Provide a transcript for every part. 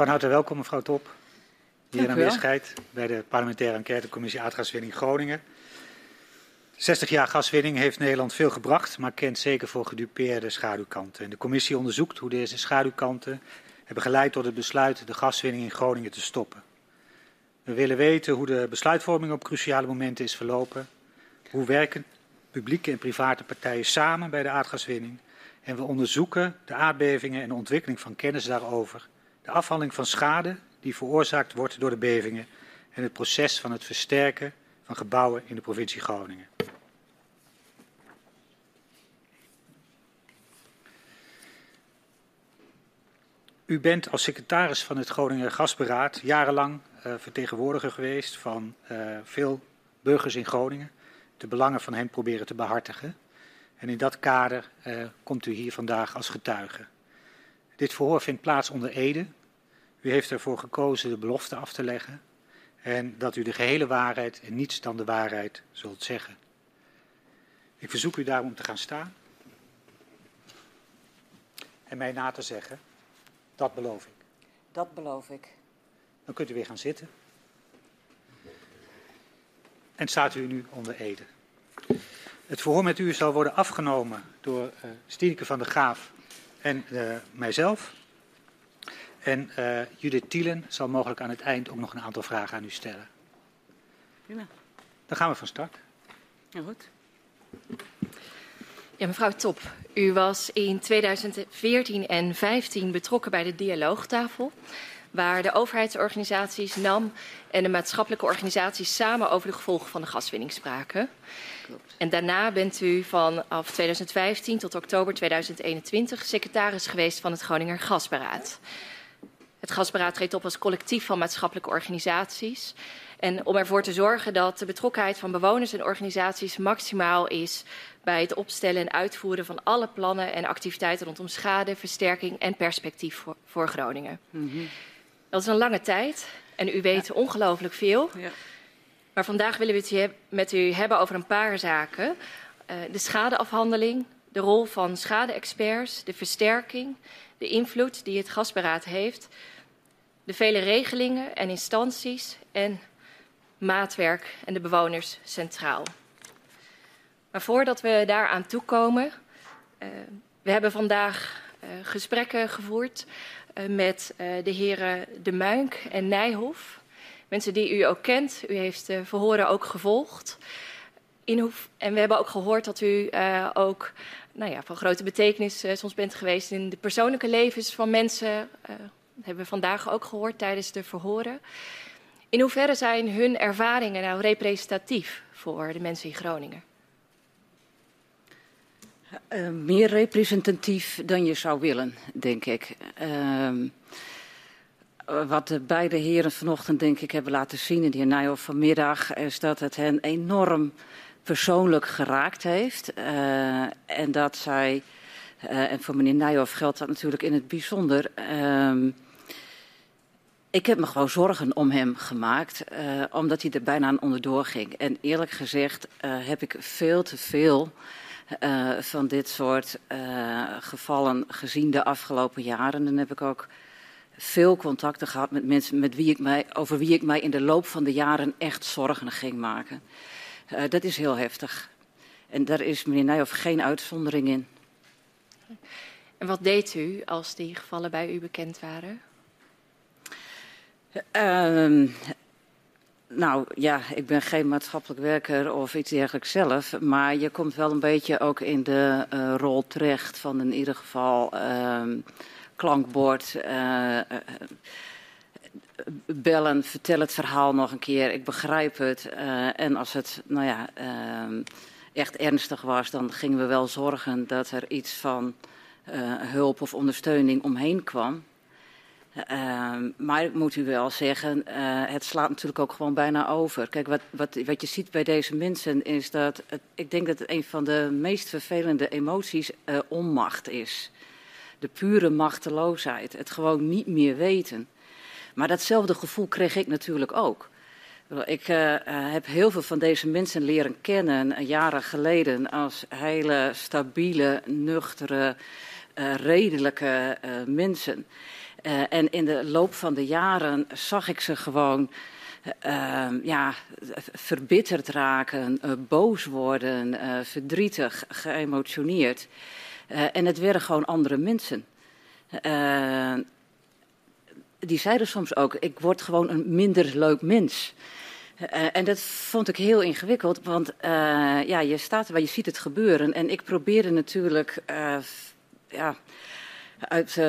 Van harte welkom, mevrouw Top. Hier aanwezigheid bij de parlementaire enquêtecommissie Aardgaswinning Groningen. 60 jaar gaswinning heeft Nederland veel gebracht, maar kent zeker voor gedupeerde schaduwkanten. En de commissie onderzoekt hoe deze schaduwkanten hebben geleid tot het besluit de gaswinning in Groningen te stoppen. We willen weten hoe de besluitvorming op cruciale momenten is verlopen, hoe werken publieke en private partijen samen bij de aardgaswinning en we onderzoeken de aardbevingen en de ontwikkeling van kennis daarover, de afhandeling van schade die veroorzaakt wordt door de bevingen en het proces van het versterken van gebouwen in de provincie Groningen. U bent als secretaris van het Groninger Gasberaad jarenlang uh, vertegenwoordiger geweest van uh, veel burgers in Groningen. De belangen van hen proberen te behartigen. En in dat kader uh, komt u hier vandaag als getuige. Dit verhoor vindt plaats onder Ede. U heeft ervoor gekozen de belofte af te leggen. En dat u de gehele waarheid en niets dan de waarheid zult zeggen. Ik verzoek u daarom te gaan staan. En mij na te zeggen. Dat beloof ik. Dat beloof ik. Dan kunt u weer gaan zitten. En staat u nu onder Ede. Het verhoor met u zal worden afgenomen door uh, Stienke van der Graaf en uh, mijzelf. En uh, Judith Tielen zal mogelijk aan het eind ook nog een aantal vragen aan u stellen. Prima. Dan gaan we van start. Ja, goed. Ja, mevrouw Top, u was in 2014 en 2015 betrokken bij de dialoogtafel, waar de overheidsorganisaties, NAM en de maatschappelijke organisaties samen over de gevolgen van de gaswinning spraken. Klopt. En daarna bent u vanaf 2015 tot oktober 2021 secretaris geweest van het Groninger Gasberaad. Het Gasberaad treedt op als collectief van maatschappelijke organisaties. En om ervoor te zorgen dat de betrokkenheid van bewoners en organisaties maximaal is bij het opstellen en uitvoeren van alle plannen en activiteiten rondom schade, versterking en perspectief voor, voor Groningen. Mm -hmm. Dat is een lange tijd en u weet ja. ongelooflijk veel. Ja. Maar vandaag willen we het met u hebben over een paar zaken. Uh, de schadeafhandeling, de rol van schade-experts, de versterking, de invloed die het gasberaad heeft, de vele regelingen en instanties en maatwerk en de bewoners centraal. Maar voordat we daaraan toekomen, uh, we hebben vandaag uh, gesprekken gevoerd uh, met de heren De Muink en Nijhoff. Mensen die u ook kent. U heeft de verhoren ook gevolgd. En we hebben ook gehoord dat u ook nou ja, van grote betekenis soms bent geweest in de persoonlijke levens van mensen. dat hebben we vandaag ook gehoord tijdens de verhoren. In hoeverre zijn hun ervaringen nou representatief voor de mensen in Groningen? Uh, meer representatief dan je zou willen, denk ik. Uh, wat de beide heren vanochtend, denk ik, hebben laten zien, en de heer Nijhoff vanmiddag, is dat het hen enorm persoonlijk geraakt heeft. Uh, en dat zij, uh, en voor meneer Nijhoff geldt dat natuurlijk in het bijzonder. Uh, ik heb me gewoon zorgen om hem gemaakt, uh, omdat hij er bijna aan onderdoor ging. En eerlijk gezegd heb ik veel te veel van dit soort gevallen gezien de afgelopen jaren. Dan heb ik ook veel contacten gehad met mensen met wie ik mij, over wie ik mij in de loop van de jaren echt zorgen ging maken. Uh, dat is heel heftig. En daar is meneer Nijhoff geen uitzondering in. En wat deed u als die gevallen bij u bekend waren? Uh, nou ja, ik ben geen maatschappelijk werker of iets dergelijks zelf. Maar je komt wel een beetje ook in de uh, rol terecht van in ieder geval uh, klankbord. Bellen, vertel het verhaal nog een keer. Ik begrijp het. en als het nou ja, ehm, echt ernstig was, dan gingen we wel zorgen dat er iets van hulp of ondersteuning omheen kwam. Uh, maar ik moet u wel zeggen, uh, het slaat natuurlijk ook gewoon bijna over. Kijk, wat, wat, wat je ziet bij deze mensen is dat... Ik denk dat het een van de meest vervelende emoties onmacht is. De pure machteloosheid, het gewoon niet meer weten. Maar datzelfde gevoel kreeg ik natuurlijk ook. Ik heb heel veel van deze mensen leren kennen jaren geleden als hele stabiele, nuchtere redelijke mensen. en in de loop van de jaren zag ik ze gewoon ja, verbitterd raken, boos worden, verdrietig, geëmotioneerd. en het werden gewoon andere mensen die zeiden soms ook: ik word gewoon een minder leuk mens. Uh, en dat vond ik heel ingewikkeld, want uh, ja, je staat erbij, je ziet het gebeuren. En ik probeerde natuurlijk uh, ja, uit,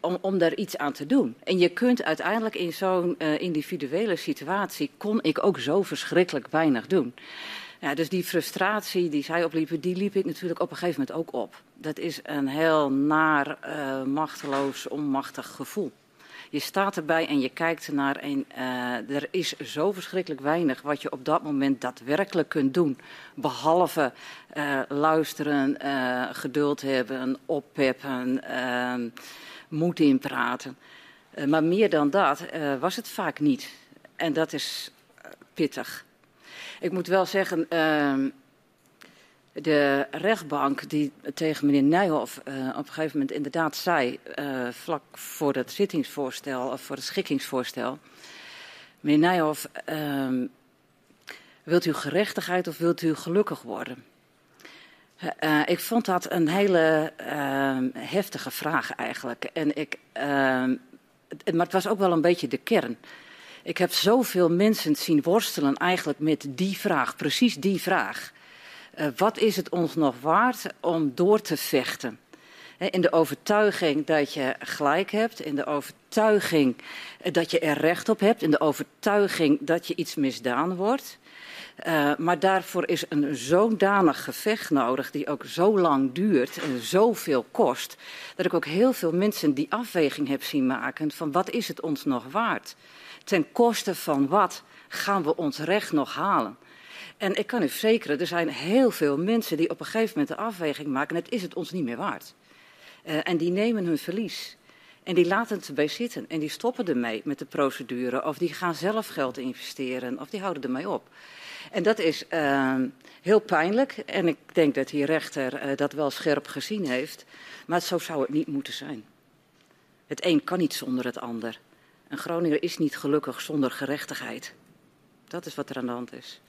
om, om, daar iets aan te doen. En je kunt uiteindelijk in zo'n individuele situatie, kon ik ook zo verschrikkelijk weinig doen. Ja, dus die frustratie die zij opliepen, die liep ik natuurlijk op een gegeven moment ook op. Dat is een heel naar, uh, machteloos, onmachtig gevoel. Je staat erbij en je kijkt ernaar en uh, er is zo verschrikkelijk weinig wat je op dat moment daadwerkelijk kunt doen. Behalve uh, luisteren, geduld hebben, oppeppen, moed inpraten. maar meer dan dat was het vaak niet. En dat is pittig. Ik moet wel zeggen, uh, de rechtbank die tegen meneer Nijhoff uh, op een gegeven moment inderdaad zei, uh, vlak voor het zittingsvoorstel, of voor het schikkingsvoorstel. Meneer Nijhoff, ehm, wilt u gerechtigheid of wilt u gelukkig worden? Uh, ik vond dat een hele ehm, heftige vraag eigenlijk. En ik, maar het was ook wel een beetje de kern. Ik heb zoveel mensen zien worstelen eigenlijk met die vraag, precies die vraag. Uh, wat is het ons nog waard om door te vechten? In de overtuiging dat je gelijk hebt, in de overtuiging eh, dat je er recht op hebt, in de overtuiging dat je iets misdaan wordt. Uh, maar daarvoor is een zodanig gevecht nodig, die ook zo lang duurt en zoveel kost, dat ik ook heel veel mensen die afweging heb zien maken van wat is het ons nog waard? Ten koste van wat gaan we ons recht nog halen? En ik kan u verzekeren, er zijn heel veel mensen die op een gegeven moment de afweging maken, het is het ons niet meer waard. Uh, en die nemen hun verlies. En die laten het erbij zitten en die stoppen ermee met de procedure. Of die gaan zelf geld investeren of die houden ermee op. En dat is uh, heel pijnlijk. En ik denk dat die rechter uh, dat wel scherp gezien heeft. Maar zo zou het niet moeten zijn. Het een kan niet zonder het ander. Een Groninger is niet gelukkig zonder gerechtigheid. Dat is wat er aan de hand is.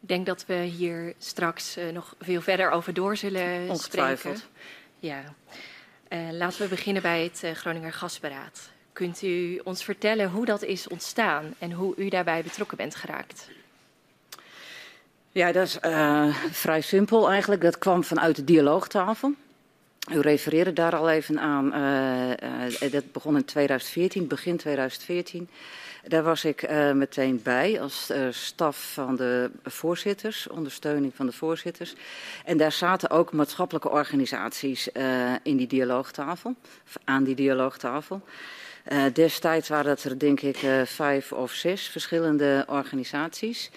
Ik denk dat we hier straks uh, nog veel verder over door zullen spreken. Ja. Uh, laten we beginnen bij het uh, Groninger Gasberaad. Kunt u ons vertellen hoe dat is ontstaan en hoe u daarbij betrokken bent geraakt? Ja, dat is vrij simpel eigenlijk. Dat kwam vanuit de dialoogtafel. U refereerde daar al even aan. Uh, uh, dat begon in 2014, begin 2014. Daar was ik uh, meteen bij als staf van de voorzitters, ondersteuning van de voorzitters. En daar zaten ook maatschappelijke organisaties in die dialoogtafel, aan die dialoogtafel. destijds waren dat er denk ik vijf of zes verschillende organisaties.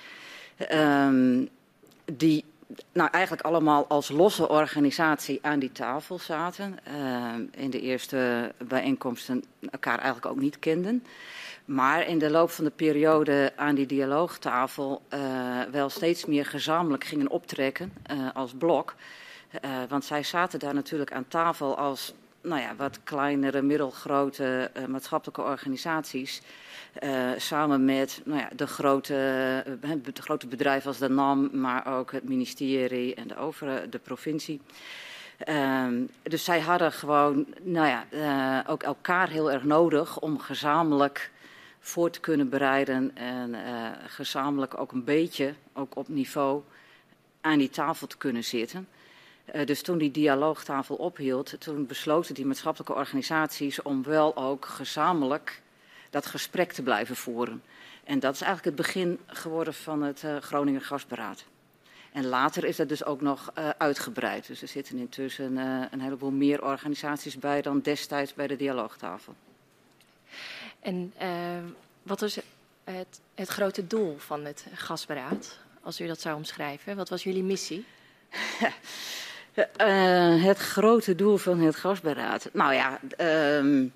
Ehm, die nou, eigenlijk allemaal als losse organisatie aan die tafel zaten. Uh, in de eerste bijeenkomsten elkaar eigenlijk ook niet kenden. Maar in de loop van de periode aan die dialoogtafel uh, wel steeds meer gezamenlijk gingen optrekken uh, als blok. want zij zaten daar natuurlijk aan tafel als nou ja, wat kleinere, middelgrote maatschappelijke organisaties. Uh, samen met nou ja, de, grote, uh, de grote bedrijven als de NAM, maar ook het ministerie en de, over, de provincie. Uh, dus zij hadden gewoon nou ja, uh, ook elkaar heel erg nodig om gezamenlijk voor te kunnen bereiden en gezamenlijk ook een beetje, ook op niveau, aan die tafel te kunnen zitten. dus toen die dialoogtafel ophield, toen besloten die maatschappelijke organisaties om wel ook gezamenlijk dat gesprek te blijven voeren. En dat is eigenlijk het begin geworden van het uh, Groninger Gasberaad. En later is dat dus ook nog uh, uitgebreid. Dus er zitten intussen uh, een heleboel meer organisaties bij dan destijds bij de dialoogtafel. En wat was het, het grote doel van het gasberaad, als u dat zou omschrijven? Wat was jullie missie? het grote doel van het gasberaad. Nou ja, um,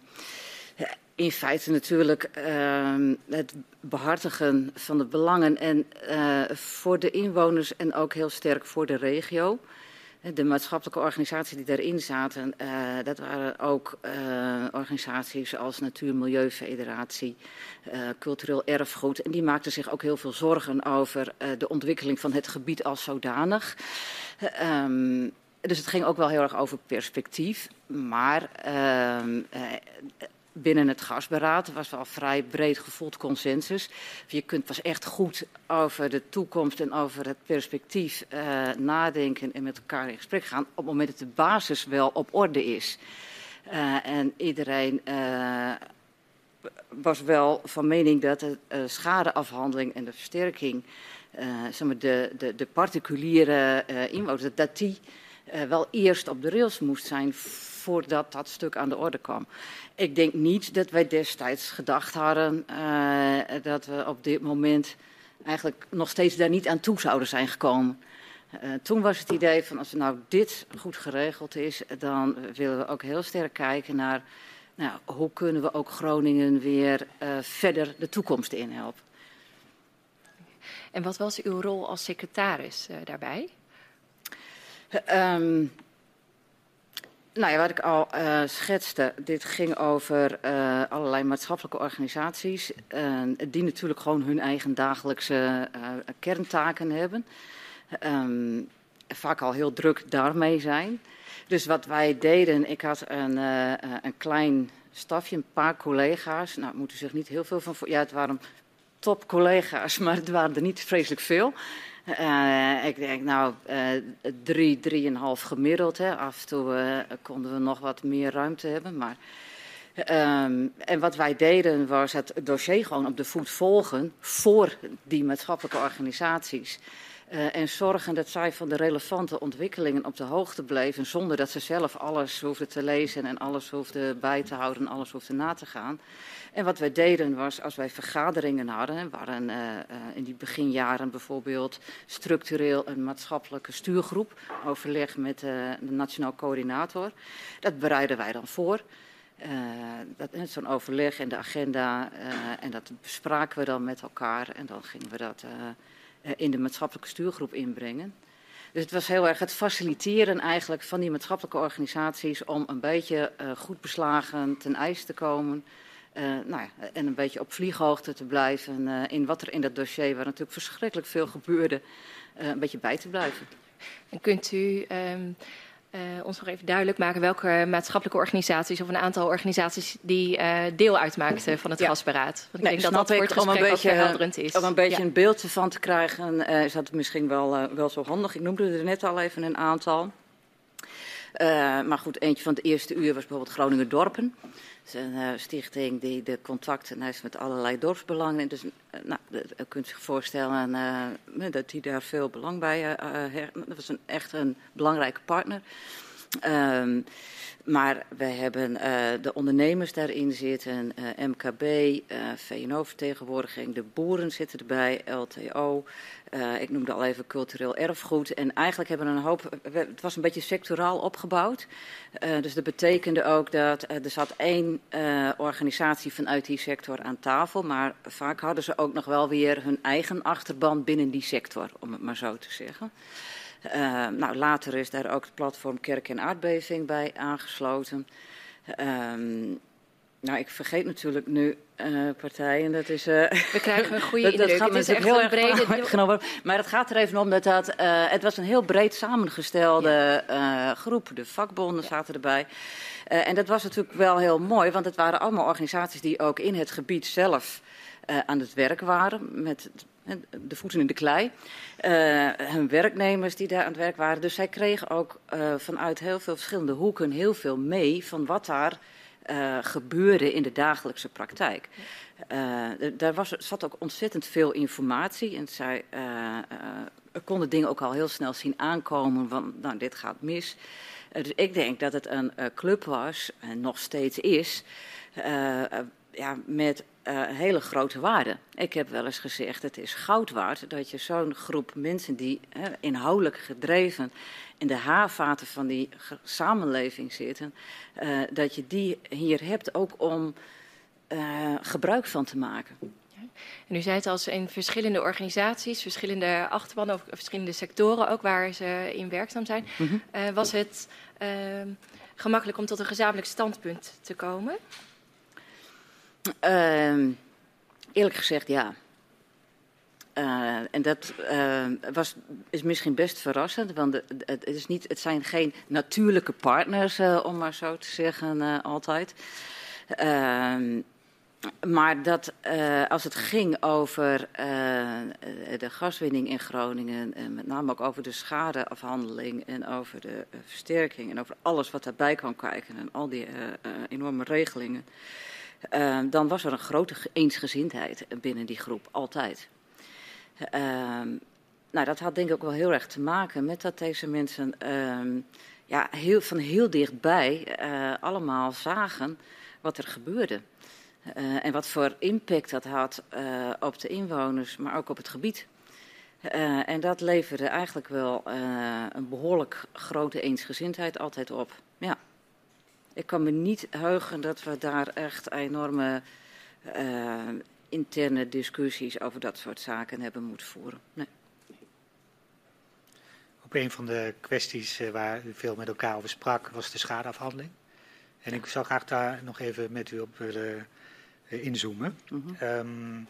in feite natuurlijk uh, het behartigen van de belangen en uh, voor de inwoners en ook heel sterk voor de regio. De maatschappelijke organisaties die daarin zaten, uh, dat waren ook uh, organisaties als Natuur- Milieufederatie, Cultureel Erfgoed. En die maakten zich ook heel veel zorgen over de ontwikkeling van het gebied als zodanig. Um, dus het ging ook wel heel erg over perspectief. Maar ehm, binnen het gasberaad was wel vrij breed gevoeld consensus. Je kunt pas echt goed over de toekomst en over het perspectief uh, nadenken en met elkaar in gesprek gaan op het moment dat de basis wel op orde is. Uh, en iedereen uh, was wel van mening dat de schadeafhandeling en de versterking, zeg maar de, de, de particuliere inwoners, dat die wel eerst op de rails moest zijn voordat dat stuk aan de orde kwam. Ik denk niet dat wij destijds gedacht hadden uh, dat we op dit moment eigenlijk nog steeds daar niet aan toe zouden zijn gekomen. Uh, toen was het idee van als nou dit goed geregeld is, dan willen we ook heel sterk kijken naar nou, hoe kunnen we ook Groningen weer uh, verder de toekomst inhelpen. En wat was uw rol als secretaris daarbij? Um, nou ja, wat ik al uh, schetste, dit ging over uh, allerlei maatschappelijke organisaties, die natuurlijk gewoon hun eigen dagelijkse kerntaken hebben. Um, vaak al heel druk daarmee zijn. Dus wat wij deden, ik had een, een klein stafje, een paar collega's. Nou, moeten zich niet heel veel van. Ja, het waren top collega's, maar het waren er niet vreselijk veel. Uh, ik denk, nou, uh, drie, drieënhalf gemiddeld. Hè. Af en toe uh, konden we nog wat meer ruimte hebben. Maar, um, en wat wij deden was het dossier gewoon op de voet volgen voor die maatschappelijke organisaties. Uh, en zorgen dat zij van de relevante ontwikkelingen op de hoogte bleven, zonder dat ze zelf alles hoefden te lezen en alles hoefden bij te houden en alles hoefden na te gaan. En wat wij deden was, als wij vergaderingen hadden, waren uh, uh, in die beginjaren bijvoorbeeld structureel een maatschappelijke stuurgroep, overleg met de nationaal coördinator. Dat bereiden wij dan voor. Uh, Zo'n overleg en de agenda, en dat bespraken we dan met elkaar en dan gingen we dat in de maatschappelijke stuurgroep inbrengen. Dus het was heel erg het faciliteren eigenlijk van die maatschappelijke organisaties om een beetje uh, goed beslagen ten ijs te komen. Uh, nou ja, en een beetje op vlieghoogte te blijven in wat er in dat dossier, waar natuurlijk verschrikkelijk veel gebeurde, een beetje bij te blijven. En kunt u um, uh, ons nog even duidelijk maken welke maatschappelijke organisaties of een aantal organisaties die uh, deel uitmaakten van het ja. gasberaad. Want ik nee, denk dat dat voor het gesprek een beetje, verhelderend is. Om een beetje ja. een beeld ervan te krijgen uh, is dat misschien wel, wel zo handig. Ik noemde er net al even een aantal. maar goed, eentje van het eerste uur was bijvoorbeeld Groningen Dorpen. Een stichting die de contacten heeft met allerlei dorpsbelangen. Dus nou, u kunt zich voorstellen dat die daar veel belang bij heeft. Dat was een, echt een belangrijke partner. Um, maar we hebben uh, de ondernemers daarin zitten, uh, MKB, uh, VNO-vertegenwoordiging, de boeren zitten erbij, LTO. ik noemde al even cultureel erfgoed. En eigenlijk hebben we een hoop, het was een beetje sectoraal opgebouwd. dus dat betekende ook dat er zat één organisatie vanuit die sector aan tafel. Maar vaak hadden ze ook nog wel weer hun eigen achterban binnen die sector, om het maar zo te zeggen. Uh, nou, later is daar ook het platform Kerk en Aardbeving bij aangesloten. Um, nou, ik vergeet natuurlijk nu uh, partijen. Dat is, uh, We krijgen een goede dat, indruk. Dat gaat het is echt heel erg brede... genomen. Maar het gaat er even om dat, dat uh, het was een heel breed samengestelde ja. groep. De vakbonden ja. zaten erbij. en dat was natuurlijk wel heel mooi, want het waren allemaal organisaties die ook in het gebied zelf aan het werk waren. Met de voeten in de klei. Uh, hun werknemers die daar aan het werk waren. Dus zij kregen ook uh, vanuit heel veel verschillende hoeken heel veel mee van wat daar uh, gebeurde in de dagelijkse praktijk. daar was, zat ook ontzettend veel informatie en zij konden dingen ook al heel snel zien aankomen van nou, dit gaat mis. dus ik denk dat het een club was, en nog steeds is, ja, met uh, hele grote waarde. Ik heb wel eens gezegd, het is goud waard dat je zo'n groep mensen die uh, inhoudelijk gedreven in de haarvaten van die samenleving zitten, uh, dat je die hier hebt ook om gebruik van te maken. En u zei het als in verschillende organisaties, verschillende achterbannen of verschillende sectoren ook waar ze in werkzaam zijn. Mhm. was het gemakkelijk om tot een gezamenlijk standpunt te komen? Uh, eerlijk gezegd ja. Uh, en dat uh, was, is misschien best verrassend, want het, is niet, het zijn geen natuurlijke partners, uh, om maar zo te zeggen, altijd. Ehm, maar dat als het ging over de gaswinning in Groningen, en met name ook over de schadeafhandeling en over de versterking en over alles wat daarbij kwam kijken en al die enorme regelingen, ehm, dan was er een grote eensgezindheid binnen die groep, altijd. Uh, nou, dat had denk ik ook wel heel erg te maken met dat deze mensen uh, ja, heel, van heel dichtbij uh, allemaal zagen wat er gebeurde. Uh, en wat voor impact dat had uh, op de inwoners, maar ook op het gebied. en dat leverde eigenlijk wel een behoorlijk grote eensgezindheid altijd op. Ik kan me niet heugen dat we daar echt enorme interne discussies over dat soort zaken hebben moeten voeren. Nee. Op een van de kwesties eh, waar u veel met elkaar over sprak was de schadeafhandeling. En ik zou graag daar nog even met u op willen uh, inzoomen. Mm -hmm. um,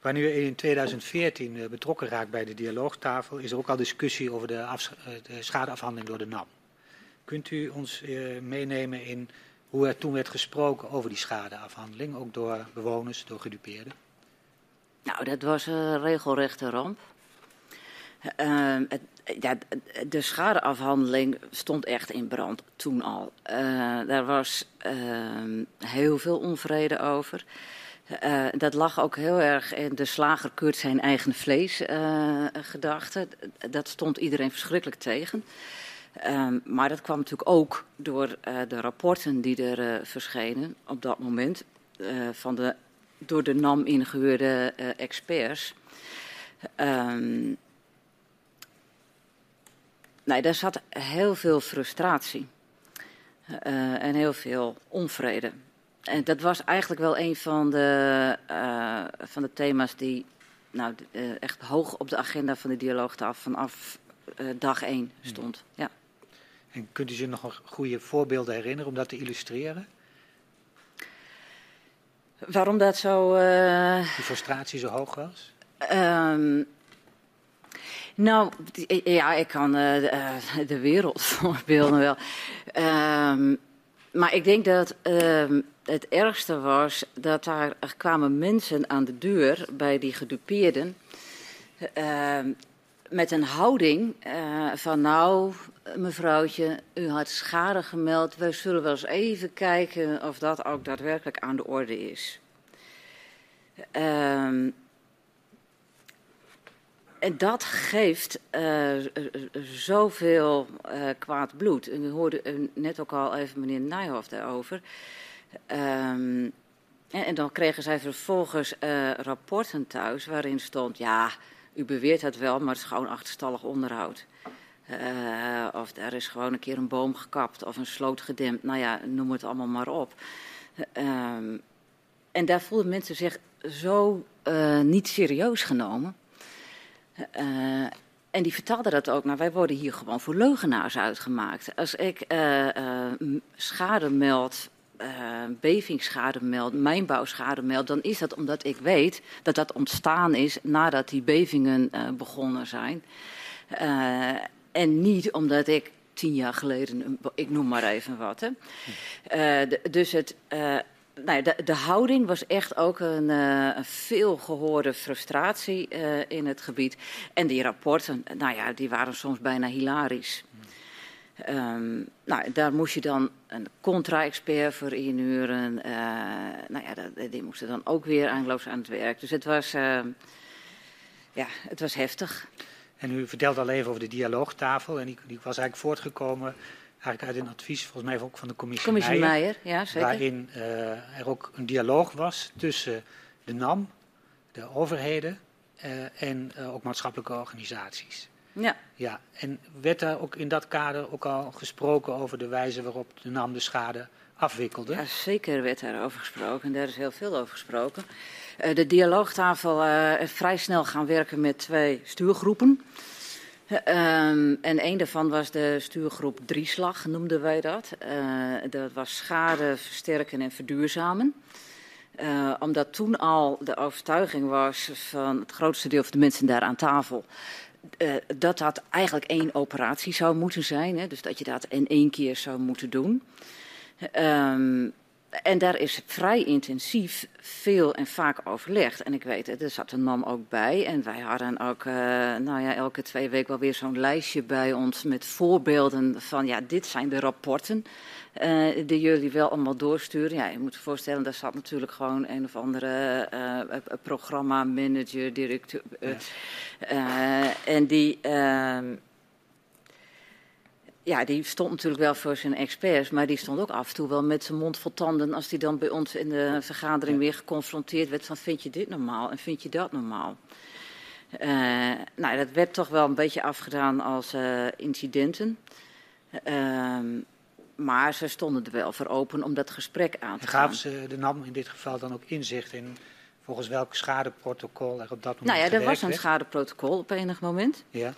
wanneer u in 2014 uh, betrokken raakt bij de dialoogtafel, is er ook al discussie over de, de schadeafhandeling door de NAM. Kunt u ons meenemen in hoe er toen werd gesproken over die schadeafhandeling, ook door bewoners, door gedupeerden? Nou, dat was een regelrechte ramp. Uh, het, ja, de schadeafhandeling stond echt in brand toen al. Uh, daar was uh, heel veel onvrede over. Uh, dat lag ook heel erg in de slager keurt zijn eigen vlees gedachte. Dat stond iedereen verschrikkelijk tegen. Um, maar dat kwam natuurlijk ook door uh, de rapporten die er uh, verschenen op dat moment uh, van de door de NAM ingehuurde experts. Um, nee, daar zat heel veel frustratie en heel veel onvrede. En dat was eigenlijk wel een van de, van de thema's die nou, echt hoog op de agenda van de dialoogtafel vanaf dag één stond. Ja. En kunt u zich nog een goede voorbeelden herinneren om dat te illustreren? Waarom dat zo. Uh... Die frustratie zo hoog was? Um, nou, ja, ik kan uh, de wereldvoorbeelden wel. Um, maar ik denk dat uh, het ergste was dat daar er kwamen mensen aan de deur bij die gedupeerden. Met een houding van nou, mevrouwtje, u had schade gemeld. We zullen wel eens even kijken of dat ook daadwerkelijk aan de orde is. Um, en dat geeft uh, zoveel uh, kwaad bloed. En we hoorden net ook al even meneer Nijhoff daarover. Um, en, en, dan kregen zij vervolgens rapporten thuis waarin stond... ja, u beweert het wel, maar het is gewoon achterstallig onderhoud. Uh, of er is gewoon een keer een boom gekapt of een sloot gedempt. Nou ja, noem het allemaal maar op. Um, en daar voelden mensen zich zo uh, niet serieus genomen. Uh, en die vertelde dat ook. Nou, wij worden hier gewoon voor leugenaars uitgemaakt. Als ik schade meld, bevingsschade meld, mijnbouwschade meld, dan is dat omdat ik weet dat dat ontstaan is nadat die bevingen begonnen zijn. Uh, en niet omdat ik tien jaar geleden, ik noem maar even wat. Hè. Uh, de, dus het, uh, nou, de, de, houding was echt ook een, uh, veel gehoorde frustratie in het gebied. En die rapporten, nou ja, die waren soms bijna hilarisch. Um, nou, daar moest je dan een contra-expert voor inhuren. nou ja, dat, die moesten dan ook weer eindeloos aan het werk. Dus het was, ja, het was heftig. En u vertelde al even over de dialoogtafel. En die, die was eigenlijk voortgekomen eigenlijk uit een advies, volgens mij ook van de commissie, commissie Meijer. ja, zeker. Waarin uh, er ook een dialoog was tussen de NAM, de overheden uh, en uh, ook maatschappelijke organisaties. Ja. ja. En werd daar ook in dat kader ook al gesproken over de wijze waarop de NAM de schade afwikkelde? Ja, zeker werd daarover gesproken. En daar is heel veel over gesproken. Uh, de dialoogtafel uh, vrij snel gaan werken met twee stuurgroepen. Uh, en een daarvan was de stuurgroep Drieslag, noemden wij dat. dat was schade versterken en verduurzamen. Uh, omdat toen al de overtuiging was van het grootste deel van de mensen daar aan tafel. Uh, dat dat eigenlijk één operatie zou moeten zijn. Hè, dus dat je dat in één keer zou moeten doen. Um, en daar is vrij intensief veel en vaak overlegd. En ik weet er zat een NAM ook bij. En wij hadden ook uh, nou ja, elke twee weken wel weer zo'n lijstje bij ons met voorbeelden van ja, dit zijn de rapporten uh, die jullie wel allemaal doorsturen. Ja, je moet je voorstellen, daar zat natuurlijk gewoon een of andere uh, programma, manager, directeur. Ja. en die ehm, ja, die stond natuurlijk wel voor zijn experts, maar die stond ook af en toe wel met zijn mond vol tanden als die dan bij ons in de vergadering weer geconfronteerd werd van vind je dit normaal en vind je dat normaal? Uh, nou, dat werd toch wel een beetje afgedaan als uh, incidenten. Uh, maar ze stonden er wel voor open om dat gesprek aan te en gaven ze de NAM in dit geval dan ook inzicht in volgens welk schadeprotocol er op dat moment Nou ja, er was een schadeprotocol op enig moment. Ja.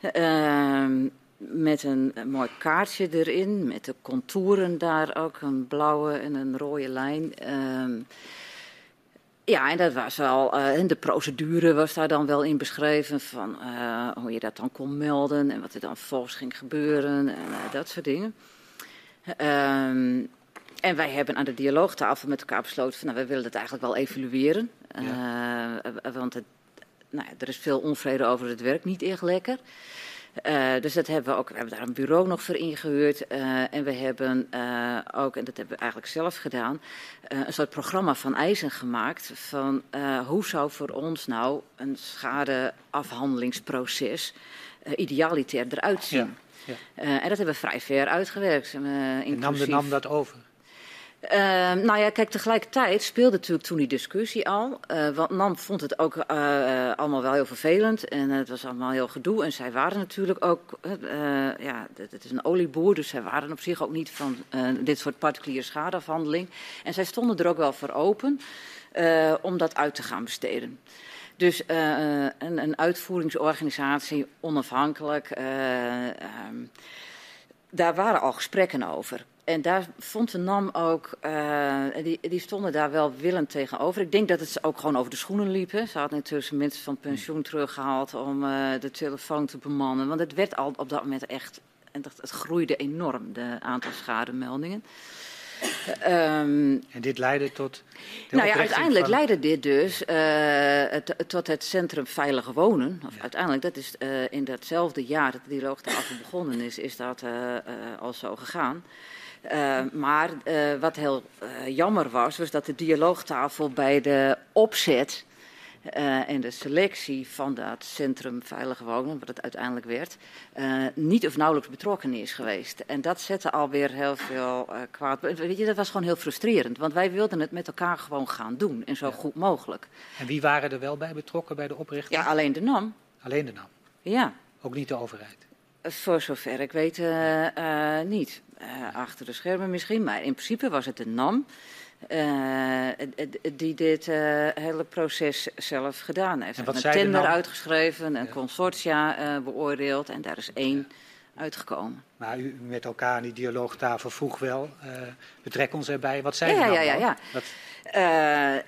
Ehm, met een, mooi kaartje erin, met de contouren daar ook, een blauwe en een rode lijn. Um, ja, en dat was wel, uh, en de procedure was daar dan wel in beschreven van uh, hoe je dat dan kon melden en wat er dan volgens ging gebeuren en uh, dat soort dingen. Um, en wij hebben aan de dialoogtafel met elkaar besloten van, nou, we willen het eigenlijk wel evalueren. Ja. want het, nou, er is veel onvrede over het werk, niet echt lekker. Uh, dus dat hebben we ook. We hebben daar een bureau nog voor ingehuurd. Uh, en we hebben uh, ook, en dat hebben we eigenlijk zelf gedaan, een soort programma van eisen gemaakt. Van hoe zou voor ons nou een schadeafhandelingsproces idealiter eruit zien. Ja, ja. en dat hebben we vrij ver uitgewerkt. en nam de NAM dat over? Uh, nou ja, kijk, tegelijkertijd speelde natuurlijk toen die discussie al. Uh, want NAM vond het ook uh, allemaal wel heel vervelend en het was allemaal heel gedoe. En zij waren natuurlijk ook, ja, het is een olieboer, dus zij waren op zich ook niet van dit soort particuliere schadeafhandeling. En zij stonden er ook wel voor open om dat uit te gaan besteden. Dus een, een, uitvoeringsorganisatie, onafhankelijk, um, daar waren al gesprekken over. En daar vond de NAM ook, die, die stonden daar wel willend tegenover. Ik denk dat het ook gewoon over de schoenen liep. Hè. Ze hadden intussen mensen van pensioen teruggehaald om de telefoon te bemannen. Want het werd al op dat moment echt, en het groeide enorm, de aantal schademeldingen. Um, en dit leidde tot. nou ja, uiteindelijk van... leidde dit dus uh, het, tot het Centrum Veilige Wonen. Of ja. uiteindelijk, dat is uh, in datzelfde jaar dat de dialoogtafel begonnen is, is dat uh, al zo gegaan. Uh, maar uh, wat heel uh, jammer was, was dat de dialoogtafel bij de opzet en de selectie van dat Centrum Veilige Wonen, wat het uiteindelijk werd, niet of nauwelijks betrokken is geweest. En dat zette alweer heel veel kwaad. Weet je, dat was gewoon heel frustrerend, want wij wilden het met elkaar gewoon gaan doen en zo ja. goed mogelijk. En wie waren er wel bij betrokken bij de oprichting? Ja, alleen de NAM. Alleen de NAM? Ja. Ook niet de overheid? Voor zover ik weet niet. Uh, achter de schermen misschien, maar in principe was het de NAM uh, die dit uh, hele proces zelf gedaan heeft. En wat een tender uitgeschreven, een ja. consortia beoordeeld en daar is één ja. uitgekomen. Maar u met elkaar aan die dialoogtafel vroeg wel, betrek ons erbij. Wat zei ja, NAM ja, ja, ja. Wat...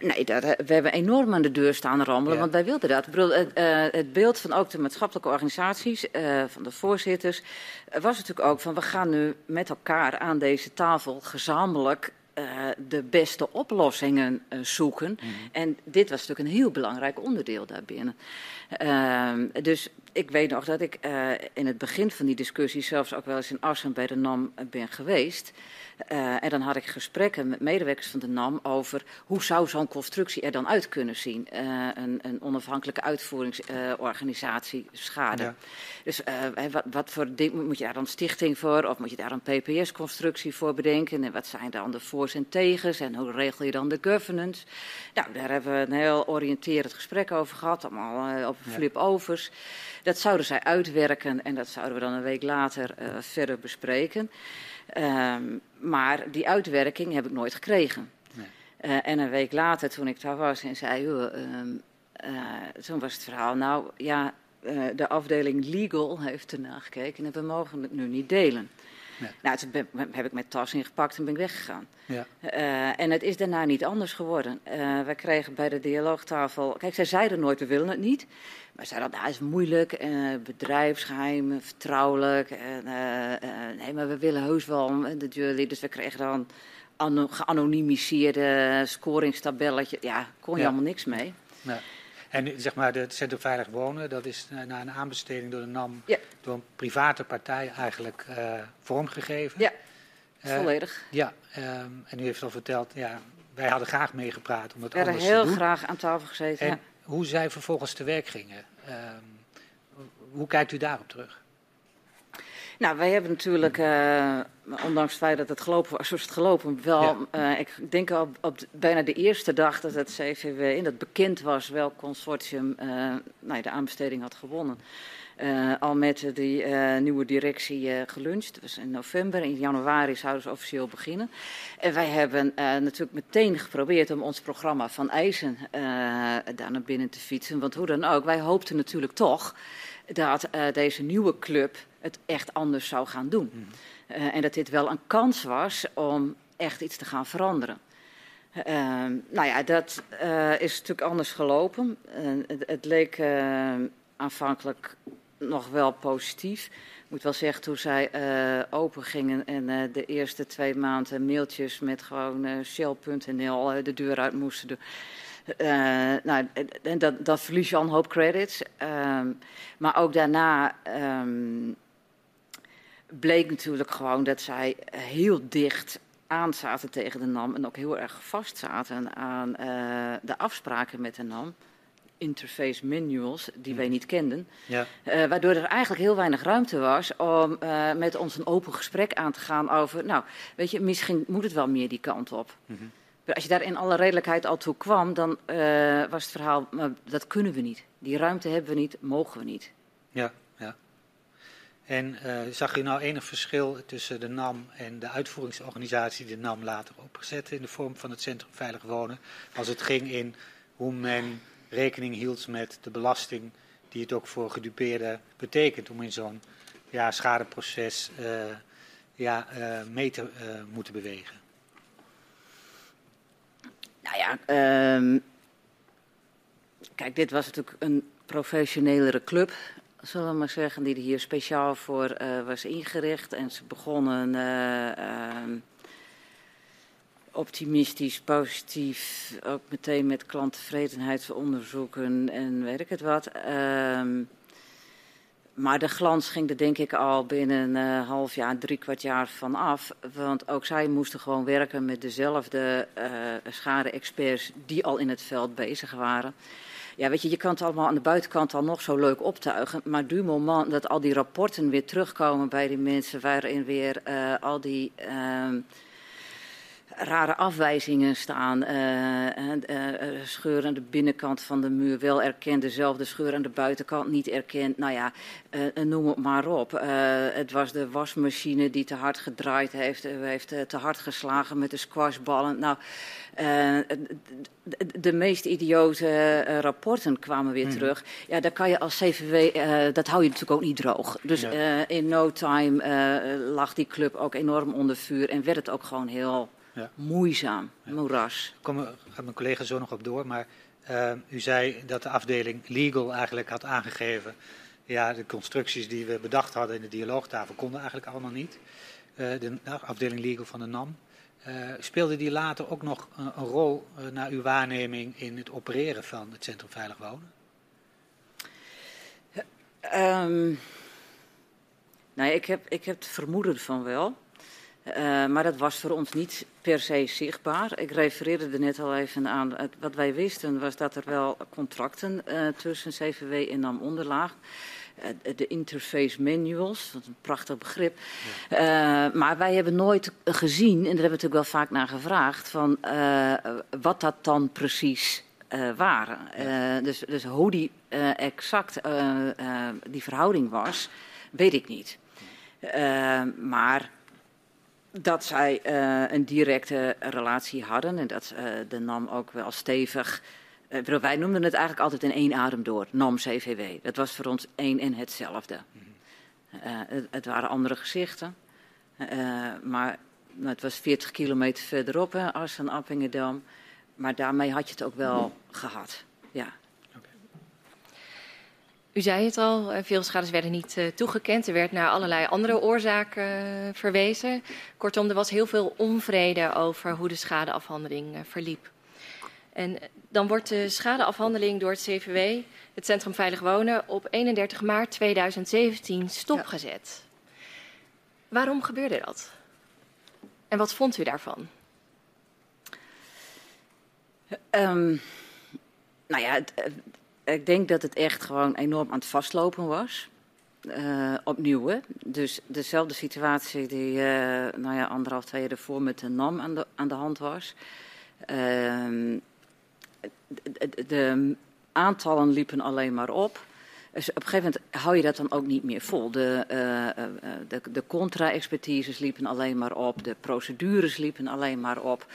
Nee, dat, we hebben enorm aan de deur staan rammelen, want wij wilden dat. Bedoel, het, het, beeld van ook de maatschappelijke organisaties, van de voorzitters, was natuurlijk ook van we gaan nu met elkaar aan deze tafel gezamenlijk de beste oplossingen zoeken. Mm -hmm. En dit was natuurlijk een heel belangrijk onderdeel daarbinnen. Ehm, dus ik weet nog dat ik in het begin van die discussie zelfs ook wel eens in Assen bij de NAM ben geweest. Uh, en dan had ik gesprekken met medewerkers van de NAM over hoe zou zo'n constructie er dan uit kunnen zien. Uh, een, een, onafhankelijke uitvoeringsorganisatie schade. Ja. Dus wat, wat, voor ding moet je daar dan stichting voor? Of moet je daar een PPS-constructie voor bedenken? En wat zijn dan de voor's en tegens? En hoe regel je dan de governance? Nou, daar hebben we een heel oriënterend gesprek over gehad. Allemaal op flip-overs. Dat zouden zij uitwerken en dat zouden we dan een week later verder bespreken. Ehm, maar die uitwerking heb ik nooit gekregen. Nee. en een week later, toen ik daar was en zei, joh, ehm, toen was het verhaal, nou ja, de afdeling legal heeft ernaar gekeken en we mogen het nu niet delen. Nou, toen heb ik mijn tas ingepakt en ben ik weggegaan. Ja. Uh, en het is daarna niet anders geworden. Uh, wij kregen bij de dialoogtafel. Kijk, zij zeiden nooit: we willen het niet. Maar zeiden dat nou, is moeilijk, uh, bedrijfsgeheim, vertrouwelijk. nee, maar we willen heus wel de jury. Dus we kregen dan geanonimiseerde scoringstabelletje. Ja, kon je ja. allemaal niks mee. Ja. En zeg maar, het Centrum Veilig Wonen, dat is na een aanbesteding door de NAM, door een private partij eigenlijk uh, vormgegeven. Ja, uh, volledig. Ja, um, en u heeft al verteld, ja, wij hadden graag meegepraat om het anders te doen. We hebben heel graag aan tafel gezeten. En hoe zij vervolgens te werk gingen, um, hoe kijkt u daarop terug? Nou, wij hebben natuurlijk, uh, ondanks het feit dat het gelopen was, zoals het gelopen, wel, uh, ik denk op, op bijna de eerste dag dat het CVW, in dat bekend was, wel consortium uh, nou, de aanbesteding had gewonnen. al met die nieuwe directie geluncht. Dus in november, in januari zouden ze officieel beginnen. En wij hebben natuurlijk meteen geprobeerd om ons programma van eisen daar naar binnen te fietsen. Want hoe dan ook, wij hoopten natuurlijk toch dat deze nieuwe club het echt anders zou gaan doen. Uh, en dat dit wel een kans was om echt iets te gaan veranderen. Uh, nou ja, dat uh, is natuurlijk anders gelopen. Het, het, leek aanvankelijk nog wel positief. Ik moet wel zeggen, toen zij open gingen en de eerste twee maanden mailtjes met gewoon shell.nl de deur uit moesten doen. nou, en dat, dat verlies je al een hoop credits. Ehm, maar ook daarna um, bleek natuurlijk gewoon dat zij heel dicht aan zaten tegen de NAM en ook heel erg vast zaten aan uh, de afspraken met de NAM. Interface manuals die wij niet kenden. Ja. Uh, waardoor er eigenlijk heel weinig ruimte was om uh, met ons een open gesprek aan te gaan over. Nou, weet je, misschien moet het wel meer die kant op. Mm -hmm. Als je daar in alle redelijkheid al toe kwam, dan was het verhaal: dat kunnen we niet. Die ruimte hebben we niet, mogen we niet. Ja. En uh, zag u nou enig verschil tussen de NAM en de uitvoeringsorganisatie die de NAM later opgezet in de vorm van het Centrum Veilig Wonen, als het ging in hoe men rekening hield met de belasting die het ook voor gedupeerden betekent om in zo'n ja, schadeproces uh, ja, uh, mee te moeten bewegen? Nou ja, um, kijk, dit was natuurlijk een professionelere club zullen we maar zeggen, die er hier speciaal voor uh, was ingericht. En ze begonnen uh, uh, optimistisch, positief, ook meteen met klanttevredenheidsonderzoeken en weet ik het wat. Ehm, maar de glans ging er denk ik al binnen een half jaar, drie kwart jaar van af. Want ook zij moesten gewoon werken met dezelfde schade-experts die al in het veld bezig waren. Ja, weet je, je kan het allemaal aan de buitenkant al nog zo leuk optuigen. Maar du moment dat al die rapporten weer terugkomen bij die mensen, waarin weer uh, al die. Uh, rare afwijzingen staan. Uh, uh, scheur aan de binnenkant van de muur wel erkend, dezelfde scheur aan de buitenkant niet erkend. Nou ja, noem het maar op. het was de wasmachine die te hard gedraaid heeft, heeft te hard geslagen met de squashballen. Nou, de, meest idiote rapporten kwamen weer hmm. terug. Ja, daar kan je als CVW, dat hou je natuurlijk ook niet droog. Dus in no time lag die club ook enorm onder vuur en werd het ook gewoon heel ja. moeizaam, ja. moeras. Ik kom mijn collega zo nog op door, maar uh, u zei dat de afdeling legal eigenlijk had aangegeven. Ja, de constructies die we bedacht hadden in de dialoogtafel konden eigenlijk allemaal niet. Uh, de afdeling legal van de NAM. Uh, speelde die later ook nog een, een rol naar uw waarneming in het opereren van het Centrum Veilig Wonen? Um, nou, ik heb, ik heb het vermoeden van wel. Uh, maar dat was voor ons niet per se zichtbaar. Ik refereerde er net al even aan. Het, wat wij wisten was dat er wel contracten uh, tussen CVW en NAM onderlaag. Uh, de interface manuals, dat is een prachtig begrip. Ja. maar wij hebben nooit gezien, en daar hebben we natuurlijk wel vaak naar gevraagd, van wat dat dan precies waren. dus, dus hoe die exact die verhouding was, weet ik niet. maar dat zij een directe relatie hadden en dat de NAM ook wel stevig uh, wij noemden het eigenlijk altijd in één adem door, NAM-CVW. Dat was voor ons één en hetzelfde. Uh, het, het, waren andere gezichten, uh, maar nou, het was 40 kilometer verderop, hè, Assen, Appingedam. Maar daarmee had je het ook wel gehad, ja. U zei het al, veel schades werden niet uh, toegekend. Er werd naar allerlei andere oorzaken uh, verwezen. Kortom, er was heel veel onvrede over hoe de schadeafhandeling uh, verliep. En dan wordt de schadeafhandeling door het CVW, het Centrum Veilig Wonen, op 31 maart 2017 stopgezet. Ja. Waarom gebeurde dat? En wat vond u daarvan? Um, nou ja, het, ik denk dat het echt gewoon enorm aan het vastlopen was. Uh, opnieuw, hè? dus dezelfde situatie die uh, nou ja, anderhalf, twee jaar ervoor met de NAM aan de, aan de hand was. Uh, de, aantallen liepen alleen maar op. Dus op een gegeven moment hou je dat dan ook niet meer vol. De, uh, de, de contra-expertises liepen alleen maar op, de procedures liepen alleen maar op.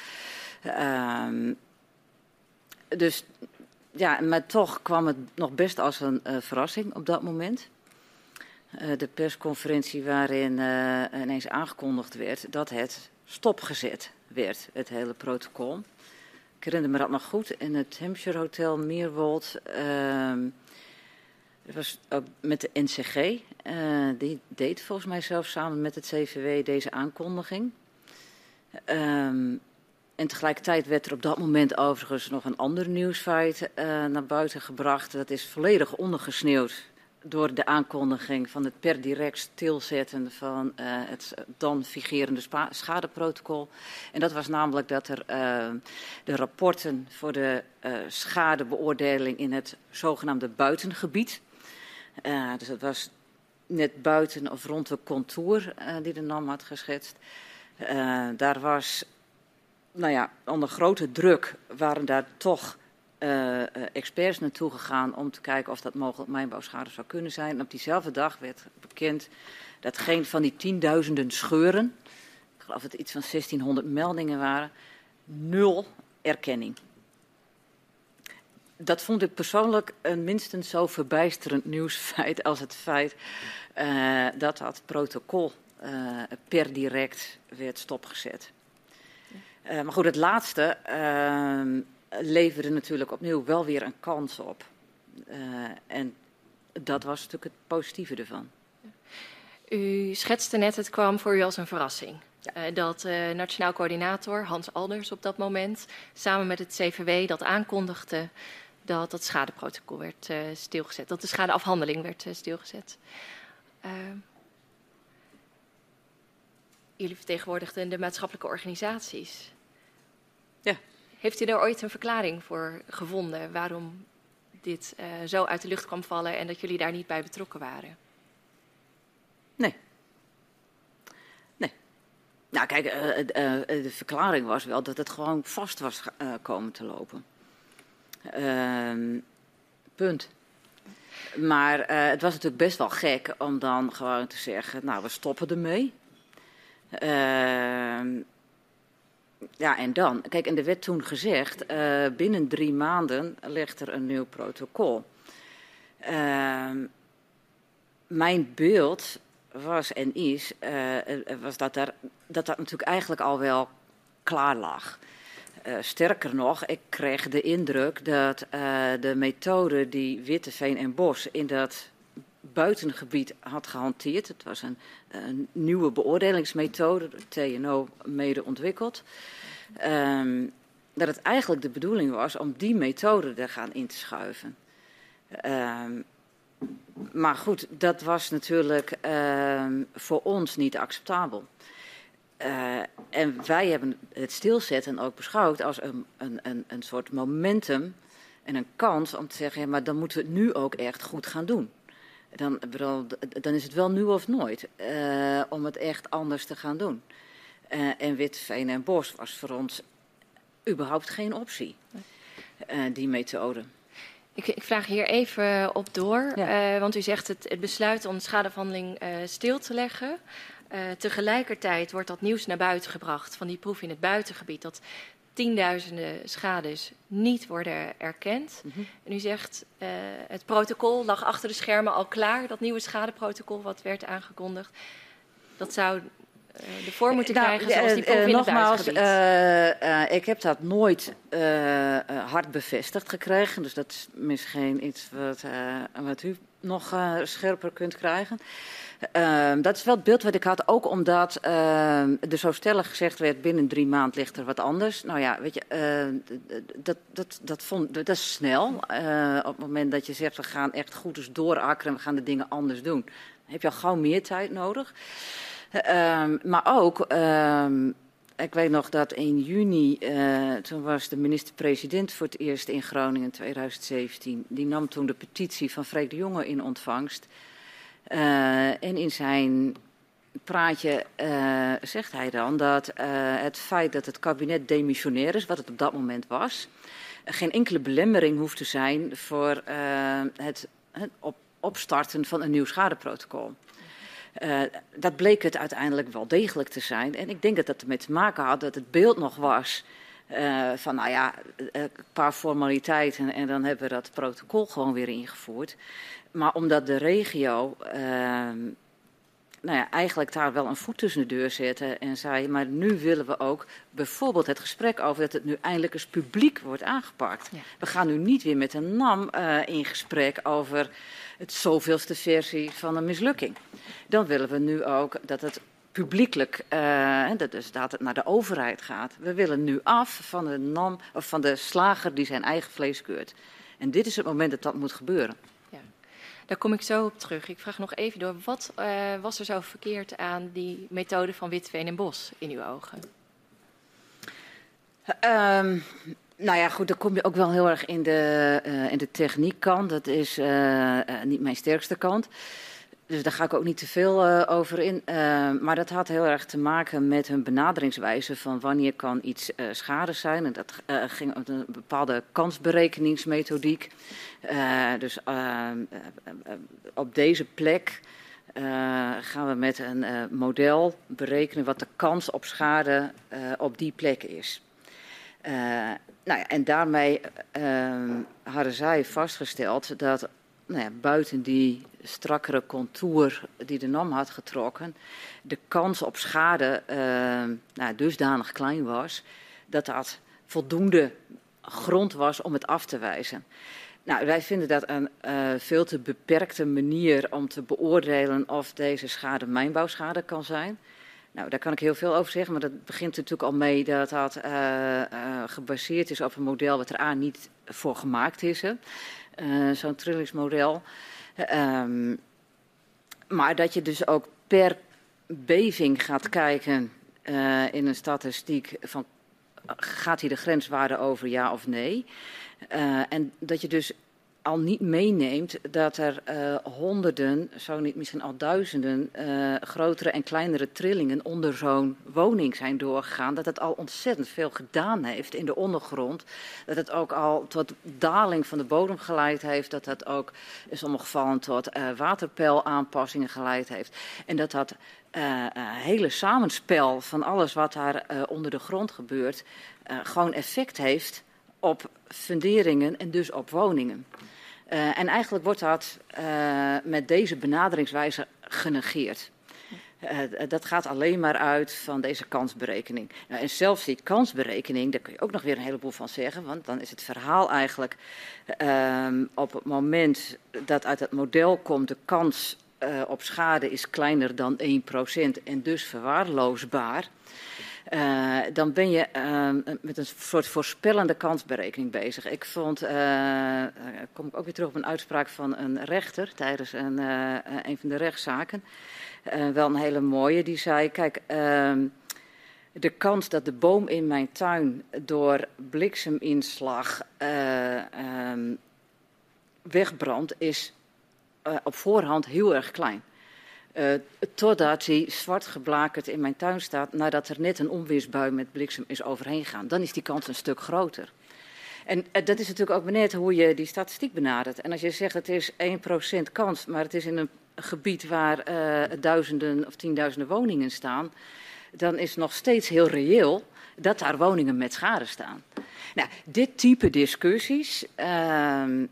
Uh, dus ja, maar toch kwam het nog best als een uh, verrassing op dat moment. de persconferentie waarin ineens aangekondigd werd dat het stopgezet werd, het hele protocol. Ik herinner me dat nog goed. In het Hampshire Hotel Meerwold. Uh, dat was ook met de NCG. Die deed volgens mij zelf samen met het CVW deze aankondiging. Um, en tegelijkertijd werd er op dat moment overigens nog een ander nieuwsfeit uh, naar buiten gebracht. Dat is volledig ondergesneeuwd door de aankondiging van het per direct stilzetten van uh, het dan figerende schadeprotocol. En dat was namelijk dat er uh, de rapporten voor de schadebeoordeling in het zogenaamde buitengebied. dus dat was net buiten of rond de contour die de NAM had geschetst. daar was, nou ja, onder grote druk waren daar toch uh, experts naartoe gegaan om te kijken of dat mogelijk mijnbouwschade zou kunnen zijn. En op diezelfde dag werd bekend dat geen van die tienduizenden scheuren, ik geloof dat het iets van 1600 meldingen waren, nul erkenning. Dat vond ik persoonlijk een minstens zo verbijsterend nieuwsfeit als het feit uh, dat dat protocol per direct werd stopgezet. Uh, maar goed, het laatste ehm, leverde natuurlijk opnieuw wel weer een kans op. Uh, en dat was natuurlijk het positieve ervan. U schetste net, het kwam voor u als een verrassing. Ja. Dat Nationaal Coördinator Hans Alders op dat moment samen met het CVW dat aankondigde dat dat schadeprotocol werd stilgezet, dat de schadeafhandeling werd stilgezet. jullie vertegenwoordigden de maatschappelijke organisaties. Ja. Heeft u daar ooit een verklaring voor gevonden waarom dit uh, zo uit de lucht kwam vallen en dat jullie daar niet bij betrokken waren? Nee. Nee. Nou, kijk, uh, uh, de verklaring was wel dat het gewoon vast was komen te lopen. Ehm, punt. Maar het was natuurlijk best wel gek om dan gewoon te zeggen: Nou, we stoppen ermee. Ehm, ja, en dan? Kijk, en er werd toen gezegd, uh, binnen drie maanden ligt er een nieuw protocol. Uh, mijn beeld was en is, uh, was dat, er, dat dat natuurlijk eigenlijk al wel klaar lag. sterker nog, ik kreeg de indruk dat de methode die Witteveen en Bos in dat buitengebied had gehanteerd. Het was een, een nieuwe beoordelingsmethode, door TNO mede ontwikkeld. Um, dat het eigenlijk de bedoeling was om die methode er gaan in te schuiven. Um, maar goed, dat was natuurlijk um, voor ons niet acceptabel. Uh, en wij hebben het stilzetten ook beschouwd als een, een, een, een soort momentum en een kans om te zeggen: maar dan moeten we het nu ook echt goed gaan doen dan, dan is het wel nu of nooit uh, om het echt anders te gaan doen. Uh, en Witveen en Bos was voor ons überhaupt geen optie. die methode. Ik, ik, vraag hier even op door, want u zegt het, het besluit om de schadeverhandeling stil te leggen. tegelijkertijd wordt dat nieuws naar buiten gebracht van die proef in het buitengebied. Dat tienduizenden schades niet worden erkend. Mhm. En u zegt, uh, het protocol lag achter de schermen al klaar, dat nieuwe schadeprotocol wat werd aangekondigd. Dat zou uh, de vorm moeten nou, krijgen zoals die proef Nogmaals, ik heb dat nooit hard bevestigd gekregen, dus dat is misschien iets wat, wat u nog scherper kunt krijgen. Uh, dat is wel het beeld wat ik had, ook omdat uh, er zo stellig gezegd werd: binnen drie maanden ligt er wat anders. Nou ja, weet je, uh, dat, dat, dat, vond, dat is snel. Op het moment dat je zegt: we gaan echt goed dus doorakkeren, we gaan de dingen anders doen, heb je al gauw meer tijd nodig. Ehm, maar ook. Ehm, ik weet nog dat in juni, uh, toen was de minister-president voor het eerst in Groningen in 2017. Die nam toen de petitie van Freek de Jonge in ontvangst. Uh, en in zijn praatje uh, zegt hij dan dat uh, het feit dat het kabinet demissionair is, wat het op dat moment was, geen enkele belemmering hoeft te zijn voor het, het op, opstarten van een nieuw schadeprotocol. dat bleek het uiteindelijk wel degelijk te zijn. En ik denk dat dat ermee te maken had dat het beeld nog was uh, van nou ja, een paar formaliteiten en dan hebben we dat protocol gewoon weer ingevoerd. Maar omdat de regio uh, nou ja, eigenlijk daar wel een voet tussen de deur zette en zei, maar nu willen we ook bijvoorbeeld het gesprek over dat het nu eindelijk eens publiek wordt aangepakt. Ja. We gaan nu niet weer met een NAM uh, in gesprek over het zoveelste versie van een mislukking. Dan willen we nu ook dat het publiekelijk, uh, dat dus dat het naar de overheid gaat. We willen nu af van de, NAM, of van de slager die zijn eigen vlees keurt. En dit is het moment dat dat moet gebeuren. Daar kom ik zo op terug. Ik vraag nog even door, wat uh, was er zo verkeerd aan die methode van Witveen en Bos in uw ogen? Um, nou ja, goed, dan kom je ook wel heel erg in de, uh, in de techniekkant. Dat is niet mijn sterkste kant. Dus daar ga ik ook niet te veel uh, over in. Uh, maar dat had heel erg te maken met hun benaderingswijze van wanneer kan iets uh, schade zijn. En dat ging om een bepaalde kansberekeningsmethodiek. dus op deze plek gaan we met een model berekenen wat de kans op schade op die plek is. nou ja, en daarmee hadden zij vastgesteld dat nou buiten die strakkere contour die de NAM had getrokken, de kans op schade uh, nou, dusdanig klein was dat dat voldoende grond was om het af te wijzen. Nou, wij vinden dat een uh, veel te beperkte manier om te beoordelen of deze schade mijnbouwschade kan zijn. Nou, daar kan ik heel veel over zeggen, maar dat begint natuurlijk al mee dat dat uh, gebaseerd is op een model wat er aan niet voor gemaakt is. Zo'n trillingsmodel. Um, maar dat je dus ook per beving gaat kijken uh, in een statistiek van gaat hier de grenswaarde over ja of nee. Uh, en dat je dus al niet meeneemt dat er uh, honderden, zo niet misschien al duizenden, uh, grotere en kleinere trillingen onder zo'n woning zijn doorgegaan. Dat het al ontzettend veel gedaan heeft in de ondergrond. Dat het ook al tot daling van de bodem geleid heeft. Dat het ook in sommige gevallen tot uh, waterpeilaanpassingen geleid heeft. En dat dat hele samenspel van alles wat daar onder de grond gebeurt, gewoon effect heeft op funderingen en dus op woningen. Uh, en eigenlijk wordt dat uh, met deze benaderingswijze genegeerd. Uh, dat gaat alleen maar uit van deze kansberekening. Nou, en zelfs die kansberekening, daar kun je ook nog weer een heleboel van zeggen. Want dan is het verhaal eigenlijk ehm, op het moment dat uit het model komt de kans op schade is kleiner dan 1% en dus verwaarloosbaar. Uh, dan ben je uh, met een soort voorspellende kansberekening bezig. Ik vond, uh, kom ik ook weer terug op een uitspraak van een rechter tijdens een, een van de rechtszaken. wel een hele mooie, die zei, kijk, ehm, de kans dat de boom in mijn tuin door blikseminslag ehm, wegbrandt is op voorhand heel erg klein. Uh, totdat hij zwart geblakerd in mijn tuin staat nadat er net een onweersbui met bliksem is overheen gegaan. Dan is die kans een stuk groter. En dat is natuurlijk ook net hoe je die statistiek benadert. En als je zegt het is 1% kans, maar het is in een gebied waar duizenden of tienduizenden woningen staan, dan is nog steeds heel reëel dat daar woningen met schade staan. Nou, dit type discussies, ehm,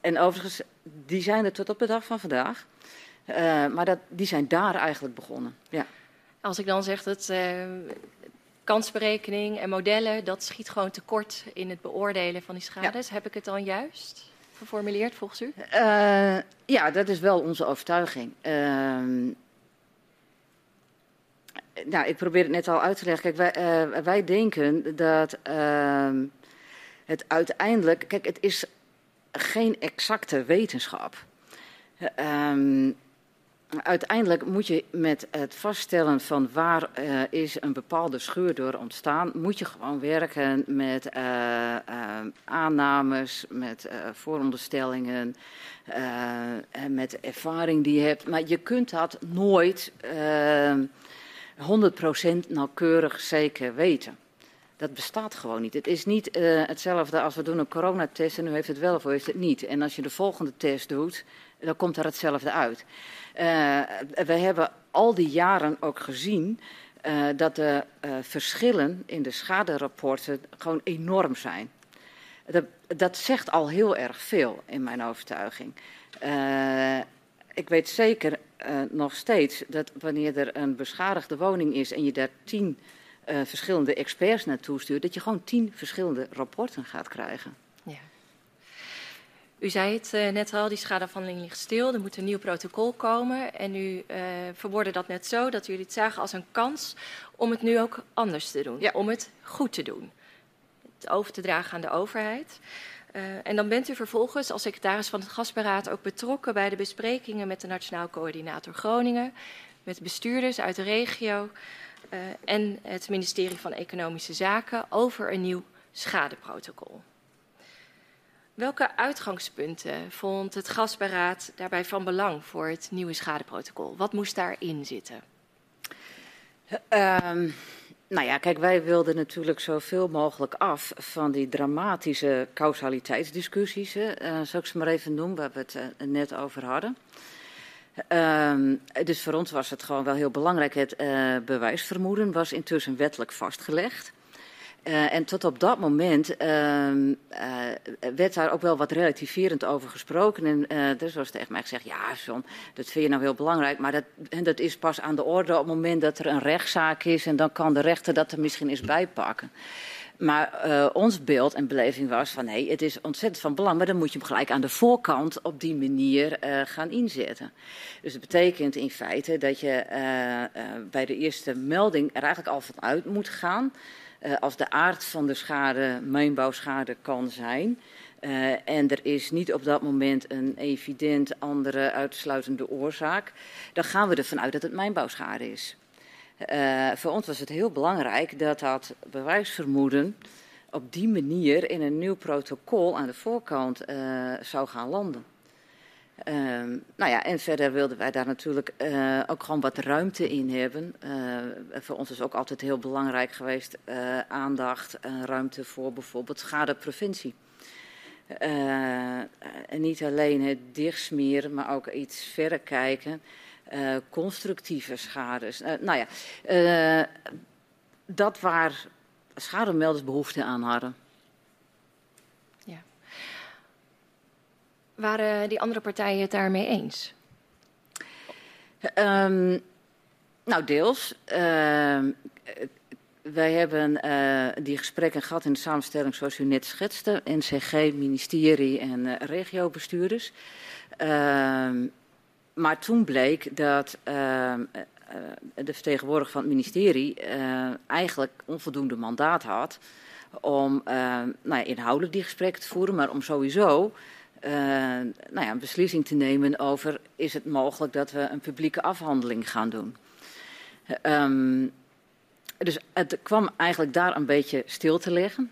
en overigens, die zijn er tot op de dag van vandaag. Uh, maar dat, die zijn daar eigenlijk begonnen. Ja. Als ik dan zeg dat uh, kansberekening en modellen, dat schiet gewoon tekort in het beoordelen van die schades. Heb ik het dan juist geformuleerd volgens u? Uh, ja, dat is wel onze overtuiging. Ehm, nou, ik probeer het net al uit te leggen. Kijk, wij, wij denken dat ehm, het uiteindelijk. Kijk, het is geen exacte wetenschap. Um, uiteindelijk moet je met het vaststellen van waar uh, is een bepaalde scheur door ontstaan, moet je gewoon werken met uh, uh, aannames, met vooronderstellingen, en met ervaring die je hebt. Maar je kunt dat nooit 100% nauwkeurig zeker weten. Dat bestaat gewoon niet. Het is niet hetzelfde als we doen een coronatest en nu heeft het wel of heeft het niet. En als je de volgende test doet, dan komt er hetzelfde uit. Uh, we hebben al die jaren ook gezien uh, dat de verschillen in de schaderapporten gewoon enorm zijn. Dat, dat zegt al heel erg veel in mijn overtuiging. ik weet zeker nog steeds dat wanneer er een beschadigde woning is en je daar tien uh, verschillende experts naartoe stuurt, dat je gewoon tien verschillende rapporten gaat krijgen. U zei het uh, net al, die schadeafhandeling ligt stil, er moet een nieuw protocol komen. En u uh, verwoordde dat net zo dat jullie het zagen als een kans om het nu ook anders te doen, ja. om het goed te doen. Het over te dragen aan de overheid. Uh, en dan bent u vervolgens als secretaris van het Gasberaad ook betrokken bij de besprekingen met de Nationaal Coördinator Groningen, met bestuurders uit de regio, uh, en het ministerie van Economische Zaken over een nieuw schadeprotocol. Welke uitgangspunten vond het gasberaad daarbij van belang voor het nieuwe schadeprotocol? Wat moest daarin zitten? Um, nou ja, kijk, wij wilden natuurlijk zoveel mogelijk af van die dramatische causaliteitsdiscussies, uh, zal ik ze maar even noemen, waar we het uh, net over hadden. Um, dus voor ons was het gewoon wel heel belangrijk. Het uh, bewijsvermoeden was intussen wettelijk vastgelegd. Uh, en tot op dat moment uh, uh, werd daar ook wel wat relativerend over gesproken. En dus was tegen mij gezegd: Ja, John, dat vind je nou heel belangrijk. Maar dat, en dat is pas aan de orde op het moment dat er een rechtszaak is. En dan kan de rechter dat er misschien eens bijpakken. Maar uh, ons beeld en beleving was van nee, het is ontzettend van belang, maar dan moet je hem gelijk aan de voorkant op die manier uh, gaan inzetten. Dus dat betekent in feite dat je uh, bij de eerste melding er eigenlijk al van uit moet gaan. Als de aard van de schade mijnbouwschade kan zijn. en er is niet op dat moment een evident andere uitsluitende oorzaak, dan gaan we ervan uit dat het mijnbouwschade is. Uh, voor ons was het heel belangrijk dat dat bewijsvermoeden op die manier in een nieuw protocol aan de voorkant uh, zou gaan landen. Uh, nou ja, en verder wilden wij daar natuurlijk uh, ook gewoon wat ruimte in hebben. voor ons is ook altijd heel belangrijk geweest aandacht en ruimte voor bijvoorbeeld schadepreventie. en niet alleen het dichtsmeren, maar ook iets verder kijken. Uh, constructieve schades. Uh, nou ja, uh, dat waar schademelders behoefte aan hadden. Ja. Waren die andere partijen het daarmee eens? Um, nou, deels. Ehm, wij hebben die gesprekken gehad in de samenstelling zoals u net schetste. NCG, ministerie en regiobestuurders. Ehm, maar toen bleek dat uh, de vertegenwoordiger van het ministerie uh, eigenlijk onvoldoende mandaat had om uh, nou ja, inhoudelijk die gesprekken te voeren, maar om sowieso nou ja, een beslissing te nemen over is het mogelijk dat we een publieke afhandeling gaan doen. Um, dus het kwam eigenlijk daar een beetje stil te liggen.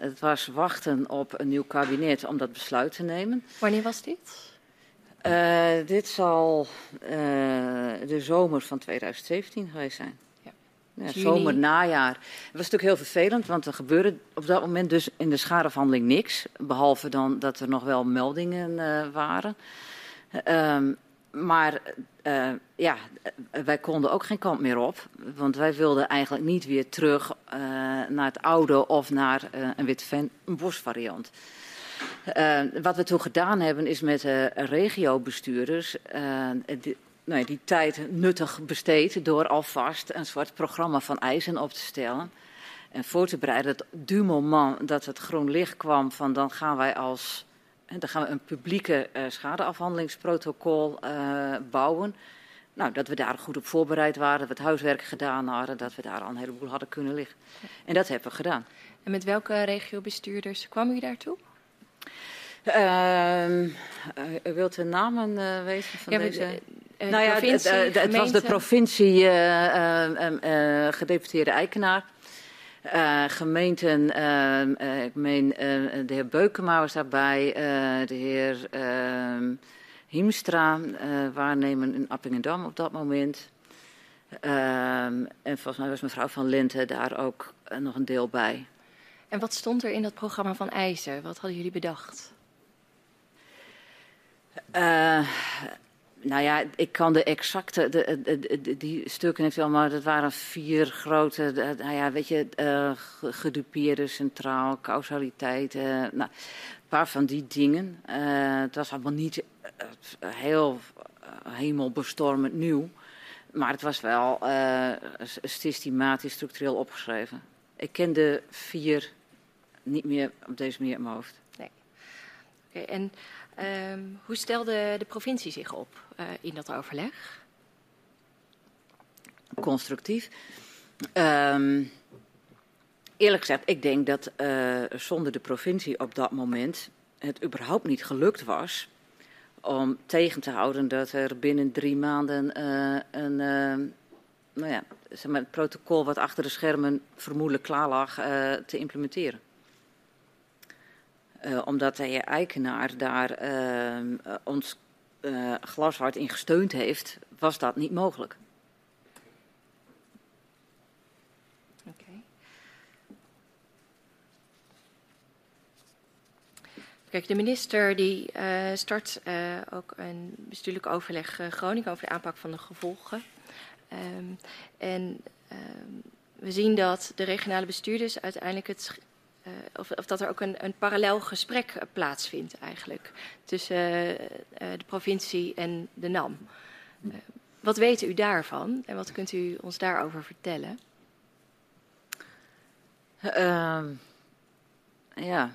het was wachten op een nieuw kabinet om dat besluit te nemen. Wanneer was dit? Uh, dit zal de zomer van 2017 geweest zijn. Ja. zomer, najaar. Het was natuurlijk heel vervelend, want er gebeurde op dat moment dus in de schadeafhandeling niks. Behalve dan dat er nog wel meldingen uh, waren. Um, maar uh, ja, wij konden ook geen kant meer op. Want wij wilden eigenlijk niet weer terug uh, naar het oude of naar uh, een witte bosvariant. wat we toen gedaan hebben is met de regiobestuurders die, nou, die tijd nuttig besteed door alvast een soort programma van eisen op te stellen. En voor te bereiden dat du moment dat het groen licht kwam van dan gaan wij als dan gaan we een publieke uh, schadeafhandelingsprotocol uh, bouwen. Nou, dat we daar goed op voorbereid waren, dat we het huiswerk gedaan hadden, dat we daar al een heleboel hadden kunnen liggen. En dat hebben we gedaan. En met welke regiobestuurders kwam u daartoe? Uh, u wilt de namen weten van ja, deze? Uh, nou ja, het, het, was de provincie gedeputeerde Eikenaar. Uh, gemeenten, uh, ik meen uh, de heer Beukema was daarbij, de heer ehm, Hiemstra, waarnemen in Appingedam op dat moment. Ehm, en volgens mij was mevrouw Van Lente daar ook nog een deel bij. En wat stond er in dat programma van eisen? Wat hadden jullie bedacht? Nou ja, ik kan de exacte, de, de, die stukken heeft wel, maar dat waren vier grote, nou ja, weet je, uh, gedupeerde centraal, causaliteit, uh, nou, een paar van die dingen. Uh, het was allemaal niet heel hemelbestormend nieuw, maar het was wel systematisch, structureel opgeschreven. Ik ken de vier niet meer op deze manier in mijn hoofd. Nee. Oké, en um, hoe stelde de provincie zich op? uh, in dat overleg? Constructief. Um, eerlijk gezegd, ik denk dat uh, zonder de provincie op dat moment het überhaupt niet gelukt was om tegen te houden dat er binnen drie maanden uh, een, nou ja, zeg maar, het protocol wat achter de schermen vermoedelijk klaar lag te implementeren. Omdat de Eikenaar daar ehm, ons uh, glashard in gesteund heeft, was dat niet mogelijk. Kijk, de minister die start ook een bestuurlijk overleg Groningen over de aanpak van de gevolgen. Um, en um, we zien dat de regionale bestuurders uiteindelijk het of, of, dat er ook een, een parallel gesprek uh, plaatsvindt eigenlijk tussen uh, de provincie en de NAM. wat weet u daarvan en wat kunt u ons daarover vertellen? Ehm, ja.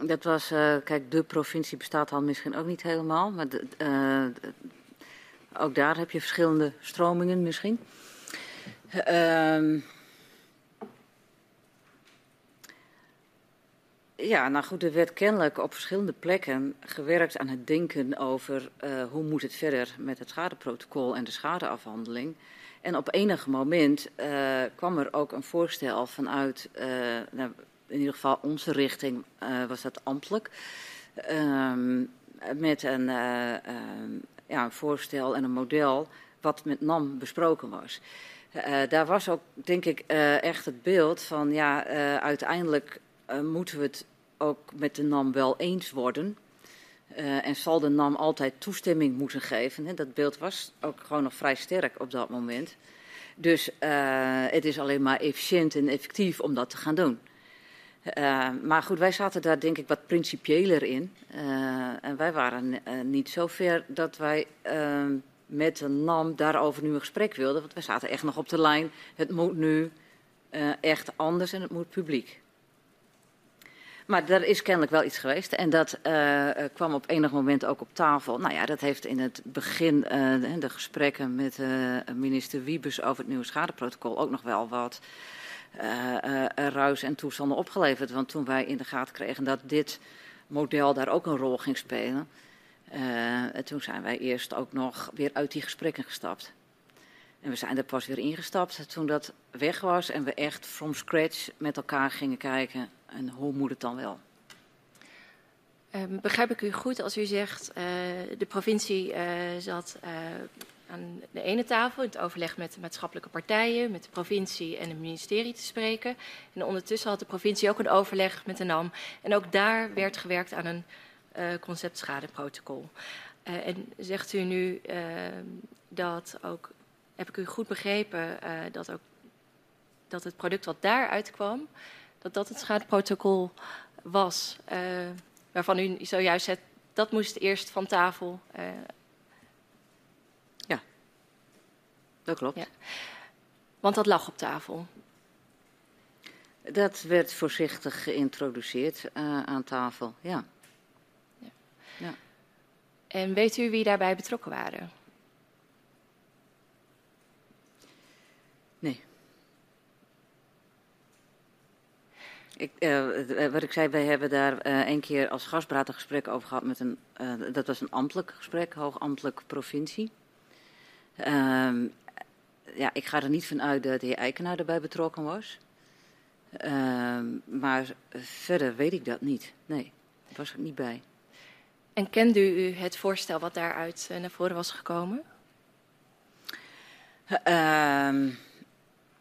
Dat was, kijk, de provincie bestaat al misschien ook niet helemaal, maar de, ook daar heb je verschillende stromingen misschien. Ehm Ja, nou goed, er werd kennelijk op verschillende plekken gewerkt aan het denken over uh, hoe moet het verder met het schadeprotocol en de schadeafhandeling. En op enig moment uh, kwam er ook een voorstel vanuit, uh, nou, in ieder geval onze richting was dat ambtelijk, ehm, met een, ja, een voorstel en een model wat met NAM besproken was. daar was ook, denk ik, echt het beeld van, ja, uiteindelijk moeten we het ook met de NAM wel eens worden. Uh, en zal de NAM altijd toestemming moeten geven. Hè? Dat beeld was ook gewoon nog vrij sterk op dat moment. Dus uh, het is alleen maar efficiënt en effectief om dat te gaan doen. Uh, maar goed, wij zaten daar denk ik wat principiëler in. en wij waren niet zo ver dat wij met de NAM daarover nu een gesprek wilden. Want wij zaten echt nog op de lijn. Het moet nu echt anders en het moet publiek. Maar er is kennelijk wel iets geweest. En dat uh, kwam op enig moment ook op tafel. Nou ja, dat heeft in het begin uh, de gesprekken met minister Wiebes over het nieuwe schadeprotocol ook nog wel wat ruis en toestanden opgeleverd. Want toen wij in de gaten kregen dat dit model daar ook een rol ging spelen. toen zijn wij eerst ook nog weer uit die gesprekken gestapt. En we zijn er pas weer ingestapt toen dat weg was en we echt from scratch met elkaar gingen kijken en hoe moet het dan wel? Um, begrijp ik u goed als u zegt uh, de provincie uh, zat uh, aan de ene tafel in het overleg met de maatschappelijke partijen, met de provincie en het ministerie te spreken. En ondertussen had de provincie ook een overleg met de NAM. En ook daar werd gewerkt aan een conceptschadeprotocol. En zegt u nu uh, dat ook, heb ik u goed begrepen, dat, ook, dat het product wat daaruit kwam, dat dat het schadeprotocol was, waarvan u zojuist zegt, dat moest eerst van tafel dat klopt. Ja. Want dat lag op tafel. Dat werd voorzichtig geïntroduceerd aan tafel, ja. ja. ja. En weet u wie daarbij betrokken waren? Nee. Ik, uh, wat ik zei, wij hebben daar uh, een keer als gastbraad een gesprek over gehad met een, dat was een ambtelijk gesprek, hoogambtelijk provincie. Ehm, ja, ik ga er niet van uit dat de heer Eikenaar erbij betrokken was. Uh, maar verder weet ik dat niet. Nee, daar was ik niet bij. En kende u het voorstel wat daaruit naar voren was gekomen? Uh,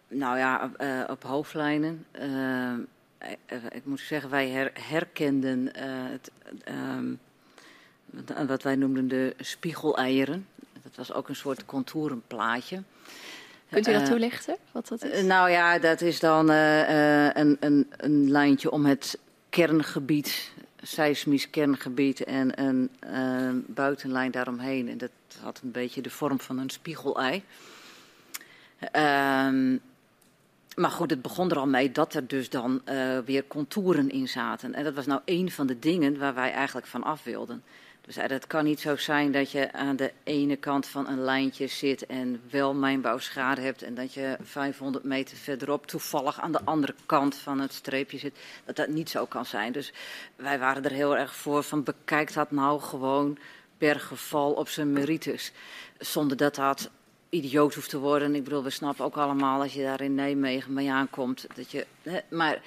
nou ja, uh, op hoofdlijnen. Ehm, eh, ik moet zeggen, wij her herkenden het, ehm, wat wij noemden de spiegeleieren. Dat was ook een soort contourenplaatje. Kunt u dat eh, toelichten, wat dat is? nou ja, dat is dan een, een, een lijntje om het kerngebied, seismisch kerngebied en een buitenlijn daaromheen. En dat had een beetje de vorm van een spiegelei. Ehm, maar goed, het begon er al mee dat er dus dan weer contouren in zaten. En dat was nou een van de dingen waar wij eigenlijk van af wilden. Dus het kan niet zo zijn dat je aan de ene kant van een lijntje zit en wel mijnbouwschade hebt en dat je 500 meter verderop toevallig aan de andere kant van het streepje zit. Dat dat niet zo kan zijn. Dus wij waren er heel erg voor van bekijk dat nou gewoon per geval op zijn merites. Zonder dat dat idioot hoeft te worden. Ik bedoel, we snappen ook allemaal als je daar in Nijmegen mee aankomt. Dat je, maar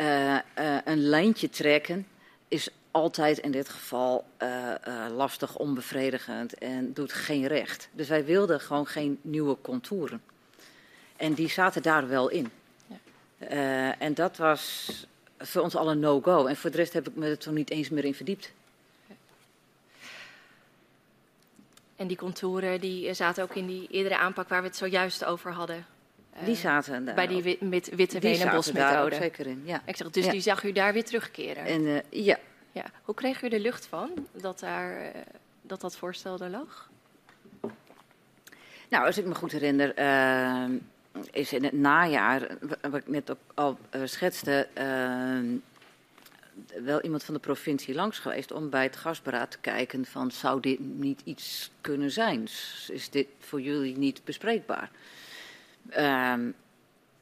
uh, uh, een lijntje trekken is altijd in dit geval uh, lastig, onbevredigend en doet geen recht. Dus wij wilden gewoon geen nieuwe contouren. En die zaten daar wel in. Ja. En dat was voor ons al een no-go. En voor de rest heb ik me er toen niet eens meer in verdiept. En die contouren die zaten ook in die eerdere aanpak waar we het zojuist over hadden. Die zaten daar. Bij die witte ween- en bosmethode. zeker in, ja. Ik zeg, dus ja. die zag u daar weer terugkeren? En, ja, ja. Hoe kreeg u er lucht van dat, daar, uh, dat dat voorstel er lag? Nou, als ik me goed herinner, uh, is in het najaar, wat ik net ook al schetste, wel iemand van de provincie langs geweest om bij het gasberaad te kijken van zou dit niet iets kunnen zijn? Is dit voor jullie niet bespreekbaar? Ehm,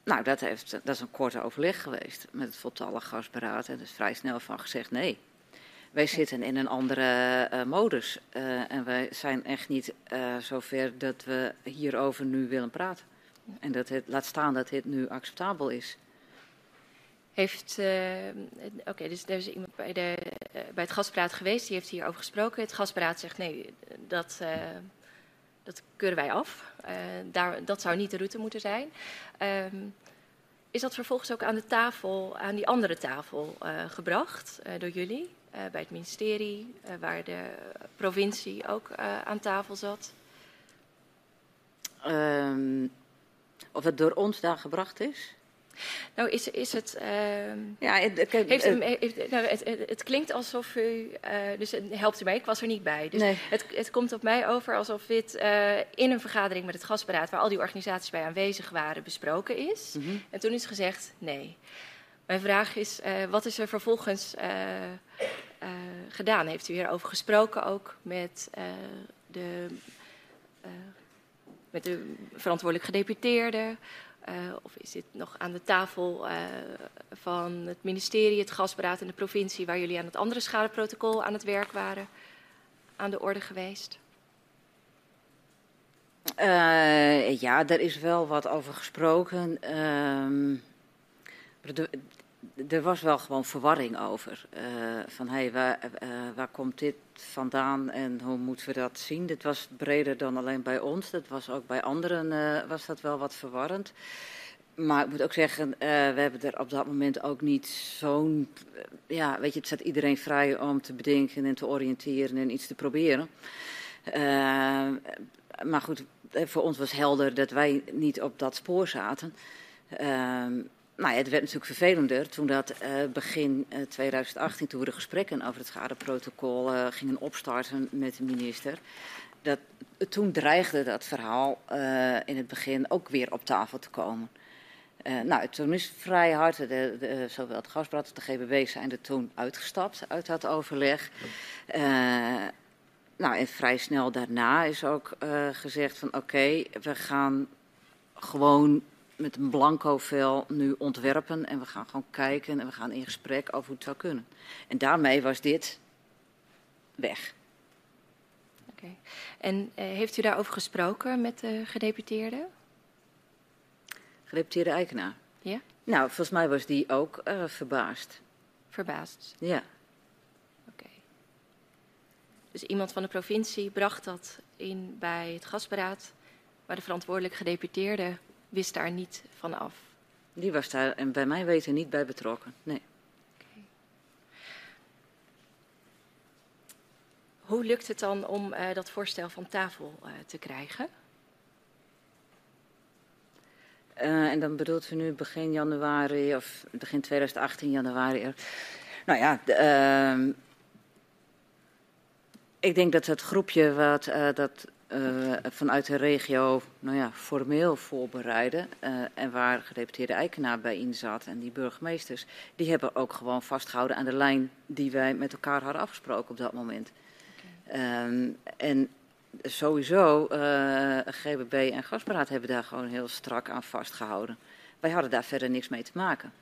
nou, dat, heeft, dat is een korte overleg geweest met het voltallig gasberaad en er is vrij snel van gezegd nee. Wij zitten in een andere uh, modus uh, en wij zijn echt niet uh, zover dat we hierover nu willen praten. En dat het, laat staan dat dit nu acceptabel is. Heeft, oké, okay, dus er is iemand bij, de, bij het gaspraat geweest, die heeft hierover gesproken. Het gaspraat zegt nee, dat, dat keuren wij af. daar, dat zou niet de route moeten zijn. Um, is dat vervolgens ook aan de tafel, aan die andere tafel gebracht door jullie? uh, bij het ministerie, uh, waar de provincie ook uh, aan tafel zat? Um, of het door ons daar gebracht is? Nou, is, is het. Uh, ja, het, heeft, heeft, nou, het, het, klinkt alsof u. dus het helpt u mij, ik was er niet bij. Dus nee. het, het komt op mij over alsof dit in een vergadering met het gasberaad, waar al die organisaties bij aanwezig waren, besproken is. Mm -hmm. En toen is gezegd nee. Mijn vraag is, uh, wat is er vervolgens gedaan? Heeft u hierover gesproken ook met, de, met de verantwoordelijk gedeputeerde? Of is dit nog aan de tafel van het ministerie, het gasberaad en de provincie, waar jullie aan het andere schadeprotocol aan het werk waren, aan de orde geweest? ja, er is wel wat over gesproken. Ehm, er was wel gewoon verwarring over. Uh, van hé, hey, waar, uh, waar komt dit vandaan en hoe moeten we dat zien? Dit was breder dan alleen bij ons. Dat was ook bij anderen uh, was dat wel wat verwarrend. Maar ik moet ook zeggen, we hebben er op dat moment ook niet zo'n. ja, weet je, het staat iedereen vrij om te bedenken en te oriënteren en iets te proberen. maar goed, voor ons was helder dat wij niet op dat spoor zaten. Nou het werd natuurlijk vervelender toen dat uh, begin uh, 2018, toen we de gesprekken over het schadeprotocol uh, gingen opstarten met de minister. Dat, toen dreigde dat verhaal in het begin ook weer op tafel te komen. nou, toen is vrij hard, de, de, zowel het gasbrand als de GBW zijn er toen uitgestapt uit dat overleg. nou, en vrij snel daarna is ook gezegd van oké, we gaan gewoon met een blanco vel nu ontwerpen en we gaan gewoon kijken en we gaan in gesprek over hoe het zou kunnen. En daarmee was dit weg. Oké. Okay. En uh, heeft u daarover gesproken met de gedeputeerde? Gedeputeerde Eikenaar? Ja. Nou, volgens mij was die ook uh, verbaasd. Verbaasd? Ja. Oké. Okay. Dus iemand van de provincie bracht dat in bij het gasberaad, waar de verantwoordelijke gedeputeerde wist daar niet van af. Die was daar en bij mij weten niet bij betrokken. Nee. Okay. Hoe lukt het dan om uh, dat voorstel van tafel uh, te krijgen? Uh, en dan bedoelt u nu begin januari of begin 2018 januari. Nou ja, de, ehm, ik denk dat het groepje wat dat uh, vanuit de regio nou ja, formeel voorbereiden. Uh, en waar gedeputeerde Eikenaar bij in zat en die burgemeesters, die hebben ook gewoon vastgehouden aan de lijn die wij met elkaar hadden afgesproken op dat moment. Okay. Um, en sowieso, uh, GBB en Gasberaad hebben daar gewoon heel strak aan vastgehouden. Wij hadden daar verder niks mee te maken.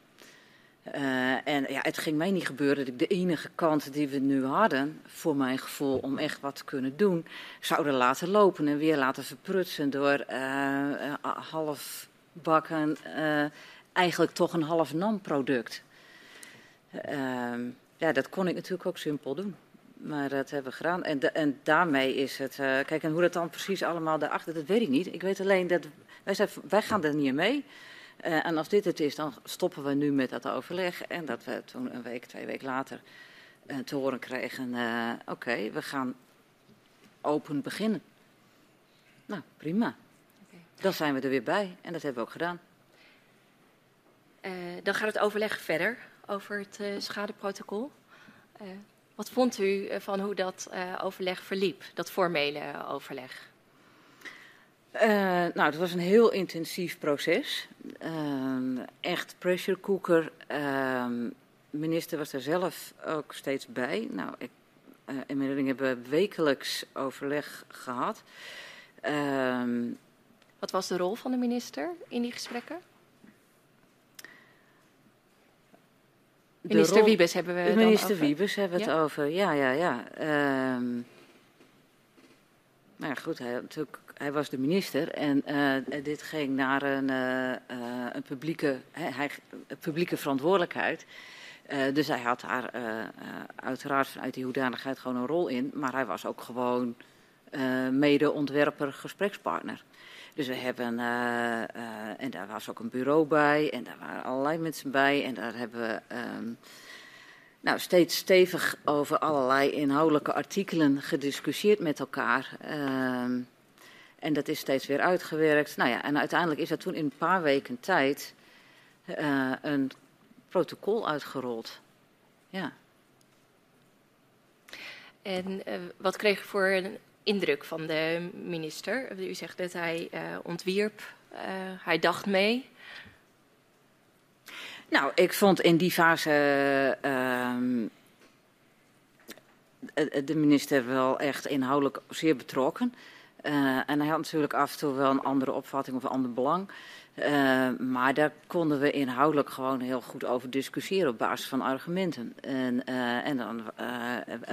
Uh, en ja, het ging mij niet gebeuren dat ik de enige kant die we nu hadden, voor mijn gevoel, om echt wat te kunnen doen, zouden laten lopen en weer laten verprutsen door uh, half bakken, uh, eigenlijk toch een half nam product. ja, dat kon ik natuurlijk ook simpel doen. Maar dat hebben we gedaan. En, en daarmee is het. kijk, en hoe dat dan precies allemaal daarachter, dat weet ik niet. Ik weet alleen dat. Wij, zijn, wij gaan er niet mee. Uh, en als dit het is, dan stoppen we nu met dat overleg. En dat we toen een week, twee weken later uh, te horen kregen: uh, oké, okay, we gaan open beginnen. Nou, prima. Okay. Dan zijn we er weer bij en dat hebben we ook gedaan. dan gaat het overleg verder over het schadeprotocol. wat vond u van hoe dat overleg verliep, dat formele overleg? Uh, nou, het was een heel intensief proces. Uh, echt pressure cooker. Uh, de minister was er zelf ook steeds bij. Nou, ik, inmiddels hebben we wekelijks overleg gehad. Ehm, Wat was de rol van de minister in die gesprekken? Minister rol, Wiebes hebben we het Minister over. Wiebes hebben we het over, ja, ja, ja. Ehm, nou ja, goed, hij, natuurlijk, hij was de minister en uh, dit ging naar een, uh, uh, een publieke, hij, publieke verantwoordelijkheid. dus hij had daar uiteraard vanuit die hoedanigheid gewoon een rol in. Maar hij was ook gewoon mede-ontwerper, gesprekspartner. Dus we hebben, en daar was ook een bureau bij en daar waren allerlei mensen bij. En daar hebben we... Um, nou, steeds stevig over allerlei inhoudelijke artikelen gediscussieerd met elkaar. Uh, en dat is steeds weer uitgewerkt. Nou ja, en uiteindelijk is er toen in een paar weken tijd uh, een protocol uitgerold. Ja. En uh, wat kreeg je voor een indruk van de minister? U zegt dat hij uh, ontwierp, hij dacht mee. Nou, ik vond in die fase uh, de minister wel echt inhoudelijk zeer betrokken. Uh, en hij had natuurlijk af en toe wel een andere opvatting of een ander belang. Uh, maar daar konden we inhoudelijk gewoon heel goed over discussiëren op basis van argumenten. En, uh, en dan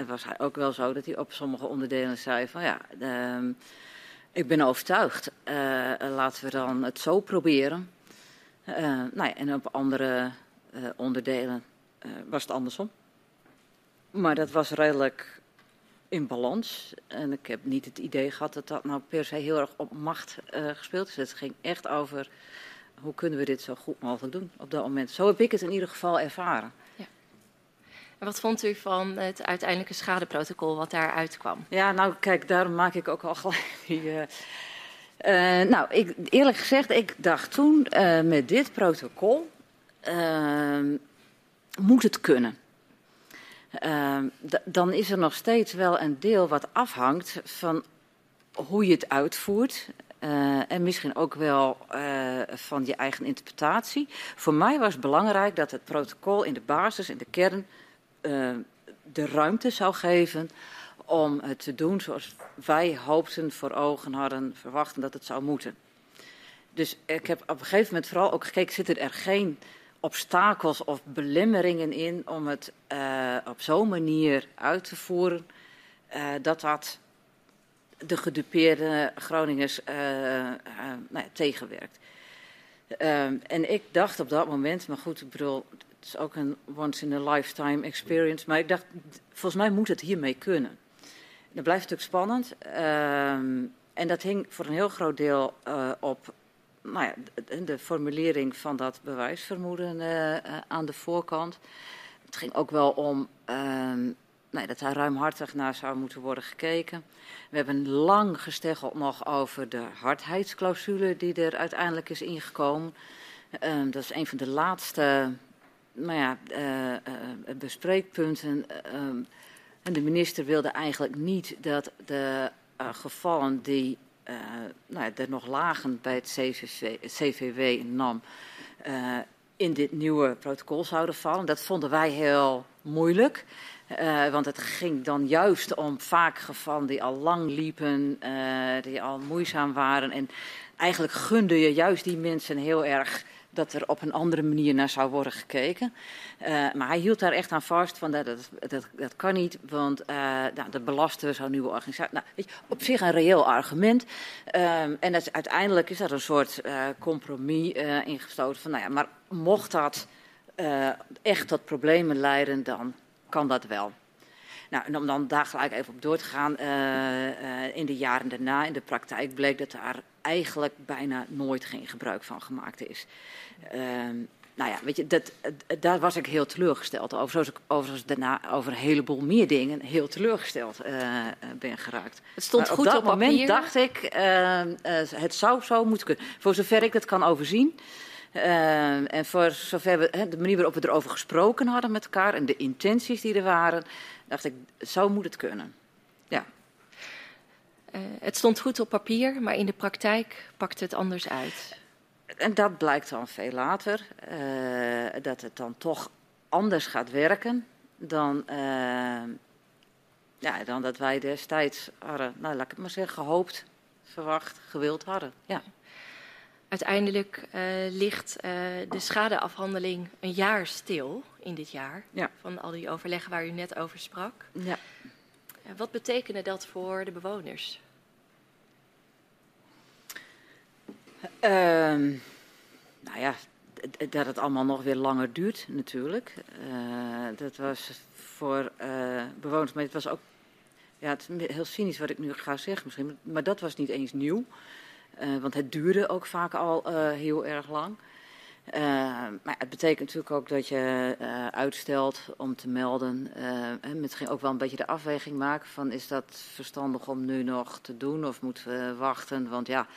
was hij ook wel zo dat hij op sommige onderdelen zei van ja, ehm, ik ben overtuigd. laten we dan het zo proberen. Nou ja, en op andere onderdelen was het andersom. Maar dat was redelijk in balans. En ik heb niet het idee gehad dat dat nou per se heel erg op macht gespeeld is. Het ging echt over hoe kunnen we dit zo goed mogelijk doen op dat moment. Zo heb ik het in ieder geval ervaren. Ja. En wat vond u van het uiteindelijke schadeprotocol wat daaruit kwam? Ja, nou kijk, daarom maak ik ook al gelijk die... Uh, uh, nou, ik, eerlijk gezegd, ik dacht toen met dit protocol moet het kunnen. Dan is er nog steeds wel een deel wat afhangt van hoe je het uitvoert. Uh, en misschien ook wel uh, van je eigen interpretatie. Voor mij was het belangrijk dat het protocol in de basis, in de kern, uh, de ruimte zou geven om het te doen zoals wij hoopten, voor ogen hadden, verwachten dat het zou moeten. Dus ik heb op een gegeven moment vooral ook gekeken, zitten er geen obstakels of belemmeringen in om het op zo'n manier uit te voeren dat dat de gedupeerde Groningers uh, nou tegenwerkt. Uh, en ik dacht op dat moment, maar goed, ik bedoel, het is ook een once in a lifetime experience, maar ik dacht, volgens mij moet het hiermee kunnen. Dat blijft natuurlijk spannend. Ehm, en dat hing voor een heel groot deel op nou ja, de, formulering van dat bewijsvermoeden aan de voorkant. Het ging ook wel om ehm, nee, dat daar ruimhartig naar zou moeten worden gekeken. We hebben lang gesteggeld nog over de hardheidsclausule die er uiteindelijk is ingekomen. Um, dat is een van de laatste nou ja, uh, uh, bespreekpunten. Um, en de minister wilde eigenlijk niet dat de uh, gevallen die nou ja, er nog lagen bij het CVW in NAM in dit nieuwe protocol zouden vallen. Dat vonden wij heel moeilijk. Uh, want het ging dan juist om vaak gevallen die al lang liepen, uh, die al moeizaam waren. En eigenlijk gunde je juist die mensen heel erg dat er op een andere manier naar zou worden gekeken. Uh, maar hij hield daar echt aan vast van dat, dat, dat, kan niet, want nou, dat belasten we zo'n nieuwe organisatie. Nou, weet je, op zich een reëel argument. en dat, uiteindelijk is dat een soort compromis ingestoten van, nou ja, maar mocht dat echt tot problemen leiden, dan kan dat wel. Nou, en om dan daar gelijk even op door te gaan, uh, uh, in de jaren daarna, in de praktijk bleek dat daar eigenlijk bijna nooit geen gebruik van gemaakt is. Uh, nou ja, weet je, dat, daar was ik heel teleurgesteld over. Zoals ik overigens daarna over een heleboel meer dingen heel teleurgesteld ben geraakt. Het stond maar goed op dat op moment papier. dacht ik, het zou zo moeten kunnen. Voor zover ik het kan overzien. Uh, en voor zover we, de manier waarop we erover gesproken hadden met elkaar en de intenties die er waren, dacht ik, zo moet het kunnen. Ja. Uh, het stond goed op papier, maar in de praktijk pakte het anders uit. En dat blijkt dan veel later, uh, dat het dan toch anders gaat werken dan, ja, dan dat wij destijds hadden, nou laat ik het maar zeggen, gehoopt, verwacht, gewild hadden. Ja. Uiteindelijk uh, ligt uh, de schadeafhandeling een jaar stil in dit jaar. Ja. Van al die overleggen waar u net over sprak. Ja. Uh, wat betekende dat voor de bewoners? Um, nou ja, dat het allemaal nog weer langer duurt natuurlijk. dat was voor bewoners, maar het was ook... Ja, het is heel cynisch wat ik nu ga zeggen misschien, maar dat was niet eens nieuw. Uh, want het duurde ook vaak al uh, heel erg lang. Uh, maar het betekent natuurlijk ook dat je uitstelt om te melden. en misschien ook wel een beetje de afweging maken van is dat verstandig om nu nog te doen of moeten we wachten? Want ja,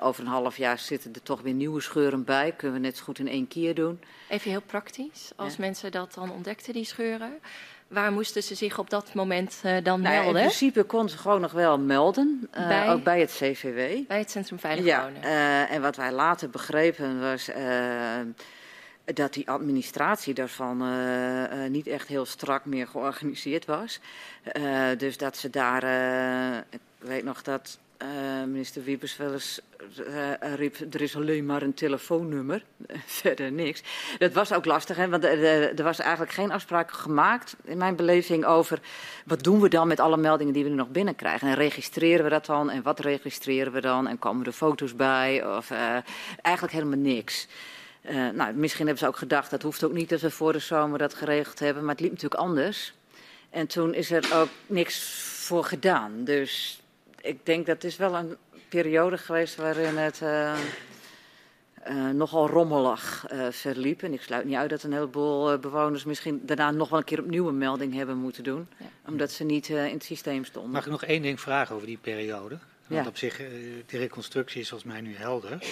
over een half jaar zitten er toch weer nieuwe scheuren bij. Kunnen we net zo goed in één keer doen. Even heel praktisch, als ja. mensen dat dan ontdekten, die scheuren. Waar moesten ze zich op dat moment uh, dan nou, melden? In principe kon ze gewoon nog wel melden, uh, bij, ook bij het CVW. Bij het Centrum Veilig ja, Wonen. Uh, en wat wij later begrepen was dat die administratie daarvan niet echt heel strak meer georganiseerd was. dus dat ze daar, ik weet nog dat uh, minister Wiebes wel eens uh, riep, er is alleen maar een telefoonnummer, verder niks. Dat was ook lastig, hè, want er, was eigenlijk geen afspraak gemaakt, in mijn beleving, over wat doen we dan met alle meldingen die we nu nog binnenkrijgen. En registreren we dat dan, en wat registreren we dan, en komen er foto's bij, of eigenlijk helemaal niks. Nou, misschien hebben ze ook gedacht, dat hoeft ook niet dat we voor de zomer dat geregeld hebben, maar het liep natuurlijk anders. En toen is er ook niks voor gedaan. Dus ik denk dat is wel een periode geweest waarin het uh, uh, nogal rommelig uh, verliep. En ik sluit niet uit dat een heleboel bewoners misschien daarna nog wel een keer opnieuw een melding hebben moeten doen. Ja. Omdat ze niet in het systeem stonden. Mag ik nog één ding vragen over die periode? Want ja. op zich, die reconstructie is volgens mij nu helder.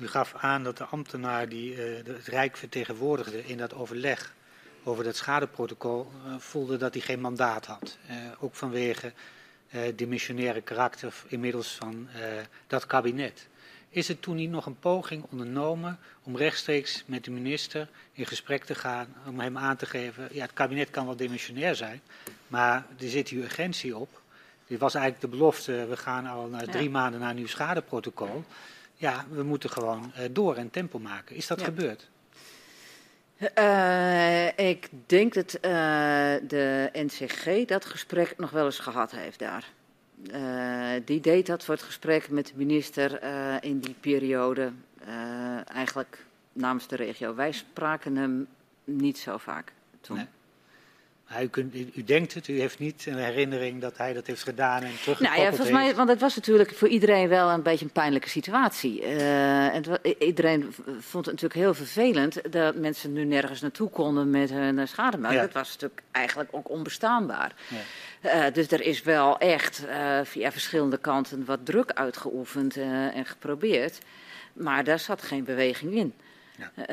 u gaf aan dat de ambtenaar die het Rijk vertegenwoordigde in dat overleg over dat schadeprotocol voelde dat hij geen mandaat had. ook vanwege uh, dimensionaire karakter inmiddels van uh, dat kabinet. Is er toen niet nog een poging ondernomen om rechtstreeks met de minister in gesprek te gaan, om hem aan te geven, ja het kabinet kan wel dimensionair zijn, maar er zit hier urgentie op. Dit was eigenlijk de belofte, we gaan al na drie ja. maanden naar een nieuw schadeprotocol. Ja, we moeten gewoon uh, door en tempo maken. Is dat ja. gebeurd? Uh, ik denk dat uh, de NCG dat gesprek nog wel eens gehad heeft daar. Uh, die deed dat voor het gesprek met de minister in die periode eigenlijk namens de regio. Wij spraken hem niet zo vaak toen. U, kunt, u, denkt het, u heeft niet een herinnering dat hij dat heeft gedaan en teruggekoppeld Nou ja, volgens mij, want het was natuurlijk voor iedereen wel een beetje een pijnlijke situatie. Uh, en iedereen vond het natuurlijk heel vervelend dat mensen nu nergens naartoe konden met hun schademelk. Ja. Dat was natuurlijk eigenlijk ook onbestaanbaar. Ja. Uh, dus er is wel echt uh, via verschillende kanten wat druk uitgeoefend en geprobeerd. Maar daar zat geen beweging in. Ja.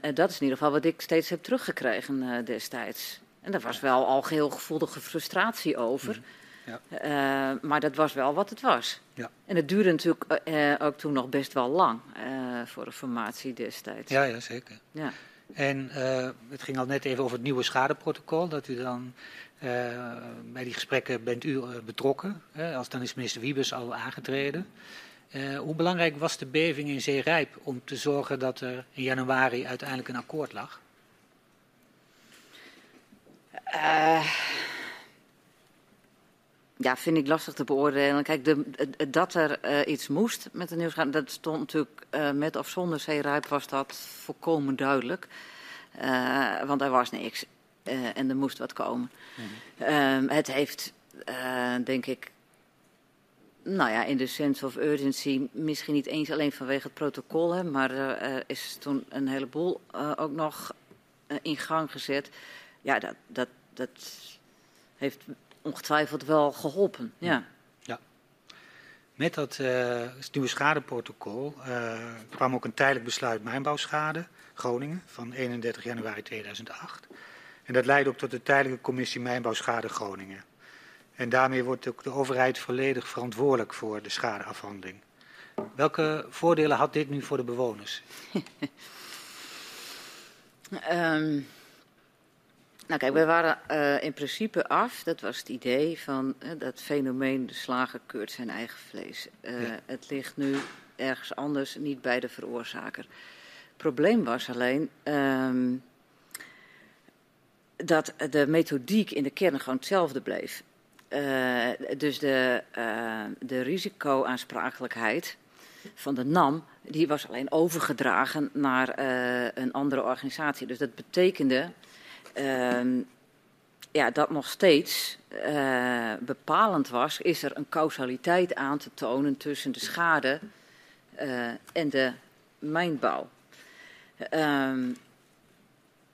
en dat is in ieder geval wat ik steeds heb teruggekregen destijds. En daar was wel al geheel gevoelige frustratie over. Mhm. Ja. Uh, maar dat was wel wat het was. Ja. En het duurde natuurlijk uh, ook toen nog best wel lang uh, voor de formatie destijds. Ja, ja zeker. Ja. En het ging al net even over het nieuwe schadeprotocol. Dat u dan bij die gesprekken bent u betrokken. als dan is minister Wiebes al aangetreden. hoe belangrijk was de beving in Zeerijp om te zorgen dat er in januari uiteindelijk een akkoord lag? Uh, ja, vind ik lastig te beoordelen. Kijk, de, dat er uh, iets moest met de nieuwsgaan, dat stond natuurlijk uh, met of zonder zeeruip was dat volkomen duidelijk. want er was niks en er moest wat komen. Mm -hmm. het heeft, denk ik, nou ja, in de sense of urgency, misschien niet eens alleen vanwege het protocol, hè, maar er is toen een heleboel ook nog in gang gezet. Ja, dat, dat, dat heeft ongetwijfeld wel geholpen. Ja. ja. Met dat uh, nieuwe schadeprotocol uh, kwam ook een tijdelijk besluit mijnbouwschade Groningen van 31 januari 2008. En dat leidde ook tot de tijdelijke commissie mijnbouwschade Groningen. En daarmee wordt ook de overheid volledig verantwoordelijk voor de schadeafhandeling. Welke voordelen had dit nu voor de bewoners? um, Nou kijk, we waren uh, in principe af, dat was het idee van uh, dat fenomeen de slager keurt zijn eigen vlees. Uh, ja. Het ligt nu ergens anders, niet bij de veroorzaker. Het probleem was alleen um, dat de methodiek in de kern gewoon hetzelfde bleef. dus de, de risicoaansprakelijkheid van de NAM, die was alleen overgedragen naar een andere organisatie. Dus dat betekende ja, dat nog steeds uh, bepalend was, is er een causaliteit aan te tonen tussen de schade uh, en de mijnbouw. Um,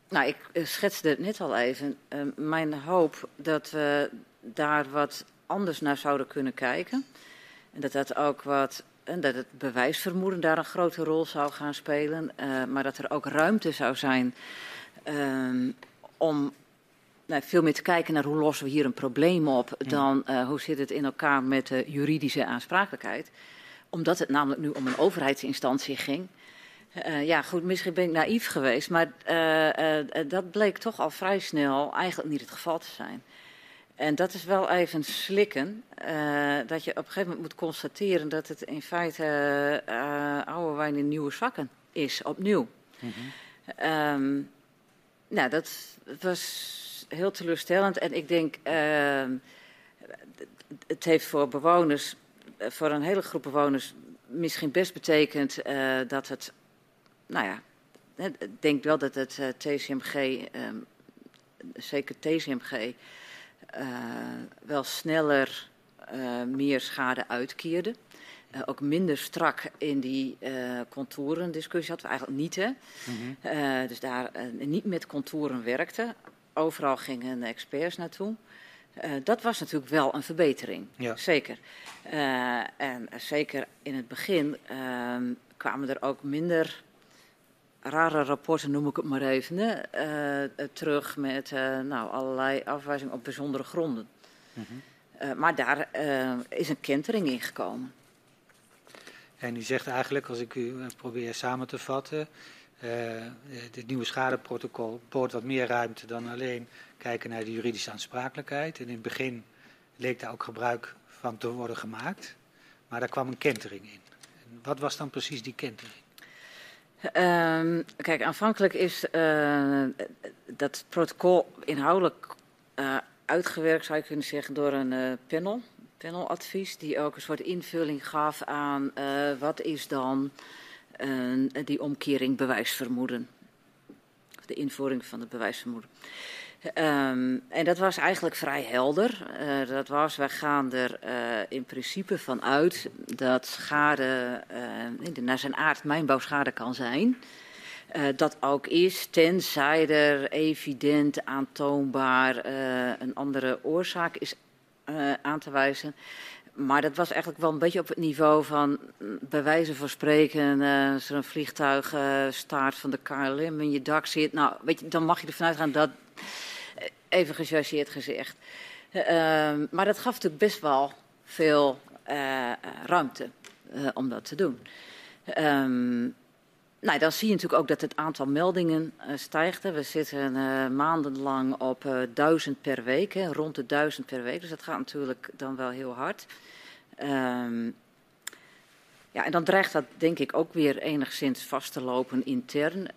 nou, ik schetste het net al even. Uh, mijn hoop dat we daar wat anders naar zouden kunnen kijken. En dat dat ook wat. En dat het bewijsvermoeden daar een grote rol zou gaan spelen. Maar dat er ook ruimte zou zijn om nou, veel meer te kijken naar hoe lossen we hier een probleem op dan uh, hoe zit het in elkaar met de juridische aansprakelijkheid. Omdat het namelijk nu om een overheidsinstantie ging. Uh, ja, goed, misschien ben ik naïef geweest, maar uh, dat bleek toch al vrij snel eigenlijk niet het geval te zijn. En dat is wel even slikken, dat je op een gegeven moment moet constateren dat het in feite oude wijn in nieuwe zakken is, opnieuw. Mm -hmm. um, nou, dat was heel teleurstellend. En ik denk, uh, het heeft voor bewoners, voor een hele groep bewoners, misschien best betekend uh, dat het nou ja, ik denk wel dat het TCMG, ehm, zeker TCMG, wel sneller meer schade uitkeerde. Uh, ook minder strak in die uh, contourendiscussie hadden we eigenlijk niet. Hè? Mm -hmm. uh, dus daar niet met contouren werkte. Overal gingen experts naartoe. dat was natuurlijk wel een verbetering, ja. zeker. en zeker in het begin ehm, kwamen er ook minder rare rapporten, noem ik het maar even, hè, terug met nou, allerlei afwijzingen op bijzondere gronden. Mm -hmm. maar daar is een kentering in gekomen. En u zegt eigenlijk, als ik u eh, probeer samen te vatten, uh, dit nieuwe schadeprotocol bood wat meer ruimte dan alleen kijken naar de juridische aansprakelijkheid. En in het begin leek daar ook gebruik van te worden gemaakt, maar daar kwam een kentering in. En wat was dan precies die kentering? Um, kijk, aanvankelijk is dat protocol inhoudelijk uitgewerkt, zou je kunnen zeggen, door een panel paneladvies die ook een soort invulling gaf aan uh, wat is dan uh, die omkering bewijsvermoeden. De invoering van het bewijsvermoeden. Um, en dat was eigenlijk vrij helder. Uh, dat was, wij gaan er in principe van uit dat schade naar zijn aard mijnbouwschade kan zijn. dat ook is, tenzij er evident aantoonbaar een andere oorzaak is uh, aan te wijzen. Maar dat was eigenlijk wel een beetje op het niveau van, mm, bij wijze van spreken, uh, als er een vliegtuig uh, staart van de KLM in je dak zit. Nou, weet je, dan mag je ervan uitgaan dat, even gechargeerd gezegd. Ehm, maar dat gaf natuurlijk best wel veel ruimte om dat te doen. Um, nou, dan zie je natuurlijk ook dat het aantal meldingen uh, stijgt. We zitten uh, maandenlang op uh, duizend per week, hè, rond de duizend per week. Dus dat gaat natuurlijk dan wel heel hard. Um, ja, en dan dreigt dat denk ik ook weer enigszins vast te lopen intern.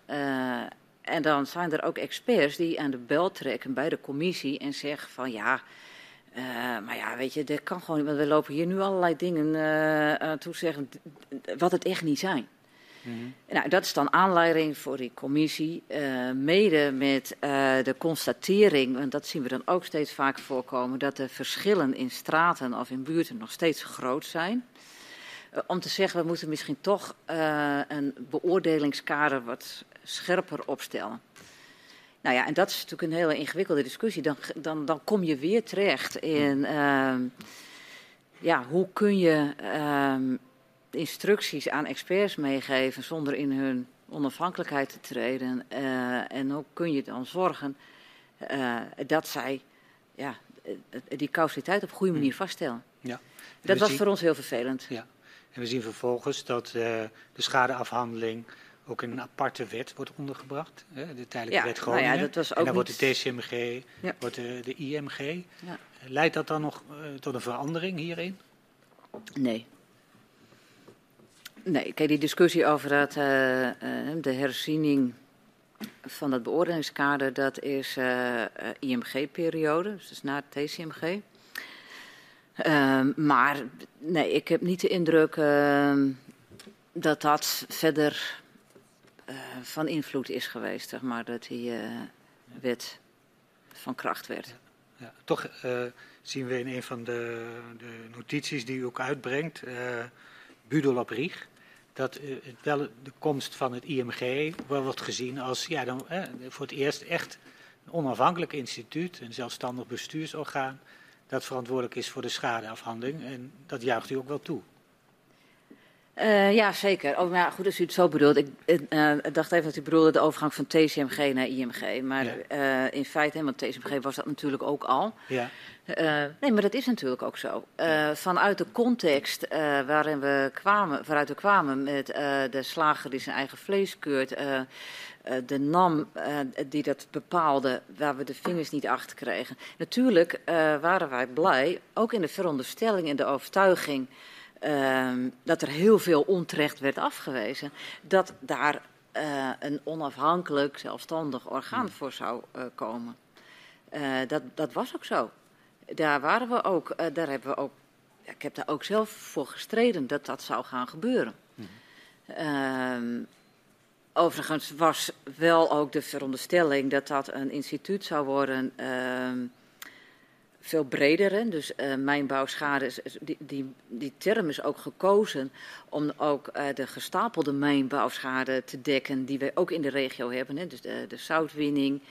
en dan zijn er ook experts die aan de bel trekken bij de commissie en zeggen van ja... maar ja, weet je, dat kan gewoon, want we lopen hier nu allerlei dingen toe zeggen wat het echt niet zijn. Mm nou, dat is dan aanleiding voor die commissie, uh, mede met uh, de constatering, en dat zien we dan ook steeds vaak voorkomen, dat de verschillen in straten of in buurten nog steeds groot zijn. Uh, om te zeggen, we moeten misschien toch een beoordelingskader wat scherper opstellen. Nou ja, en dat is natuurlijk een hele ingewikkelde discussie. Dan, dan, dan kom je weer terecht in, ehm, ja, hoe kun je ehm, instructies aan experts meegeven zonder in hun onafhankelijkheid te treden. Uh, en hoe kun je dan zorgen uh, dat zij ja, die causaliteit op een goede manier vaststellen. Ja. Dat was zien, voor ons heel vervelend. Ja. En we zien vervolgens dat de schadeafhandeling ook in een aparte wet wordt ondergebracht. Hè, de tijdelijke ja, wet Groningen. Nou ja, dat was ook en dan wordt de TCMG, ja. wordt de, de IMG. Ja. Leidt dat dan nog tot een verandering hierin? Nee. Nee, kijk, die discussie over dat, uh, uh, de herziening van het beoordelingskader, dat is uh, IMG-periode, dus na het TCMG. Ehm, maar nee, ik heb niet de indruk ehm, dat dat verder van invloed is geweest, zeg maar, dat die wet van kracht werd. Ja. Toch zien we in een van de, de notities die u ook uitbrengt, Budel op dat uh, wel de komst van het IMG wel wordt gezien als ja, dan, eh, voor het eerst echt een onafhankelijk instituut, een zelfstandig bestuursorgaan, dat verantwoordelijk is voor de schadeafhandeling. En dat juicht u ook wel toe. Uh, ja, zeker. Oh, maar goed, als u het zo bedoelt. Ik uh, dacht even dat u bedoelde de overgang van TCMG naar IMG. Maar ja. uh, in feite, want TCMG was dat natuurlijk ook al. Ja. nee, maar dat is natuurlijk ook zo. vanuit de context waarin we kwamen, waaruit we kwamen met de slager die zijn eigen vlees keurt... de NAM die dat bepaalde, waar we de vingers niet achter kregen. Natuurlijk waren wij blij, ook in de veronderstelling en de overtuiging... Uh, dat er heel veel onterecht werd afgewezen, dat daar uh, een onafhankelijk, zelfstandig orgaan hmm. voor zou uh, komen. Uh, dat, dat was ook zo. Daar waren we ook, daar hebben we ook, ik heb daar ook zelf voor gestreden dat dat zou gaan gebeuren. Hmm. Ehm, overigens was wel ook de veronderstelling dat dat een instituut zou worden. Ehm, veel breder. Dus uh, mijnbouwschade, die, die, die term is ook gekozen om ook uh, de gestapelde mijnbouwschade te dekken die wij ook in de regio hebben. Hè. Dus de, zoutwinning,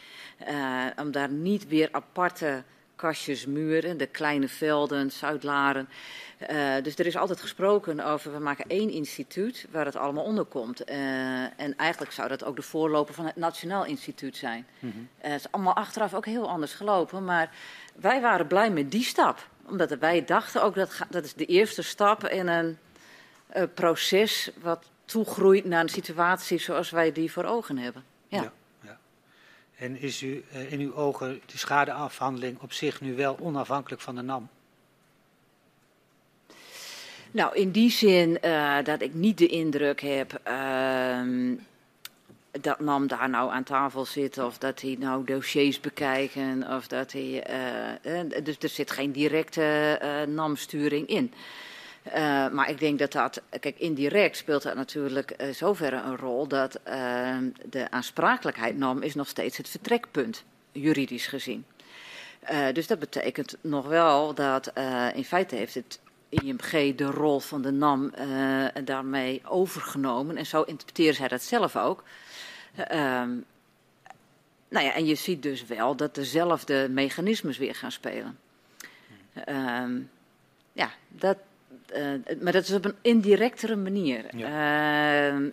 uh, om daar niet weer aparte kastjes, muren, de kleine velden, Zuidlaren. dus er is altijd gesproken over, we maken één instituut waar het allemaal onder komt. en eigenlijk zou dat ook de voorloper van het Nationaal Instituut zijn. Mm -hmm. het is allemaal achteraf ook heel anders gelopen, maar wij waren blij met die stap. Omdat wij dachten ook dat dat is de eerste stap in een proces wat toegroeit naar een situatie zoals wij die voor ogen hebben. Ja. En is u uh, in uw ogen de schadeafhandeling op zich nu wel onafhankelijk van de NAM? Nou, in die zin uh, dat ik niet de indruk heb ehm, dat NAM daar nou aan tafel zit of dat hij nou dossiers bekijken of dat hij. Uh, dus er zit geen directe NAM-sturing in. Uh, maar ik denk dat dat, kijk, indirect speelt dat natuurlijk uh, zoverre een rol dat uh, de aansprakelijkheid NAM is nog steeds het vertrekpunt, juridisch gezien. dus dat betekent nog wel dat in feite heeft het IMG de rol van de NAM daarmee overgenomen. En zo interpreteren zij dat zelf ook. Um, nou ja, en je ziet dus wel dat dezelfde mechanismes weer gaan spelen. Um, ja, dat, maar dat is op een indirectere manier. Ja. Uh,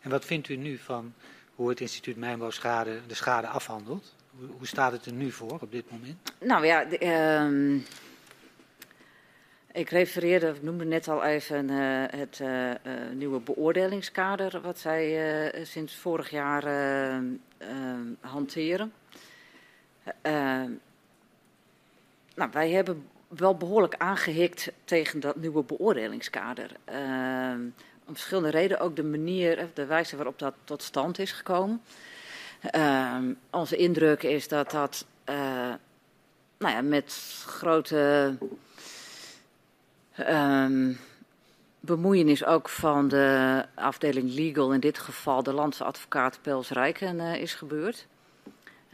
en wat vindt u nu van hoe het instituut Mijnbouwschade de schade afhandelt? Hoe, staat het er nu voor op dit moment? Nou ja, de, uh, ik refereerde, ik noemde net al even uh, het uh, nieuwe beoordelingskader, wat zij sinds vorig jaar hanteren. nou, wij hebben wel behoorlijk aangehikt tegen dat nieuwe beoordelingskader. om verschillende redenen, ook de manier, de wijze waarop dat tot stand is gekomen. onze indruk is dat dat nou ja, met grote Um, bemoeienis ook van de afdeling legal, in dit geval de landsadvocaat Pels Rijken, is gebeurd.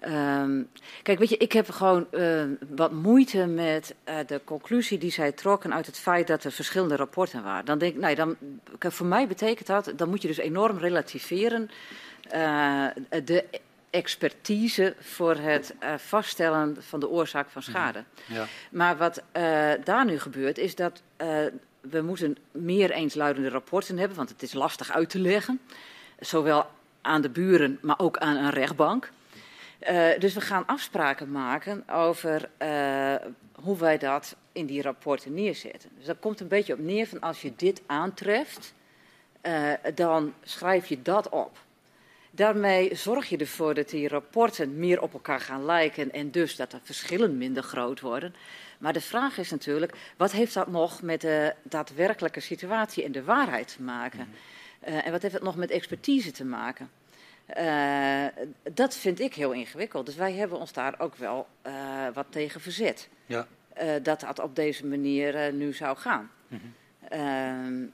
Um, kijk, weet je, ik heb gewoon uh, wat moeite met uh, de conclusie die zij trokken uit het feit dat er verschillende rapporten waren. Dan denk ik, nee, dan, voor mij betekent dat, dan moet je dus enorm relativeren de expertise voor het vaststellen van de oorzaak van schade. Ja. Maar wat daar nu gebeurt, is dat we moeten meer eensluidende rapporten hebben, want het is lastig uit te leggen. Zowel aan de buren, maar ook aan een rechtbank. Dus we gaan afspraken maken over hoe wij dat in die rapporten neerzetten. Dus dat komt een beetje op neer van als je dit aantreft, dan schrijf je dat op. Daarmee zorg je ervoor dat die rapporten meer op elkaar gaan lijken en dus dat de verschillen minder groot worden. Maar de vraag is natuurlijk, wat heeft dat nog met de daadwerkelijke situatie en de waarheid te maken? Uh, en wat heeft dat nog met expertise te maken? Uh, dat vind ik heel ingewikkeld. Dus wij hebben ons daar ook wel uh, wat tegen verzet. Ja. dat dat op deze manier nu zou gaan. Mm -hmm.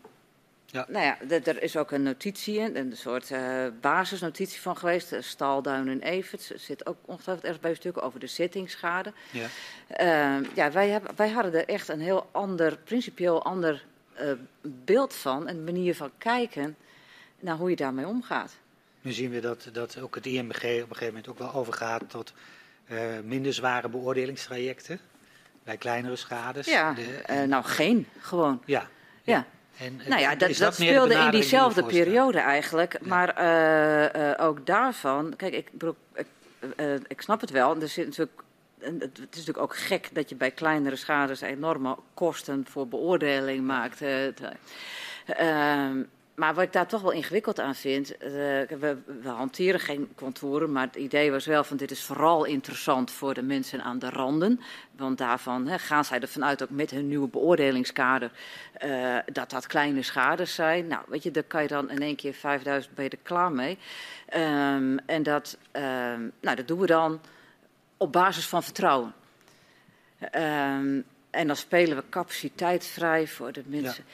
Ja. Nou ja, er is ook een notitie in, een soort basisnotitie van geweest. Stalduin en Evert zit ook ongetwijfeld ergens bij een stuk over de zittingsschade. Ja, uh, ja wij, hebben, wij hadden er echt een heel ander, principieel ander beeld van. Een manier van kijken naar hoe je daarmee omgaat. Nu zien we dat, dat ook het IMBG op een gegeven moment ook wel overgaat tot minder zware beoordelingstrajecten. Bij kleinere schades. Ja, de, nou geen, gewoon. Ja. ja. En, nou ja, dat, dat, speelde in diezelfde die periode eigenlijk. Ja. Maar uh, uh, ook daarvan, kijk, ik, ik, uh, ik snap het wel. Er zit natuurlijk, het is natuurlijk ook gek dat je bij kleinere schades enorme kosten voor beoordeling maakt. Ehm, maar wat ik daar toch wel ingewikkeld aan vind, uh, we, we, hanteren geen contouren, maar het idee was wel van dit is vooral interessant voor de mensen aan de randen. Want daarvan gaan zij ervan uit, ook met hun nieuwe beoordelingskader, uh, dat dat kleine schades zijn. Nou, weet je, daar kan je dan in één keer 5000 ben je er klaar mee. Um, en dat, um, nou, dat doen we dan op basis van vertrouwen. Um, en dan spelen we capaciteit vrij voor de mensen.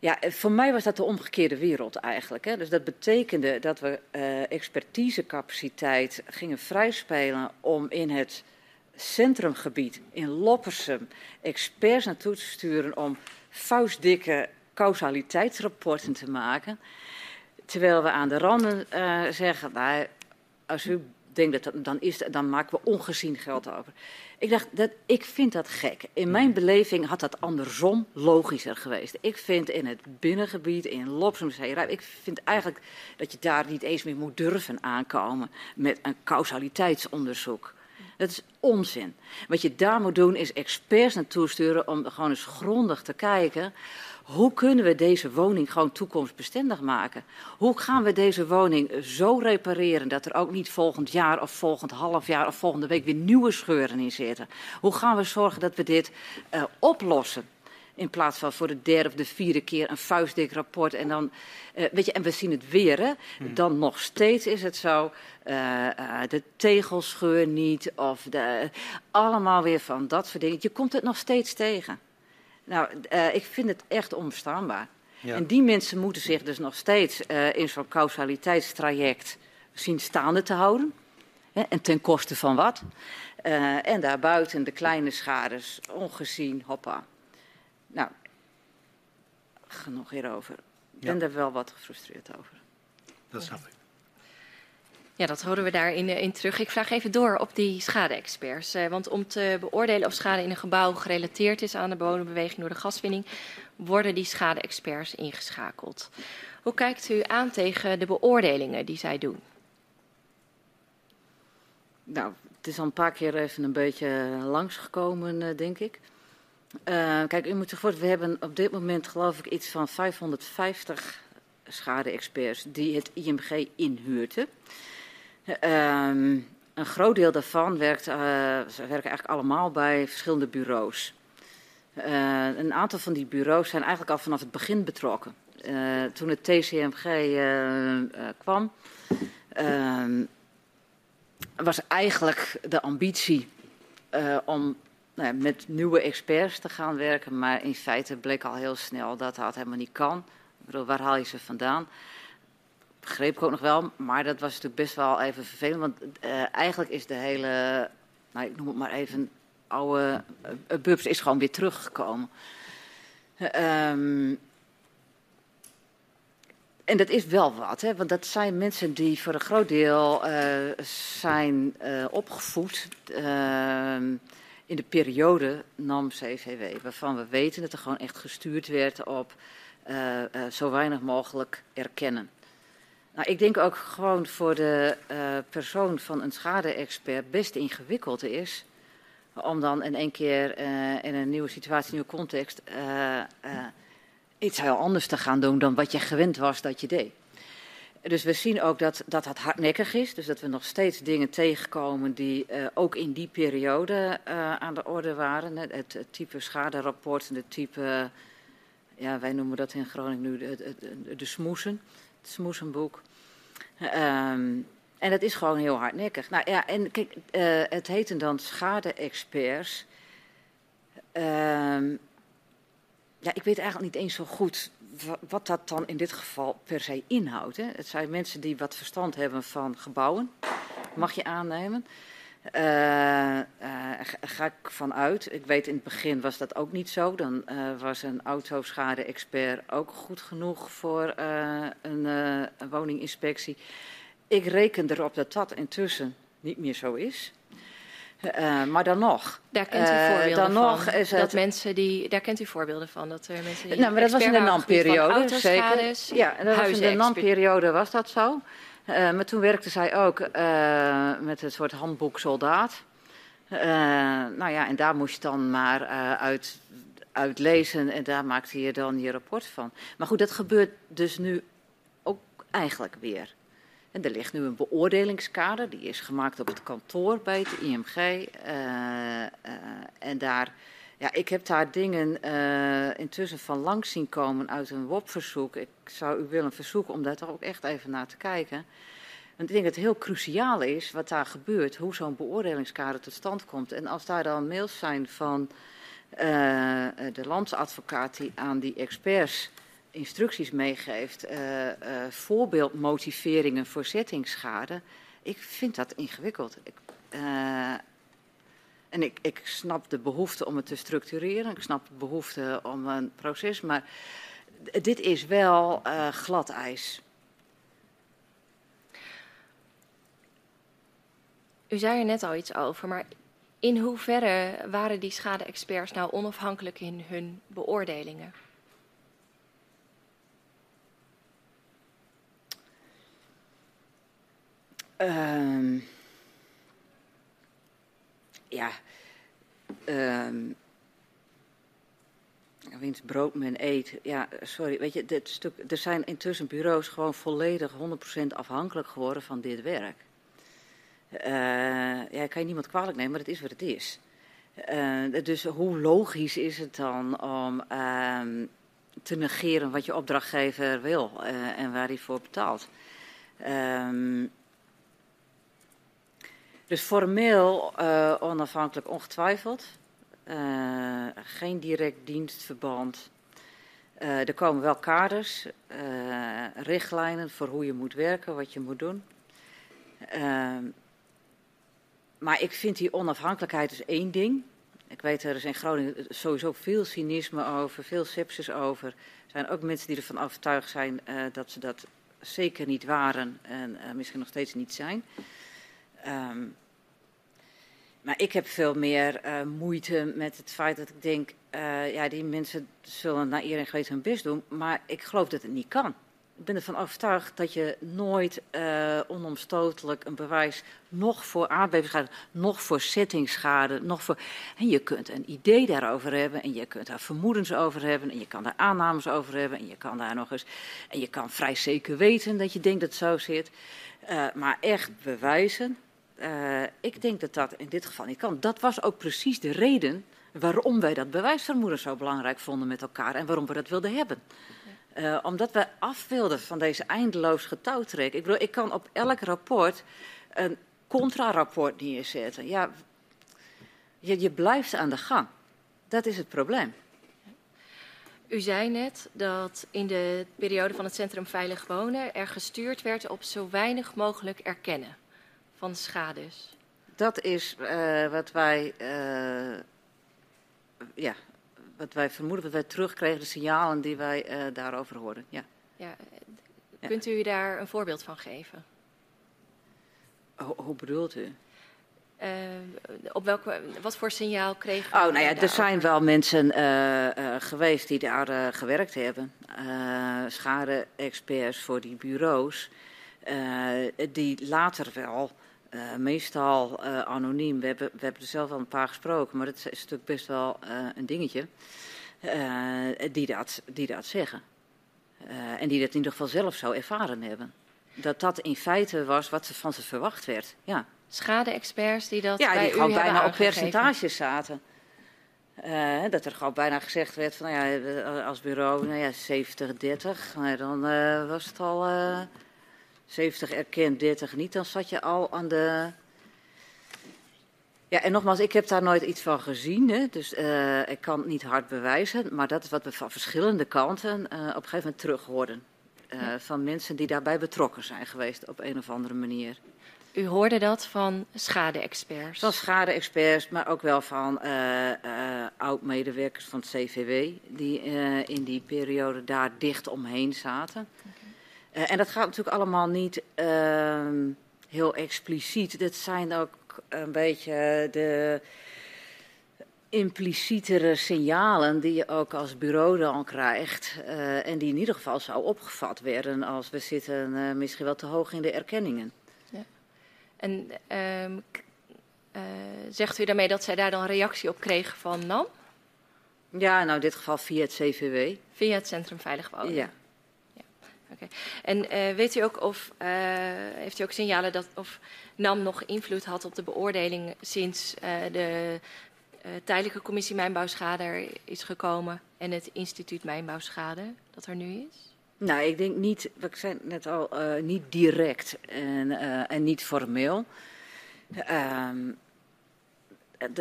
Ja, voor mij was dat de omgekeerde wereld eigenlijk. Hè. Dus dat betekende dat we uh, expertisecapaciteit gingen vrijspelen om in het centrumgebied in Loppersum experts naartoe te sturen om vuistdikke causaliteitsrapporten te maken. Terwijl we aan de randen uh, zeggen, nou, als u denkt dat, dan, is, dan maken we ongezien geld over. Ik dacht, dat, ik vind dat gek. In mijn beleving had dat andersom logischer geweest. Ik vind in het binnengebied, in Lopsum, ik vind eigenlijk dat je daar niet eens meer moet durven aankomen met een causaliteitsonderzoek. Dat is onzin. Wat je daar moet doen is experts naartoe sturen om gewoon eens grondig te kijken hoe kunnen we deze woning gewoon toekomstbestendig maken? Hoe gaan we deze woning zo repareren dat er ook niet volgend jaar of volgend half jaar of volgende week weer nieuwe scheuren in zitten? Hoe gaan we zorgen dat we dit uh, oplossen? In plaats van voor de derde of de vierde keer een vuistdik rapport. En dan, uh, weet je, en we zien het weer, hè? Hmm. Dan nog steeds is het zo. Uh, uh, de tegelscheur niet. Of de, allemaal weer van dat soort dingen. Je komt het nog steeds tegen. Nou, uh, ik vind het echt onverstaanbaar. Ja. En die mensen moeten zich dus nog steeds uh, in zo'n causaliteitstraject zien staande te houden. Hè, en ten koste van wat? Uh, en daarbuiten de kleine schades, ongezien, hoppa. Nou, genoeg hierover. Ik ben ja. er wel wat gefrustreerd over. Dat snap ik. Ja, dat houden we daarin in terug. Ik vraag even door op die schade-experts. Uh, want om te beoordelen of schade in een gebouw gerelateerd is aan de bodembeweging door de gaswinning, worden die schade-experts ingeschakeld. Hoe kijkt u aan tegen de beoordelingen die zij doen? Nou, het is al een paar keer even een beetje langsgekomen, uh, denk ik. Kijk, u moet zich voorstellen, we hebben op dit moment geloof ik iets van 550 schade-experts die het IMG inhuurden. Um, een groot deel daarvan werkt, uh, ze werken eigenlijk allemaal bij verschillende bureaus. Uh, een aantal van die bureaus zijn eigenlijk al vanaf het begin betrokken. Uh, toen het TCMG kwam, ehm, was eigenlijk de ambitie om nou met nieuwe experts te gaan werken. Maar in feite bleek al heel snel dat dat helemaal niet kan. Ik bedoel, waar haal je ze vandaan? Begreep ik ook nog wel, maar dat was natuurlijk best wel even vervelend. Want uh, eigenlijk is de hele, nou, ik noem het maar even, oude uh, Bubs is gewoon weer teruggekomen. Um, en dat is wel wat, hè? want dat zijn mensen die voor een groot deel uh, zijn opgevoed in de periode NAM-CVW, waarvan we weten dat er gewoon echt gestuurd werd op zo weinig mogelijk erkennen. Nou, ik denk ook gewoon voor de uh, persoon van een schade-expert best ingewikkeld is. Om dan in één keer uh, in een nieuwe situatie, een nieuwe context, uh, iets heel anders te gaan doen dan wat je gewend was dat je deed. Dus we zien ook dat, dat dat hardnekkig is. Dus dat we nog steeds dingen tegenkomen die ook in die periode aan de orde waren. Het, type schaderapport en het type, ja, wij noemen dat in Groningen nu de, smoesen smoesenboek. Um, en dat is gewoon heel hardnekkig. Nou ja, en kijk, uh, het heten dan schade-experts. Um, ja, ik weet eigenlijk niet eens zo goed wat dat dan in dit geval per se inhoudt. Hè. Het zijn mensen die wat verstand hebben van gebouwen, mag je aannemen. Uh, uh, ga ik vanuit. Ik weet in het begin was dat ook niet zo. Dan uh, was een autoschade-expert ook goed genoeg voor een, woninginspectie. Ik reken erop dat dat intussen niet meer zo is. maar dan nog. Daar kent u voorbeelden dan van. Nog is dat het... mensen die, daar kent u voorbeelden van. Dat er mensen die nou, maar dat was in de NAM-periode. Zeker. Ja, dat was in de NAM-periode was dat zo. Uh, maar toen werkte zij ook uh, met een soort handboek soldaat. Uh, nou ja, en daar moest je dan maar uit, uit lezen en daar maakte je dan je rapport van. Maar goed, dat gebeurt dus nu ook eigenlijk weer. En er ligt nu een beoordelingskader, die is gemaakt op het kantoor bij het IMG. en daar ja, ik heb daar dingen uh, intussen van langs zien komen uit een WOP-verzoek. Ik zou u willen verzoeken om daar ook echt even naar te kijken. Want ik denk dat het heel cruciaal is wat daar gebeurt, hoe zo'n beoordelingskader tot stand komt. En als daar dan mails zijn van uh, de landsadvocaat die aan die experts instructies meegeeft, voorbeeldmotiveringen voor zettingsschade. Ik vind dat ingewikkeld. Ik, en ik, ik snap de behoefte om het te structureren. Ik snap de behoefte om een proces. Maar dit is wel uh, glad ijs. U zei er net al iets over, maar in hoeverre waren die schade-experts nou onafhankelijk in hun beoordelingen? Um, ja, um, wiens brood men eet. Ja, sorry, weet je, dit stuk, er zijn intussen bureaus gewoon volledig 100% afhankelijk geworden van dit werk. Uh, ja, kan je niemand kwalijk nemen, maar het is wat het is. Uh, dus hoe logisch is het dan om uh, te negeren wat je opdrachtgever wil uh, en waar hij voor betaalt? Um, dus formeel uh, onafhankelijk ongetwijfeld. Uh, geen direct dienstverband. Uh, er komen wel kaders, richtlijnen voor hoe je moet werken, wat je moet doen. Ehm, maar ik vind die onafhankelijkheid is één ding. Ik weet, er is in Groningen sowieso veel cynisme over, veel sepsis over. Er zijn ook mensen die ervan overtuigd zijn dat ze dat zeker niet waren en misschien nog steeds niet zijn. Um, maar ik heb veel meer uh, moeite met het feit dat ik denk, uh, ja, die mensen zullen naar eer en geweten hun best doen, maar ik geloof dat het niet kan. Ik ben ervan overtuigd dat je nooit uh, onomstotelijk een bewijs nog voor aardbevingsschade, nog voor settingschade, nog voor. En je kunt een idee daarover hebben en je kunt daar vermoedens over hebben en je kan daar aannames over hebben en je kan daar nog eens. En je kan vrij zeker weten dat je denkt dat het zo zit. Maar echt bewijzen, uh, ik denk dat dat in dit geval niet kan. Dat was ook precies de reden waarom wij dat bewijsvermoeden zo belangrijk vonden met elkaar en waarom we dat wilden hebben. Uh, omdat we af wilden van deze eindeloos getouwtrek. Ik bedoel, ik kan op elk rapport een contrarapport neerzetten. Ja, je, je blijft aan de gang. Dat is het probleem. U zei net dat in de periode van het Centrum Veilig Wonen er gestuurd werd op zo weinig mogelijk erkennen van schades? Dat is uh, wat wij, uh, ja, wat wij vermoeden, wat wij terugkregen, de signalen die wij uh, daarover hoorden. Ja. Ja, kunt u daar een voorbeeld van geven? Ho hoe bedoelt u? Uh, op welke, wat voor signaal kregen Oh, nou ja, er zijn wel mensen uh, uh, geweest die daar gewerkt hebben. Schade-experts voor die bureaus. die later wel uh, meestal uh, anoniem. We hebben, we hebben er zelf al een paar gesproken, maar dat is natuurlijk best wel uh, een dingetje. die, dat, die dat zeggen. en die dat in ieder geval zelf zo ervaren hebben. Dat dat in feite was wat van ze verwacht werd. Ja. Schade-experts die dat. Ja, bij die gewoon bijna op percentages zaten. dat er gewoon bijna gezegd werd van nou ja, als bureau, nou ja, 70, 30. Nou, dan was het al 70 erkend, 30 niet, dan zat je al aan de. Ja, en nogmaals, ik heb daar nooit iets van gezien, hè, dus uh, ik kan het niet hard bewijzen. Maar dat is wat we van verschillende kanten uh, op een gegeven moment terug hoorden. Uh, ja. Van mensen die daarbij betrokken zijn geweest op een of andere manier. U hoorde dat van schade-experts? Van schade-experts, maar ook wel van oud-medewerkers van het CVW, die in die periode daar dicht omheen zaten. Uh, en dat gaat natuurlijk allemaal niet uh, heel expliciet. Dat zijn ook een beetje de implicietere signalen die je ook als bureau dan krijgt. Uh, en die in ieder geval zou opgevat werden als we zitten uh, misschien wel te hoog in de erkenningen. Ja. En um, zegt u daarmee dat zij daar dan reactie op kregen van NAM? Ja, nou in dit geval via het CVW. Via het Centrum Veilig Wonen? Ja. En uh, weet u ook of, uh, heeft u ook signalen dat of NAM nog invloed had op de beoordeling sinds uh, de tijdelijke commissie Mijnbouwschade is gekomen en het instituut Mijnbouwschade dat er nu is? Nou, ik denk niet, ik zei net al, niet direct en, en niet formeel. Ehm,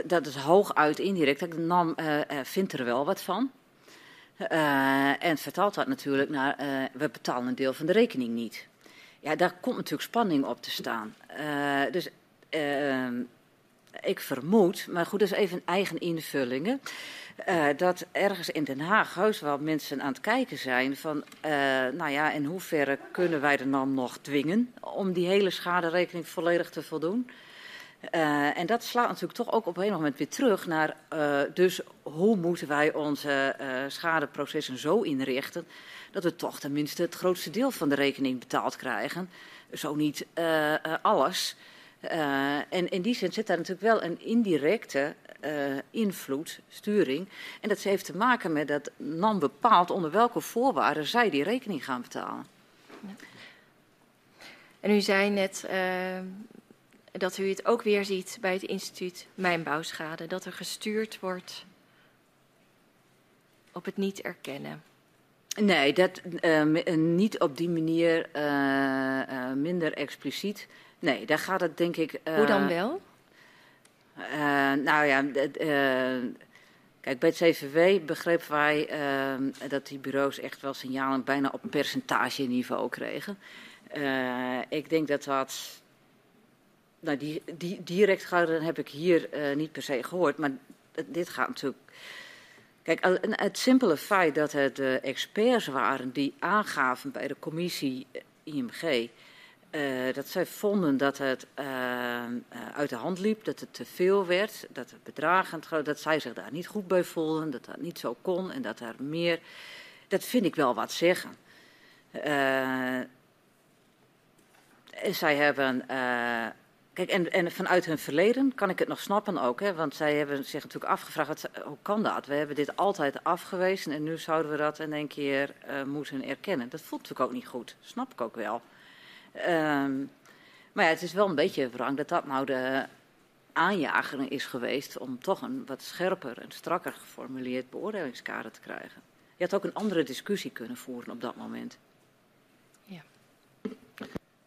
dat is hooguit indirect. NAM vindt er wel wat van. En vertaalt dat natuurlijk naar, we betalen een deel van de rekening niet. Ja, daar komt natuurlijk spanning op te staan. dus ik vermoed, maar goed, dat is even eigen invullingen. Uh, dat ergens in Den Haag heus wel mensen aan het kijken zijn van, uh, nou ja, in hoeverre kunnen wij de NAM nog dwingen om die hele schaderekening volledig te voldoen? Uh, en dat slaat natuurlijk toch ook op een moment weer terug naar, dus hoe moeten wij onze schadeprocessen zo inrichten dat we toch tenminste het grootste deel van de rekening betaald krijgen. Zo niet alles. Uh, en in die zin zit daar natuurlijk wel een indirecte uh, invloed, sturing. En dat heeft te maken met dat NAM bepaalt onder welke voorwaarden zij die rekening gaan betalen. En u zei net uh, dat u het ook weer ziet bij het instituut Mijnbouwschade, dat er gestuurd wordt op het niet erkennen. Nee, dat, niet op die manier minder expliciet. Nee, daar gaat het denk ik. Hoe dan wel? Nou ja, kijk, bij het CVW begrepen wij dat die bureaus echt wel signalen bijna op percentageniveau kregen. ik denk dat dat. Nou, die, die direct gehouden heb ik hier niet per se gehoord, maar dit gaat natuurlijk. Kijk, het simpele feit dat het de experts waren die aangaven bij de commissie IMG uh, dat zij vonden dat het uit de hand liep, dat het te veel werd, dat het bedragen, dat zij zich daar niet goed bij voelden, dat dat niet zo kon en dat er meer. Dat vind ik wel wat zeggen. en zij hebben. Kijk, en, en, vanuit hun verleden kan ik het nog snappen ook, hè, want zij hebben zich natuurlijk afgevraagd: wat, hoe kan dat? We hebben dit altijd afgewezen en nu zouden we dat in één keer moeten erkennen. Dat voelt natuurlijk ook niet goed, snap ik ook wel. Um, maar ja, het is wel een beetje wrang dat dat nou de aanjager is geweest om toch een wat scherper en strakker geformuleerd beoordelingskader te krijgen. Je had ook een andere discussie kunnen voeren op dat moment. Ja.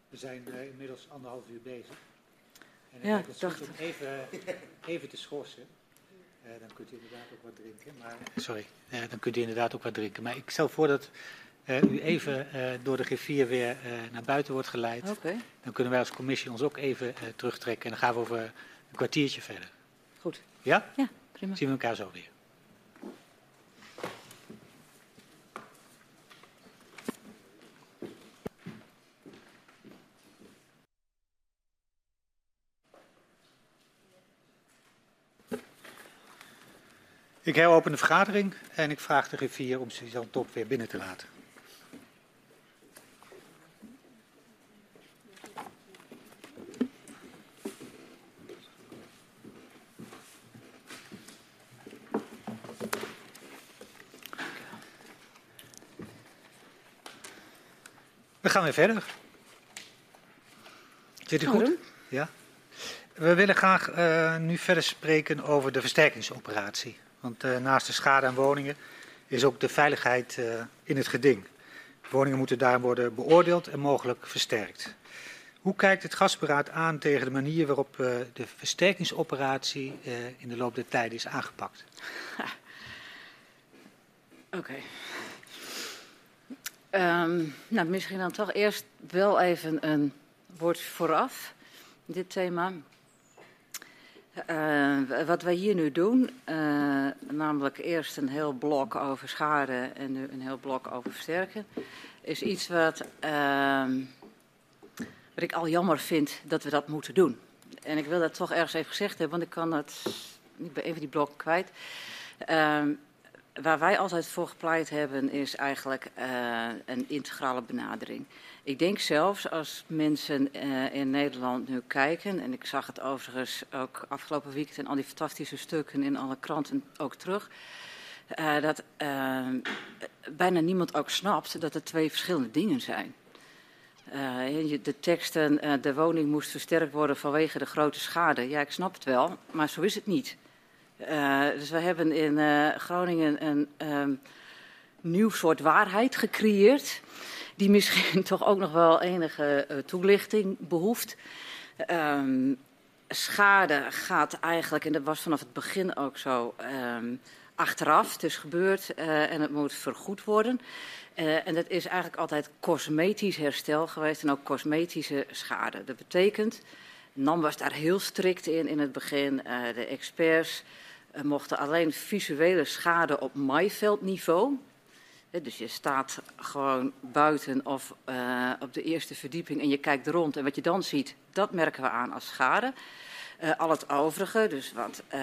We zijn uh, inmiddels anderhalf uur bezig. En ja, ik dacht... om even, even te schorsen. Uh, dan kunt u inderdaad ook wat drinken. Maar, sorry, uh, dan kunt u inderdaad ook wat drinken. Maar ik stel voor dat uh, u even uh, door de griffier weer uh, naar buiten wordt geleid. Okay. Dan kunnen wij als commissie ons ook even terugtrekken. En dan gaan we over een kwartiertje verder. Goed. Ja? Ja, prima. Zien we elkaar zo weer. Ik heropen de vergadering en ik vraag de griffier om Suzanne Top weer binnen te laten. We gaan weer verder. Zit u goed? Ja. We willen graag uh, nu verder spreken over de versterkingsoperatie. Want uh, naast de schade aan woningen is ook de veiligheid uh, in het geding. Woningen moeten daar worden beoordeeld en mogelijk versterkt. Hoe kijkt het gasberaad aan tegen de manier waarop de versterkingsoperatie in de loop der tijd is aangepakt? Oké. Okay. Um, nou, misschien dan toch eerst wel even een woord vooraf, dit thema. Uh, wat wij hier nu doen, uh, namelijk eerst een heel blok over schade en nu een heel blok over versterken, is iets wat, uh, wat ik al jammer vind dat we dat moeten doen. En ik wil dat toch ergens even gezegd hebben, want ik kan dat niet bij even die blok kwijt. Waar wij altijd voor gepleit hebben, is eigenlijk een integrale benadering. Ik denk zelfs als mensen uh, in Nederland nu kijken, en ik zag het overigens ook afgelopen weekend in al die fantastische stukken in alle kranten ook terug, uh, dat bijna niemand ook snapt dat het twee verschillende dingen zijn. de teksten, de woning moest versterkt worden vanwege de grote schade. Ja, ik snap het wel, maar zo is het niet. Dus we hebben in Groningen een um, nieuw soort waarheid gecreëerd. Die misschien toch ook nog wel enige uh, toelichting behoeft. Um, schade gaat eigenlijk, en dat was vanaf het begin ook zo, um, achteraf. Het is gebeurd en het moet vergoed worden. en dat is eigenlijk altijd cosmetisch herstel geweest en ook cosmetische schade. Dat betekent, NAM was daar heel strikt in in het begin. de experts mochten alleen visuele schade op maaiveldniveau dus je staat gewoon buiten of uh, op de eerste verdieping en je kijkt rond. En wat je dan ziet, dat merken we aan als schade. Uh, al het overige, dus wat uh,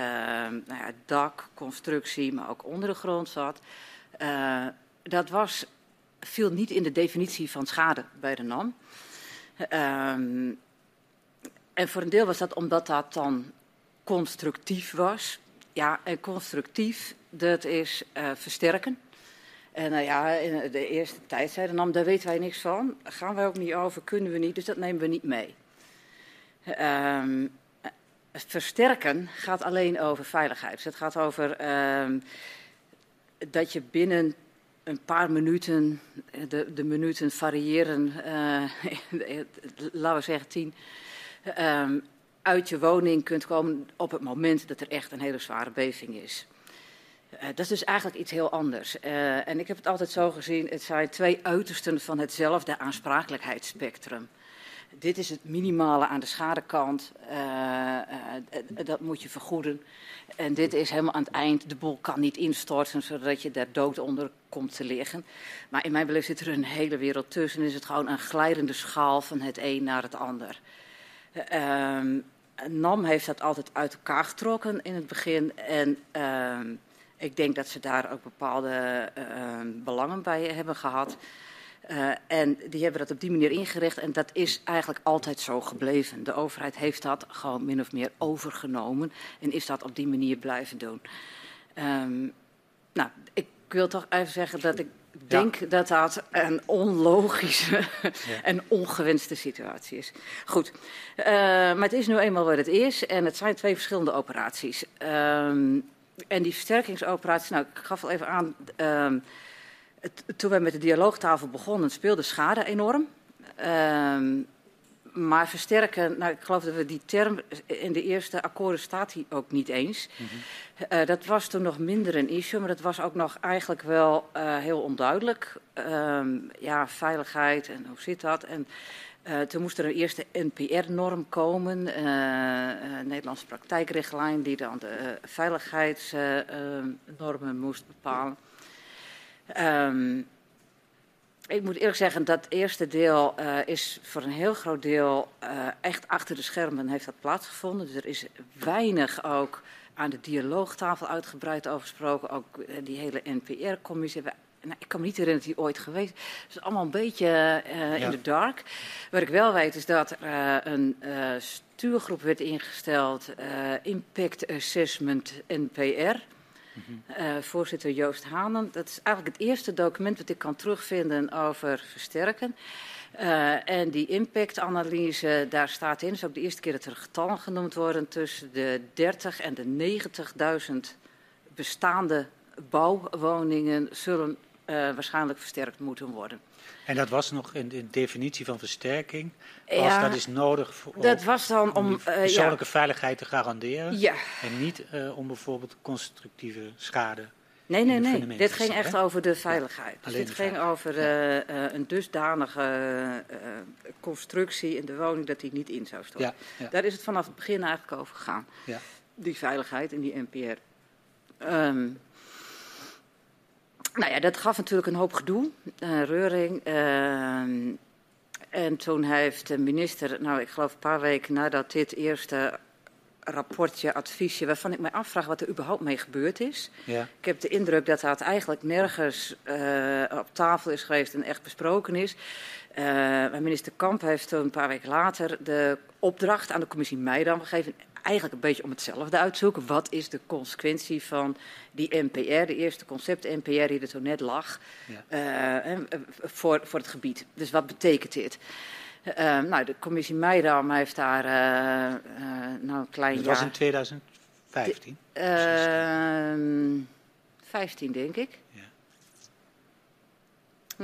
nou ja, dak, constructie, maar ook onder de grond zat. dat was, viel niet in de definitie van schade bij de NAM. Ehm, en voor een deel was dat omdat dat dan constructief was. Ja, en constructief, dat is versterken. En nou ja, in de eerste tijd zeiden nam, daar weten wij niks van. Gaan wij ook niet over, kunnen we niet, dus dat nemen we niet mee. Um, versterken gaat alleen over veiligheid. Dus het gaat over um, dat je binnen een paar minuten, de, de minuten variëren, uh, laten we zeggen tien, um, uit je woning kunt komen op het moment dat er echt een hele zware beving is. Uh, dat is dus eigenlijk iets heel anders. Uh, en ik heb het altijd zo gezien, het zijn twee uitersten van hetzelfde aansprakelijkheidsspectrum. Dit is het minimale aan de schadekant, uh, dat moet je vergoeden. En dit is helemaal aan het eind, de boel kan niet instorten zodat je daar dood onder komt te liggen. Maar in mijn beleving zit er een hele wereld tussen. Is het gewoon een glijdende schaal van het een naar het ander. Ehm, NAM heeft dat altijd uit elkaar getrokken in het begin. En ehm, ik denk dat ze daar ook bepaalde uh, belangen bij hebben gehad. Uh, en die hebben dat op die manier ingericht en dat is eigenlijk altijd zo gebleven. De overheid heeft dat gewoon min of meer overgenomen en is dat op die manier blijven doen. Um, nou, ik wil toch even zeggen dat ik denk ja. dat dat een onlogische ja. en ongewenste situatie is. Goed, uh, maar het is nu eenmaal wat het is en het zijn twee verschillende operaties. Um, en die versterkingsoperatie, nou, ik gaf al even aan, uh, het, toen we met de dialoogtafel begonnen, speelde schade enorm. Uh, maar versterken, nou, ik geloof dat we die term in de eerste akkoorden staat hij ook niet eens. Mm -hmm. uh, dat was toen nog minder een issue, maar dat was ook nog eigenlijk wel uh, heel onduidelijk. Uh, ja, veiligheid en hoe zit dat? En uh, toen moest er een eerste NPR-norm komen, uh, uh, Nederlandse praktijkrichtlijn, die dan de veiligheidsnormen moest bepalen. Um, ik moet eerlijk zeggen, dat eerste deel is voor een heel groot deel echt achter de schermen heeft dat plaatsgevonden. Dus er is weinig ook aan de dialoogtafel uitgebreid over gesproken. Ook die hele NPR-commissie hebben nou, ik kan me niet herinneren dat hij ooit geweest is. Het is allemaal een beetje uh, in de dark. Wat ik wel weet is dat er uh, een uh, stuurgroep werd ingesteld, Impact Assessment NPR. Mm -hmm. voorzitter Joost Hanen. Dat is eigenlijk het eerste document dat ik kan terugvinden over versterken. en die impactanalyse, daar staat in, is ook de eerste keer dat er getallen genoemd worden, tussen de 30 en de 90.000 bestaande bouwwoningen zullen uh, waarschijnlijk versterkt moeten worden. En dat was nog in de definitie van versterking, als ja, dat is nodig voor, dat was dan om, om persoonlijke ja. veiligheid te garanderen ja. en niet uh, om bijvoorbeeld constructieve schade. Nee, nee, nee. Dit ging echt over de veiligheid. Dus dit ging over uh, een dusdanige constructie in de woning dat die niet in zou storten. Daar is het vanaf het begin eigenlijk over gegaan. Die veiligheid in die NPR. Um, nou ja, dat gaf natuurlijk een hoop gedoe, uh, reuring. Uh, en toen heeft de minister, nou ik geloof een paar weken nadat dit eerste rapportje, adviesje, waarvan ik me afvraag wat er überhaupt mee gebeurd is. Ja. Ik heb de indruk dat dat eigenlijk nergens uh, op tafel is geweest en echt besproken is. Uh, minister Kamp heeft toen een paar weken later de opdracht aan de commissie Meidam gegeven eigenlijk een beetje om hetzelfde uitzoeken. Wat is de consequentie van die NPR, de eerste concept NPR die er zo net lag, ja. uh, voor, voor het gebied. Dus wat betekent dit? Uh, nou, de commissie Meidam heeft daar uh, nou een klein dat jaar... was in 2015? De, 15, denk ik. Ja.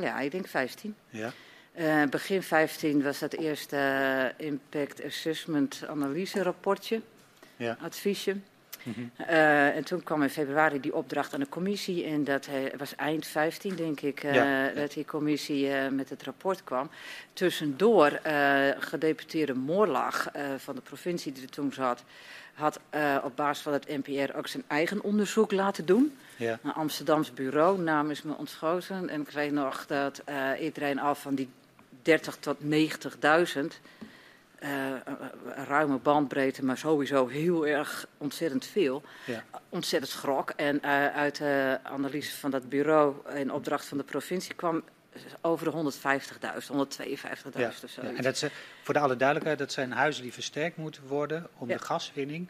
ja, ik denk 15. Ja. Uh, begin 15 was dat eerste uh, Impact Assessment Analyse rapportje, ja. adviesje. Mhm. en toen kwam in februari die opdracht aan de commissie. En dat was eind 15, denk ik, dat die commissie met het rapport kwam. Tussendoor gedeputeerde Moorlag van de provincie die er toen zat had op basis van het NPR ook zijn eigen onderzoek laten doen. Ja. Een Amsterdams bureau, naam is me ontschoten. En ik weet nog dat iedereen al van die 30 tot 90.000, uh, ruime bandbreedte, maar sowieso heel erg ontzettend veel, ja. ontzettend schrok. En uit de analyse van dat bureau in opdracht van de provincie kwam over de 150.000, 152.000 ja, of zo. Ja, en dat ze, voor de alle duidelijkheid, dat zijn huizen die versterkt moeten worden om de gaswinning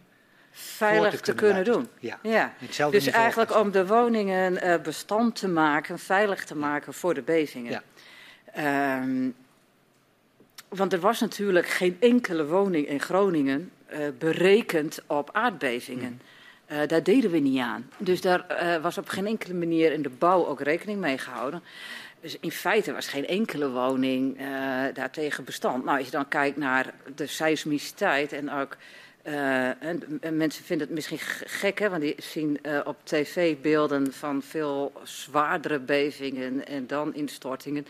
veilig te, kunnen, doen. Ja. ja. Dus eigenlijk om de woningen uh, bestand te maken, veilig te maken voor de bevingen. Ja. Um, want er was natuurlijk geen enkele woning in Groningen uh, berekend op aardbevingen. Uh, daar deden we niet aan. Dus daar was op geen enkele manier in de bouw ook rekening mee gehouden. Dus in feite was geen enkele woning uh, daartegen bestand. Nou, als je dan kijkt naar de seismiciteit en ook. Uh, en, en mensen vinden het misschien gek, hè, want die zien uh, op tv beelden van veel zwaardere bevingen en dan instortingen.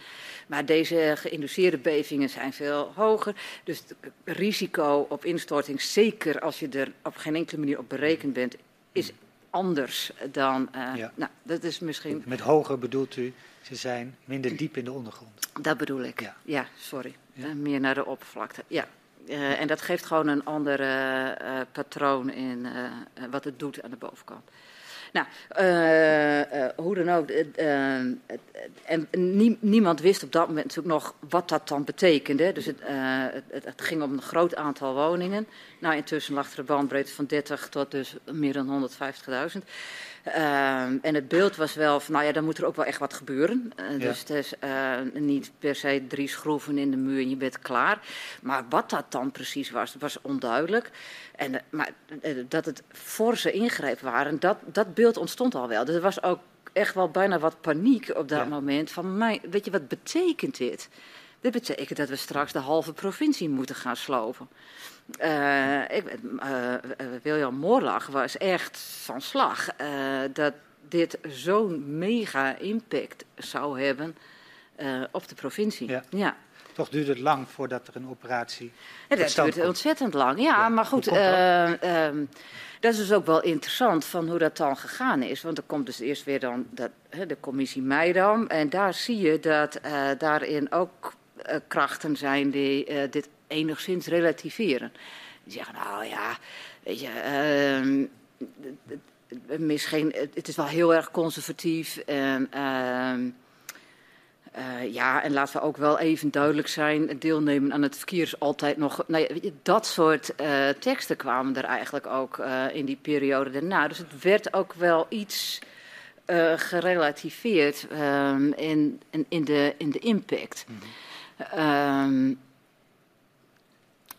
Maar deze geïnduceerde bevingen zijn veel hoger. Dus het risico op instorting, zeker als je er op geen enkele manier op berekend bent, is anders dan. Ja. Nou, dat is misschien. Met hoger bedoelt u? Ze zijn minder diep in de ondergrond. Dat bedoel ik. Ja, ja sorry. Ja. Meer naar de oppervlakte. Ja. Uh, en dat geeft gewoon een ander uh, patroon in wat het doet aan de bovenkant. Nou, hoe dan ook. en niemand wist op dat moment natuurlijk nog wat dat dan betekende. Dus het, het, het, ging om een groot aantal woningen. Nou, intussen lag er een bandbreedte van 30 tot dus meer dan 150.000. Uh, en het beeld was wel van, nou ja, dan moet er ook wel echt wat gebeuren. Ja. Dus het is uh, niet per se drie schroeven in de muur en je bent klaar. Maar wat dat dan precies was, was onduidelijk. En, maar dat het forse ingrepen waren, dat, dat beeld ontstond al wel. Dus er was ook echt wel bijna wat paniek op dat ja. moment. Van, mij, weet je, wat betekent dit? Dit betekent dat we straks de halve provincie moeten gaan slopen. Uh, ik, uh, William Moorlag was echt van slag dat dit zo'n mega impact zou hebben op de provincie. Ja. ja. Toch duurde het lang voordat er een operatie. Ja, dat duurde ontzettend lang, ja, ja. maar goed. Dat? Um, dat is dus ook wel interessant van hoe dat dan gegaan is. Want er komt dus eerst weer dan dat, de commissie Meidam. En daar zie je dat daarin ook krachten zijn die dit enigszins relativeren. Die zeggen, nou ja, weet je, uh, misschien, het is wel heel erg conservatief. En, uh, uh, ja, en laten we ook wel even duidelijk zijn, deelnemen aan het verkeer is altijd nog... Nou ja, dat soort uh, teksten kwamen er eigenlijk ook uh, in die periode daarna. Dus het werd ook wel iets gerelativeerd um, in, in, in, de, in de impact. Mm -hmm.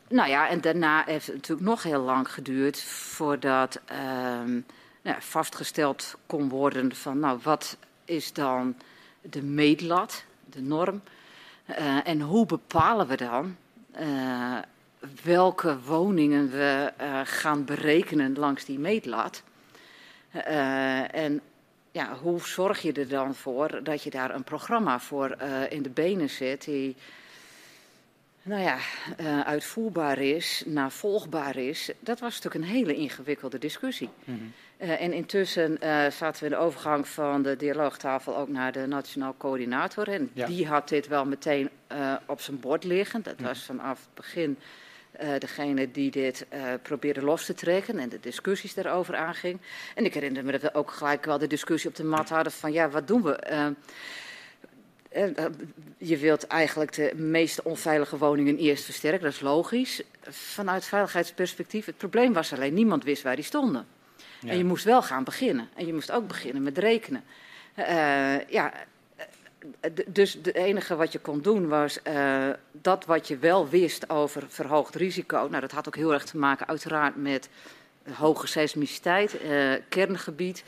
Nou ja, en daarna heeft het natuurlijk nog heel lang geduurd voordat um, nou, vastgesteld kon worden van, nou, wat is dan de meetlat, de norm? Uh, en hoe bepalen we dan uh, welke woningen we uh, gaan berekenen langs die meetlat? en ja, hoe zorg je er dan voor dat je daar een programma voor in de benen zet die nou ja, uh, uitvoerbaar is, navolgbaar is, dat was natuurlijk een hele ingewikkelde discussie. Mm -hmm. uh, en intussen uh, zaten we in de overgang van de dialoogtafel ook naar de nationaal coördinator. En ja. die had dit wel meteen op zijn bord liggen. Dat mm -hmm. was vanaf het begin degene die dit probeerde los te trekken en de discussies daarover aanging. En ik herinner me dat we ook gelijk wel de discussie op de mat hadden van ja, wat doen we? Eh, je wilt eigenlijk de meest onveilige woningen eerst versterken, dat is logisch. Vanuit veiligheidsperspectief. Het probleem was alleen, niemand wist waar die stonden. Ja. En je moest wel gaan beginnen. En je moest ook beginnen met rekenen. Uh, ja, dus het enige wat je kon doen was uh, dat wat je wel wist over verhoogd risico. Nou, dat had ook heel erg te maken uiteraard met hoge seismiciteit, uh, kerngebied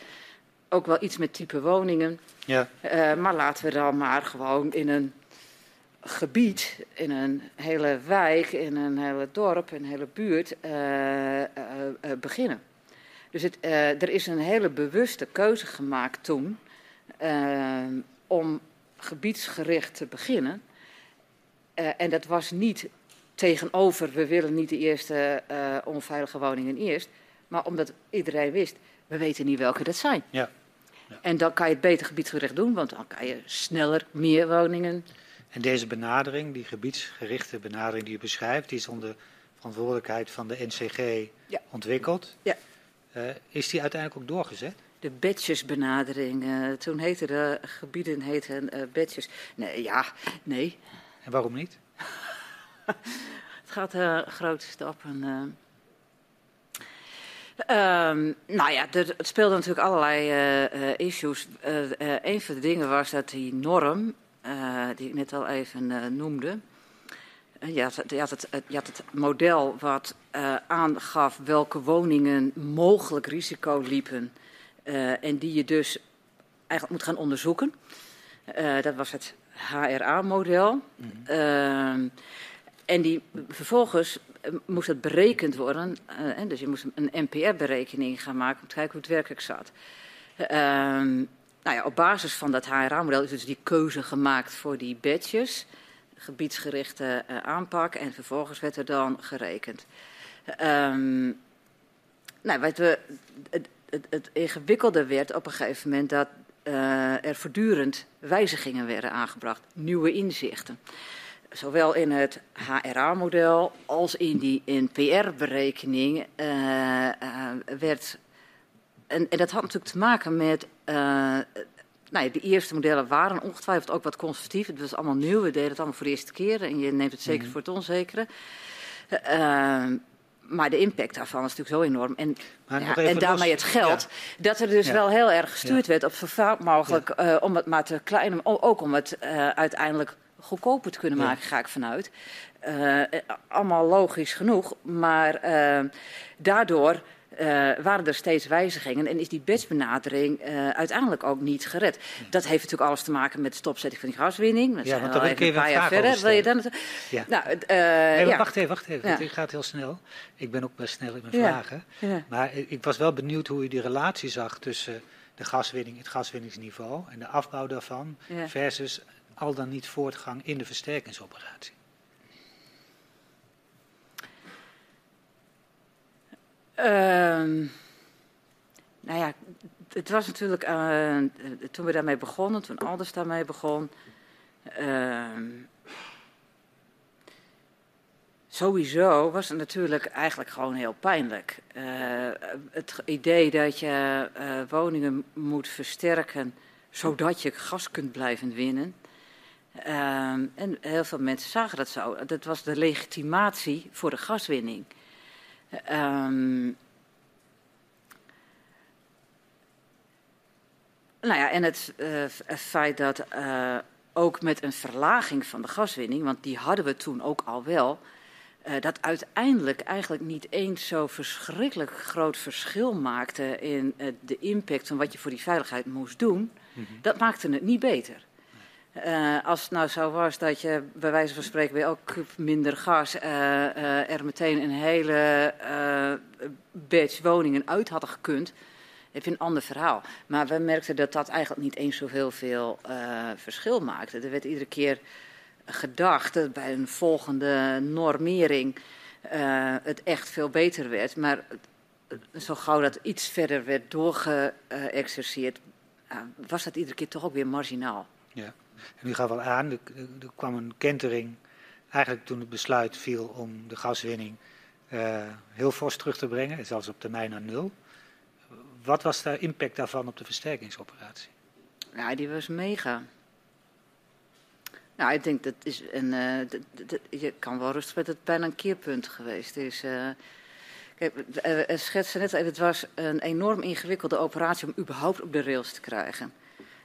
ook wel iets met type woningen. Ja. Uh, maar laten we dan maar gewoon in een gebied, in een hele wijk, in een hele dorp, in een hele buurt uh, uh, beginnen. Dus het, er is een hele bewuste keuze gemaakt toen om gebiedsgericht te beginnen. En dat was niet tegenover, we willen niet de eerste onveilige woningen eerst. Maar omdat iedereen wist, we weten niet welke dat zijn. Ja. Ja. En dan kan je het beter gebiedsgericht doen, want dan kan je sneller meer woningen. En deze benadering, die gebiedsgerichte benadering die je beschrijft, die is onder verantwoordelijkheid van de NCG ja. ontwikkeld. Ja. Uh, is die uiteindelijk ook doorgezet? De badgesbenadering. Uh, toen heette de gebieden heten uh, badges. Nee, ja, nee. En waarom niet? het gaat grote stappen. Um, nou ja, er, het speelde natuurlijk allerlei issues. een van de dingen was dat die norm, die ik net al even noemde, je had, je, had het, je had, het, model wat uh, aangaf welke woningen mogelijk risico liepen. Uh, en die je dus eigenlijk moet gaan onderzoeken. Uh, dat was het HRA-model. Mm -hmm. en die, vervolgens moest het berekend worden. en dus je moest een NPR-berekening gaan maken om te kijken hoe het werkelijk zat. Ehm, nou ja, op basis van dat HRA-model is dus die keuze gemaakt voor die badges gebiedsgerichte uh, aanpak en vervolgens werd er dan gerekend. Um, nou, wat we, het, het, het, ingewikkelde werd op een gegeven moment dat er voortdurend wijzigingen werden aangebracht, nieuwe inzichten. Zowel in het HRA-model als in die NPR-berekening uh, werd. En, en, dat had natuurlijk te maken met nou, de eerste modellen waren ongetwijfeld ook wat conservatief. Het was allemaal nieuw. We deden het allemaal voor de eerste keer. En je neemt het zeker mm. voor het onzekere. Uh, maar de impact daarvan is natuurlijk zo enorm. En, ja, en daarmee het geld. Ja. Dat er dus ja. wel heel erg gestuurd werd op zo vaak mogelijk. Uh, om het maar te klein. Ook om het uh, uiteindelijk goedkoper te kunnen maken, ga ik vanuit. Uh, allemaal logisch genoeg. Maar daardoor uh, waren er steeds wijzigingen en is die bedsbenadering uiteindelijk ook niet gered. Dat heeft natuurlijk alles te maken met de stopzetting van die gaswinning. Dat ja, want dan wil ik even een verder. Wil je dan ja. Nou, nee, ja. Wacht even, wacht even. Ja. Het gaat heel snel. Ik ben ook best snel in mijn vragen. Maar ik was wel benieuwd hoe u die relatie zag tussen de gaswinning, het gaswinningsniveau en de afbouw daarvan versus al dan niet voortgang in de versterkingsoperatie. Uh, nou ja, het was natuurlijk uh, toen we daarmee begonnen, toen Alders daarmee begon. Uh, sowieso was het natuurlijk eigenlijk gewoon heel pijnlijk. Uh, het idee dat je uh, woningen moet versterken zodat je gas kunt blijven winnen. Ehm, en heel veel mensen zagen dat zo. Dat was de legitimatie voor de gaswinning. Um, nou ja, en het uh, feit dat uh, ook met een verlaging van de gaswinning, want die hadden we toen ook al wel, uh, dat uiteindelijk eigenlijk niet eens zo verschrikkelijk groot verschil maakte in de impact van wat je voor die veiligheid moest doen, mm -hmm. dat maakte het niet beter. Uh, als het nou zo was dat je bij wijze van spreken bij elk minder gas uh, uh, er meteen een hele batch woningen uit hadden gekund, heb je een ander verhaal. Maar we merkten dat dat eigenlijk niet eens zoveel veel verschil maakte. Er werd iedere keer gedacht dat bij een volgende normering het echt veel beter werd. Maar zo gauw dat iets verder werd doorgeëxerceerd, was dat iedere keer toch ook weer marginaal. Ja. En u gaf al aan, er, er, kwam een kentering eigenlijk toen het besluit viel om de gaswinning uh, heel fors terug te brengen, zelfs op termijn naar nul. Wat was de impact daarvan op de versterkingsoperatie? Nou, die was mega. Nou, ik denk dat is een. Dat, je kan wel rustig met het bijna een keerpunt geweest is. Uh, kijk, uh, schetsen net even, het was een enorm ingewikkelde operatie om überhaupt op de rails te krijgen.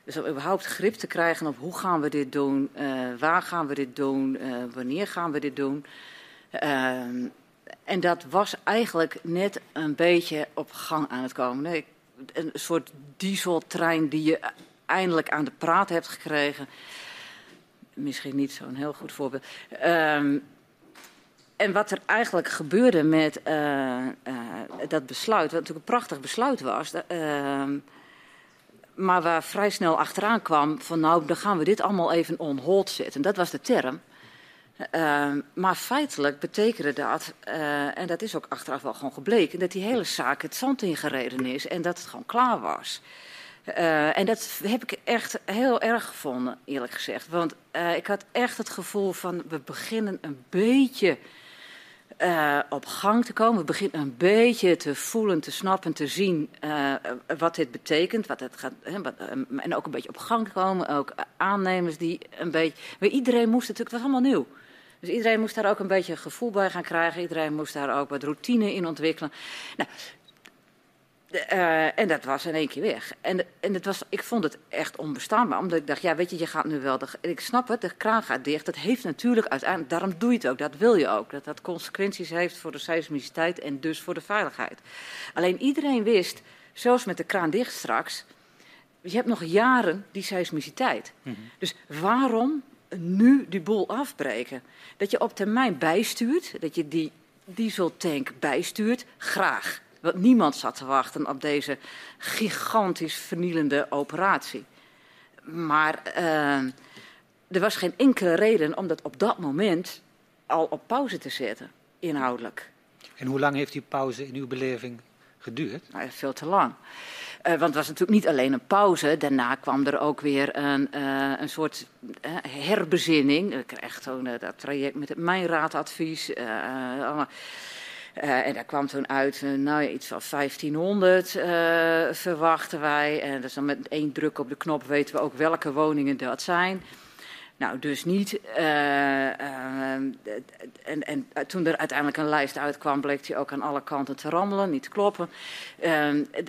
Dus om überhaupt grip te krijgen op hoe gaan we dit doen, uh, waar gaan we dit doen, uh, wanneer gaan we dit doen. Uh, en dat was eigenlijk net een beetje op gang aan het komen. Een soort dieseltrein die je eindelijk aan de praat hebt gekregen. Misschien niet zo'n heel goed voorbeeld. Ehm, en wat er eigenlijk gebeurde met dat besluit, wat natuurlijk een prachtig besluit was, ehm, maar waar vrij snel achteraan kwam van nou, dan gaan we dit allemaal even on hold zetten. Dat was de term. Uh, maar feitelijk betekende dat, uh, en dat is ook achteraf wel gewoon gebleken, dat die hele zaak het zand ingereden is en dat het gewoon klaar was. Uh, en dat heb ik echt heel erg gevonden, eerlijk gezegd. Want ik had echt het gevoel van we beginnen een beetje uh, op gang te komen. We beginnen een beetje te voelen, te snappen, te zien uh, wat dit betekent. Wat het gaat, uh, en ook een beetje op gang komen. Ook aannemers die een beetje. Maar iedereen moest natuurlijk, het was allemaal nieuw. Dus iedereen moest daar ook een beetje gevoel bij gaan krijgen. Iedereen moest daar ook wat routine in ontwikkelen. Nou, uh, en dat was in één keer weg. En, en het was, ik vond het echt onbestaanbaar. Omdat ik dacht, ja, weet je, je gaat nu wel... De, ik snap het, de kraan gaat dicht. Dat heeft natuurlijk uiteindelijk... Daarom doe je het ook, dat wil je ook. Dat dat consequenties heeft voor de seismiciteit en dus voor de veiligheid. Alleen iedereen wist, zoals met de kraan dicht straks... Je hebt nog jaren die seismiciteit. Mm -hmm. Dus waarom nu die boel afbreken? Dat je op termijn bijstuurt, dat je die dieseltank bijstuurt, graag. Want niemand zat te wachten op deze gigantisch vernielende operatie. Maar uh, er was geen enkele reden om dat op dat moment al op pauze te zetten, inhoudelijk. En hoe lang heeft die pauze in uw beleving geduurd? Nou, veel te lang. Uh, want het was natuurlijk niet alleen een pauze. Daarna kwam er ook weer een, uh, een soort uh, herbezinning. Ik kreeg toen dat traject met het Mijnraadadvies. Uh, en daar kwam toen uit, uh, nou iets van 1500 uh, verwachten wij. En dus dan met één druk op de knop weten we ook welke woningen dat zijn. Nou, dus niet. en, en toen er uiteindelijk een lijst uitkwam, bleek die ook aan alle kanten te rammelen, niet te kloppen.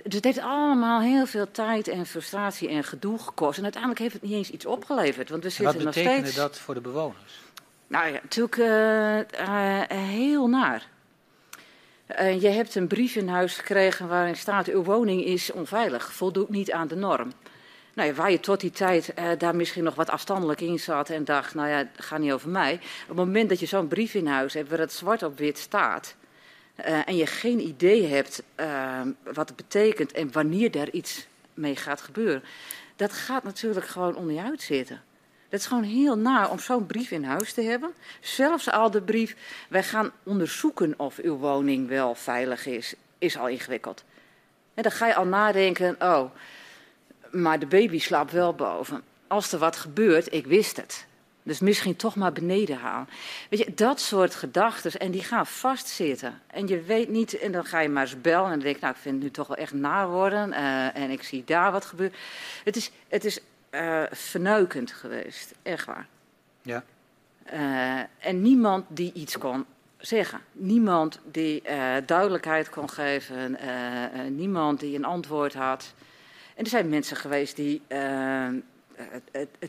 dus het heeft allemaal heel veel tijd en frustratie en gedoe gekost. En uiteindelijk heeft het niet eens iets opgeleverd. Want we zitten wat betekende dat voor de bewoners? Nou ja, natuurlijk heel naar. Uh, je hebt een brief in huis gekregen waarin staat: uw woning is onveilig, voldoet niet aan de norm. Nou ja, waar je tot die tijd uh, daar misschien nog wat afstandelijk in zat en dacht: nou ja, gaat niet over mij. Op het moment dat je zo'n brief in huis hebt waar het zwart op wit staat. Uh, en je geen idee hebt wat het betekent en wanneer daar iets mee gaat gebeuren. Dat gaat natuurlijk gewoon onder je uitzitten. Het is gewoon heel naar om zo'n brief in huis te hebben. Zelfs al de brief, wij gaan onderzoeken of uw woning wel veilig is, is al ingewikkeld. En dan ga je al nadenken, oh, maar de baby slaapt wel boven. Als er wat gebeurt, ik wist het. Dus misschien toch maar beneden halen. Weet je, dat soort gedachten. En die gaan vastzitten. En je weet niet, en dan ga je maar eens bellen. En dan denk ik, nou, ik vind het nu toch wel echt naar worden. Uh, en ik zie daar wat gebeuren. Het is, het is uh, vernuikend geweest. Echt waar. Ja. Uh, en niemand die iets kon zeggen. Niemand die uh, duidelijkheid kon geven. niemand die een antwoord had. En er zijn mensen geweest die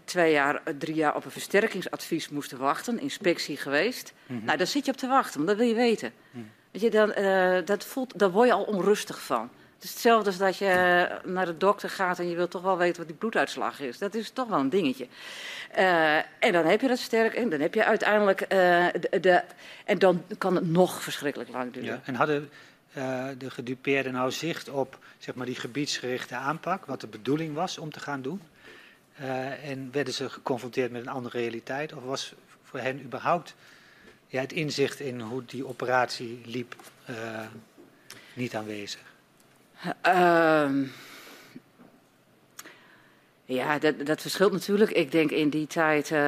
twee jaar, drie jaar op een versterkingsadvies moesten wachten. Inspectie geweest. Mm -hmm. Nou, daar zit je op te wachten, want dat wil je weten. Mm. Weet je, dan, dat voelt, daar word je al onrustig van. Het is hetzelfde als dat je naar de dokter gaat en je wilt toch wel weten wat die bloeduitslag is. Dat is toch wel een dingetje. Uh, en dan heb je dat sterk en dan heb je uiteindelijk. Uh, de, en dan kan het nog verschrikkelijk lang duren. Ja, en hadden de gedupeerden nou zicht op zeg maar, die gebiedsgerichte aanpak, wat de bedoeling was om te gaan doen? en werden ze geconfronteerd met een andere realiteit? Of was voor hen überhaupt ja, het inzicht in hoe die operatie liep niet aanwezig? Uh, ja, dat, dat, verschilt natuurlijk. Ik denk in die tijd uh,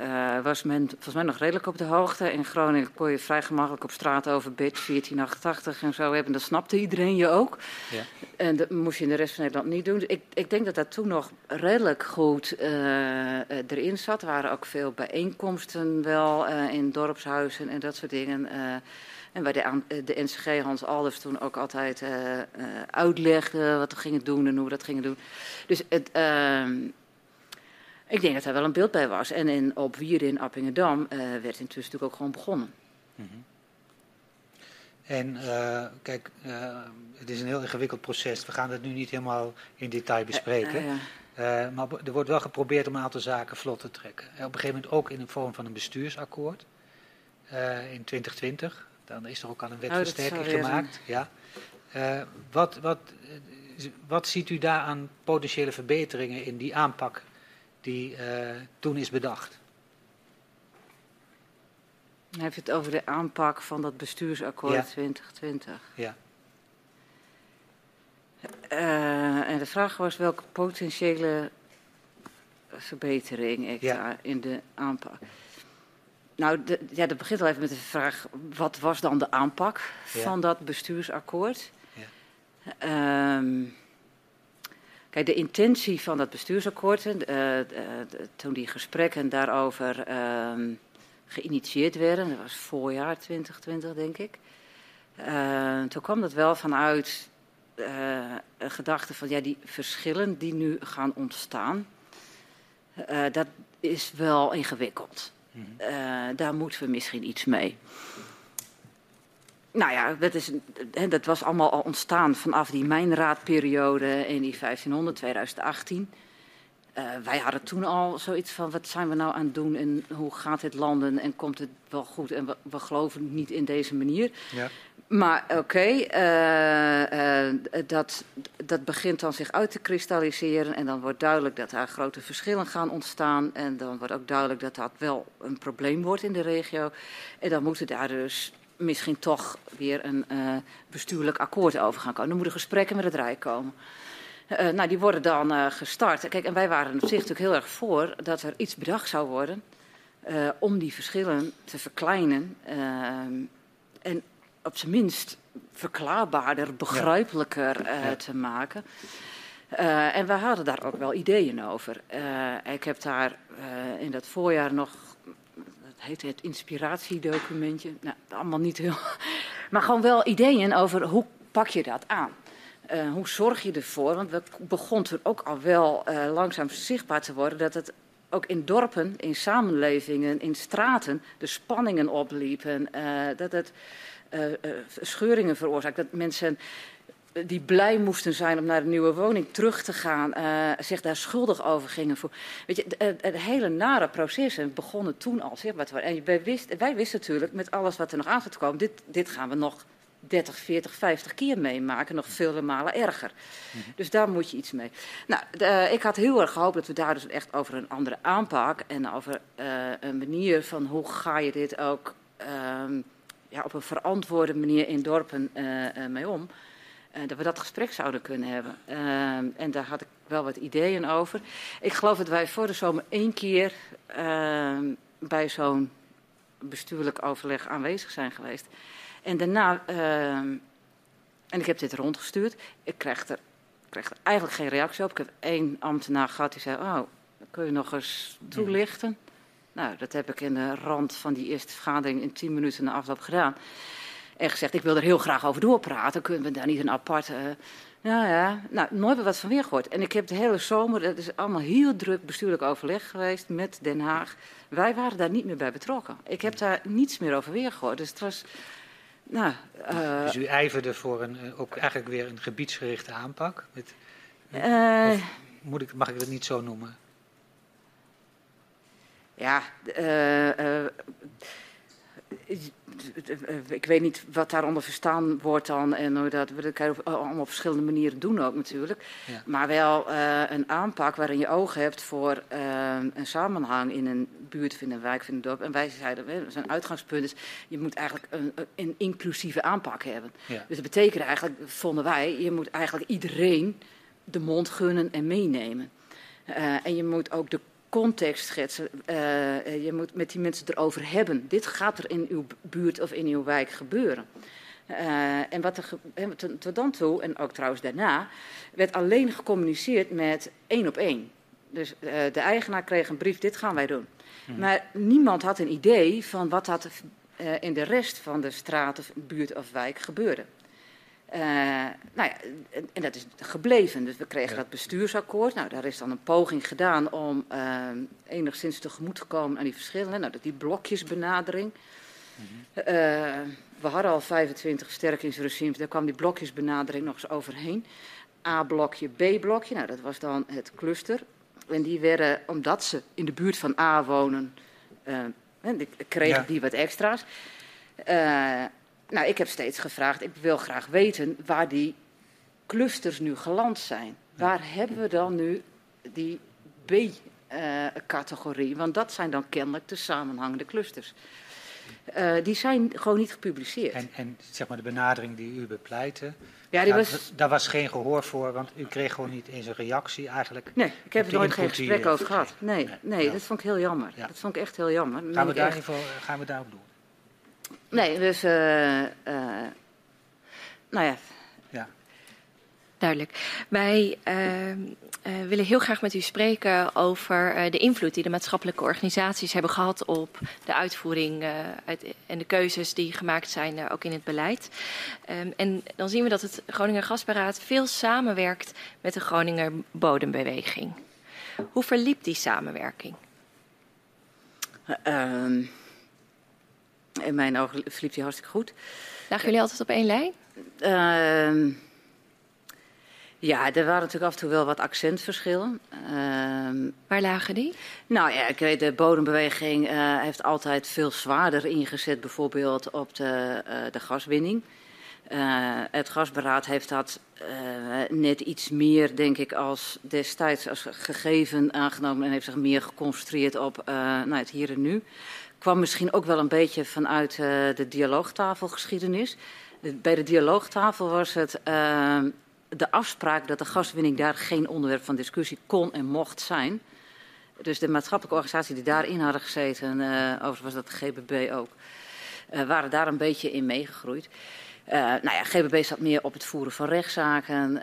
uh, was men volgens mij nog redelijk op de hoogte. In Groningen kon je vrij gemakkelijk op straat over BIT 1488 en zo hebben. Dat snapte iedereen je ook. Ja. En dat moest je in de rest van Nederland niet doen. Ik, ik denk dat dat toen nog redelijk goed uh, erin zat. Er waren ook veel bijeenkomsten wel in dorpshuizen en dat soort dingen. En waar de, de NCG Hans Alders toen ook altijd uh, uh, uitlegde wat we gingen doen en hoe we dat gingen doen. Dus het, uh, ik denk dat daar wel een beeld bij was. En in, op Wieren in Appingedam uh, werd intussen natuurlijk ook gewoon begonnen. Mm -hmm. En kijk, het is een heel ingewikkeld proces. We gaan het nu niet helemaal in detail bespreken. Ja. maar er wordt wel geprobeerd om een aantal zaken vlot te trekken. Op een gegeven moment ook in de vorm van een bestuursakkoord. in 2020. Dan is er ook al een wetversterking oh, gemaakt. Ja. wat, wat, wat ziet u daar aan potentiële verbeteringen in die aanpak die toen is bedacht? Dan heb je het over de aanpak van dat bestuursakkoord 2020. Ja. Uh, en de vraag was welke potentiële verbetering ik daar in de aanpak. Nou, de, ja, dat begint al even met de vraag: wat was dan de aanpak van dat bestuursakkoord? Ja. Um, kijk, de intentie van dat bestuursakkoord, uh, toen die gesprekken daarover um, geïnitieerd werden. Dat was voorjaar 2020, denk ik. Uh, toen kwam dat wel vanuit uh, een gedachte van ja, die verschillen die nu gaan ontstaan, uh, dat is wel ingewikkeld. -hmm. daar moeten we misschien iets mee. Nou ja, dat, is, dat was allemaal al ontstaan vanaf die mijnraadperiode in die 1500, 2018. Uh, wij hadden toen al zoiets van, wat zijn we nou aan het doen en hoe gaat het landen en komt het wel goed en we, we geloven niet in deze manier. Ja. Maar oké, okay, uh, uh, dat, dat begint dan zich uit te kristalliseren en dan wordt duidelijk dat daar grote verschillen gaan ontstaan en dan wordt ook duidelijk dat dat wel een probleem wordt in de regio. En dan moeten daar dus misschien toch weer een bestuurlijk akkoord over gaan komen. Dan moeten gesprekken met het Rijk komen. Uh, nou, die worden dan uh, gestart. Kijk, en wij waren op zich natuurlijk heel erg voor dat er iets bedacht zou worden uh, om die verschillen te verkleinen. en op zijn minst verklaarbaarder, begrijpelijker te maken. en we hadden daar ook wel ideeën over. ik heb daar in dat voorjaar nog, dat heet het inspiratiedocumentje, nou, allemaal niet heel, maar gewoon wel ideeën over hoe pak je dat aan. Uh, hoe zorg je ervoor? Want het begon toen ook al wel uh, langzaam zichtbaar te worden dat het ook in dorpen, in samenlevingen, in straten de spanningen opliepen. Uh, dat het scheuringen veroorzaakt. Dat mensen die blij moesten zijn om naar een nieuwe woning terug te gaan, zich daar schuldig over gingen. Voor. Weet je, het, hele nare proces begonnen toen al zichtbaar te worden. En wij, wist, wij wisten natuurlijk met alles wat er nog aan zat te komen, dit, dit gaan we nog 30, 40, 50 keer meemaken. Nog vele malen erger. Mm -hmm. Dus daar moet je iets mee. Nou, de, ik had heel erg gehoopt dat we daar dus echt over een andere aanpak en over uh, een manier van hoe ga je dit ook um, ja, op een verantwoorde manier in dorpen uh, uh, mee om. dat we dat gesprek zouden kunnen hebben. Ehm, en daar had ik wel wat ideeën over. Ik geloof dat wij voor de zomer één keer ehm, bij zo'n bestuurlijk overleg aanwezig zijn geweest. En daarna, uh, en ik heb dit rondgestuurd, ik krijg er, er eigenlijk geen reactie op. Ik heb één ambtenaar gehad die zei, oh, kun je nog eens toelichten? Nou, dat heb ik in de rand van die eerste vergadering in tien minuten na afloop gedaan. En gezegd, ik wil er heel graag over doorpraten. Kunnen we daar niet een aparte... Uh, ja, ja. Nou, nooit meer wat van weer gehoord. En ik heb de hele zomer, dat is allemaal heel druk bestuurlijk overleg geweest met Den Haag. Wij waren daar niet meer bij betrokken. Ik heb daar niets meer over weer gehoord. Dus het was nou, uh, dus u ijverde voor een, eh, ook eigenlijk weer een gebiedsgerichte aanpak? Met, uh, moet ik, mag ik dat niet zo noemen? Ja, uh, ik weet niet wat daaronder verstaan wordt dan. En dat we dat allemaal op verschillende manieren doen ook natuurlijk. Ja. Maar wel uh, een aanpak waarin je oog hebt voor uh, een samenhang in een buurt in een wijk in een dorp. En wij zeiden, zijn uitgangspunt is, je moet eigenlijk een, een inclusieve aanpak hebben. Ja. Dus dat betekent eigenlijk, vonden wij, je moet eigenlijk iedereen de mond gunnen en meenemen. Uh, en je moet ook de context schetsen. Uh, je moet met die mensen erover hebben. Dit gaat er in uw buurt of in uw wijk gebeuren. Uh, en wat er tot dan toe, en ook trouwens daarna, werd alleen gecommuniceerd met één op één. Dus uh, de eigenaar kreeg een brief, dit gaan wij doen. Hmm. Maar niemand had een idee van wat dat in de rest van de straat of buurt of wijk gebeurde. Uh, nou ja, en, en, dat is gebleven. Dus we kregen ja. dat bestuursakkoord. Nou, daar is dan een poging gedaan om uh, enigszins tegemoet te komen aan die verschillen. Nou, dat die blokjesbenadering. Mm -hmm. uh, we hadden al 25 versterkingsregimes, daar kwam die blokjesbenadering nog eens overheen. A-blokje, B-blokje, nou dat was dan het cluster. En die werden, omdat ze in de buurt van A wonen, kregen die wat extra's. Nou, ik heb steeds gevraagd, ik wil graag weten waar die clusters nu geland zijn. Waar hebben we dan nu die B-categorie? Want dat zijn dan kennelijk de samenhangende clusters. Uh, die zijn gewoon niet gepubliceerd. En, en, zeg maar de benadering die u bepleitte, ja, die was... daar was geen gehoor voor, want u kreeg gewoon niet eens een reactie eigenlijk. Nee, ik heb er nooit geen gesprek over gehad. Nee, nee, dat vond ik heel jammer. Ja. Dat vond ik echt heel jammer. Gaan we, daar echt... gaan we daarop doen? Nee, dus, uh, uh, nou ja. Ja. Duidelijk. Wij ehm, uh, willen heel graag met u spreken over uh, de invloed die de maatschappelijke organisaties hebben gehad op de uitvoering uh, uit, en de keuzes die gemaakt zijn ook in het beleid. Um, en dan zien we dat het Groninger Gasberaad veel samenwerkt met de Groninger Bodembeweging. Hoe verliep die samenwerking? Ehm, in mijn ogen verliep die hartstikke goed. Lagen jullie altijd op één lijn? Ja, er waren natuurlijk af en toe wel wat accentverschillen. Uh, Waar lagen die? Nou ja, ik weet, de bodembeweging uh, heeft altijd veel zwaarder ingezet, bijvoorbeeld op de, uh, de gaswinning. Uh, het gasberaad heeft dat net iets meer, denk ik, als destijds als gegeven aangenomen en heeft zich meer geconcentreerd op nou, het hier en nu. Kwam misschien ook wel een beetje vanuit de dialoogtafelgeschiedenis. Bij de dialoogtafel was het ehm, de afspraak dat de gaswinning daar geen onderwerp van discussie kon en mocht zijn. Dus de maatschappelijke organisatie die daarin hadden gezeten, uh, overigens was dat de GBB ook, uh, waren daar een beetje in meegegroeid. Uh, nou ja, GBB zat meer op het voeren van rechtszaken.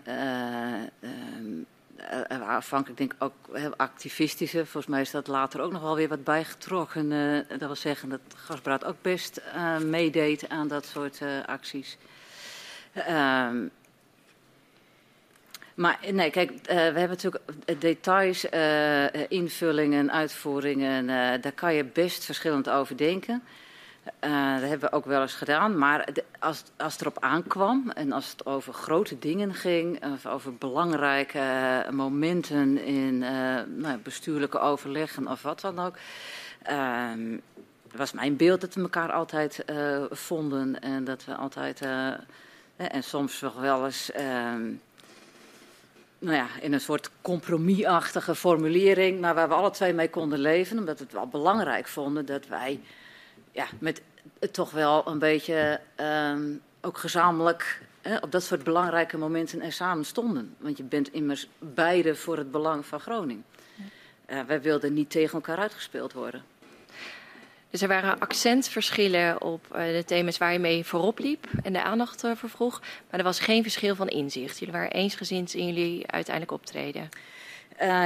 Afhankelijk denk ik ook activistische. Volgens mij is dat later ook nog wel weer wat bijgetrokken. dat wil zeggen dat Gasbraad ook best meedeed aan dat soort acties. Ehm, maar nee, kijk, uh, we hebben natuurlijk details, uh, invullingen, uitvoeringen. Uh, daar kan je best verschillend over denken. Dat hebben we ook wel eens gedaan. Maar als, als het erop aankwam en als het over grote dingen ging, of over belangrijke momenten in nou, bestuurlijke overleggen of wat dan ook. Ehm, was mijn beeld dat we elkaar altijd vonden en dat we altijd. en soms nog wel eens. Ehm, nou ja, in een soort compromisachtige formulering, maar waar we alle twee mee konden leven, omdat we het wel belangrijk vonden dat wij ja, met toch wel een beetje um, ook gezamenlijk hè, op dat soort belangrijke momenten er samen stonden. Want je bent immers beide voor het belang van Groningen. Uh, wij wilden niet tegen elkaar uitgespeeld worden. Dus er waren accentverschillen op uh, de thema's waar je mee voorop liep en de aandacht uh, voor vroeg. Maar er was geen verschil van inzicht. Jullie waren eensgezind in jullie uiteindelijk optreden.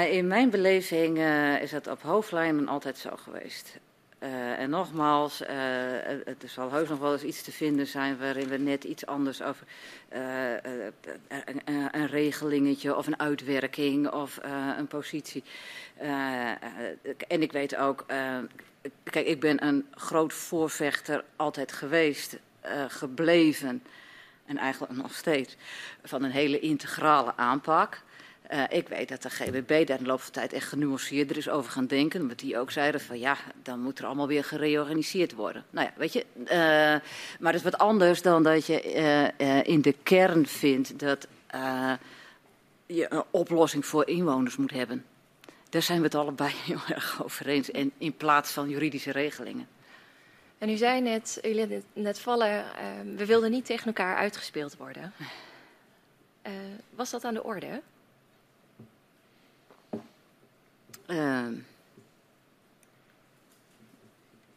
In mijn beleving is dat op hoofdlijnen altijd zo geweest. En nogmaals, er zal heus nog wel eens iets te vinden zijn waarin we net iets anders over een, een, regelingetje of een uitwerking of een positie. en ik weet ook, kijk, ik ben een groot voorvechter altijd geweest, uh, gebleven en eigenlijk nog steeds van een hele integrale aanpak. Uh, ik weet dat de GBB daar in de loop van de tijd echt genuanceerder is over gaan denken. Wat die ook zeiden van ja, dan moet er allemaal weer gereorganiseerd worden. Nou ja, weet je. Uh, maar dat is wat anders dan dat je in de kern vindt dat je een oplossing voor inwoners moet hebben. Daar zijn we het allebei heel erg over eens. En in plaats van juridische regelingen. En u zei net, u liet net vallen, we wilden niet tegen elkaar uitgespeeld worden. Was dat aan de orde? Uh,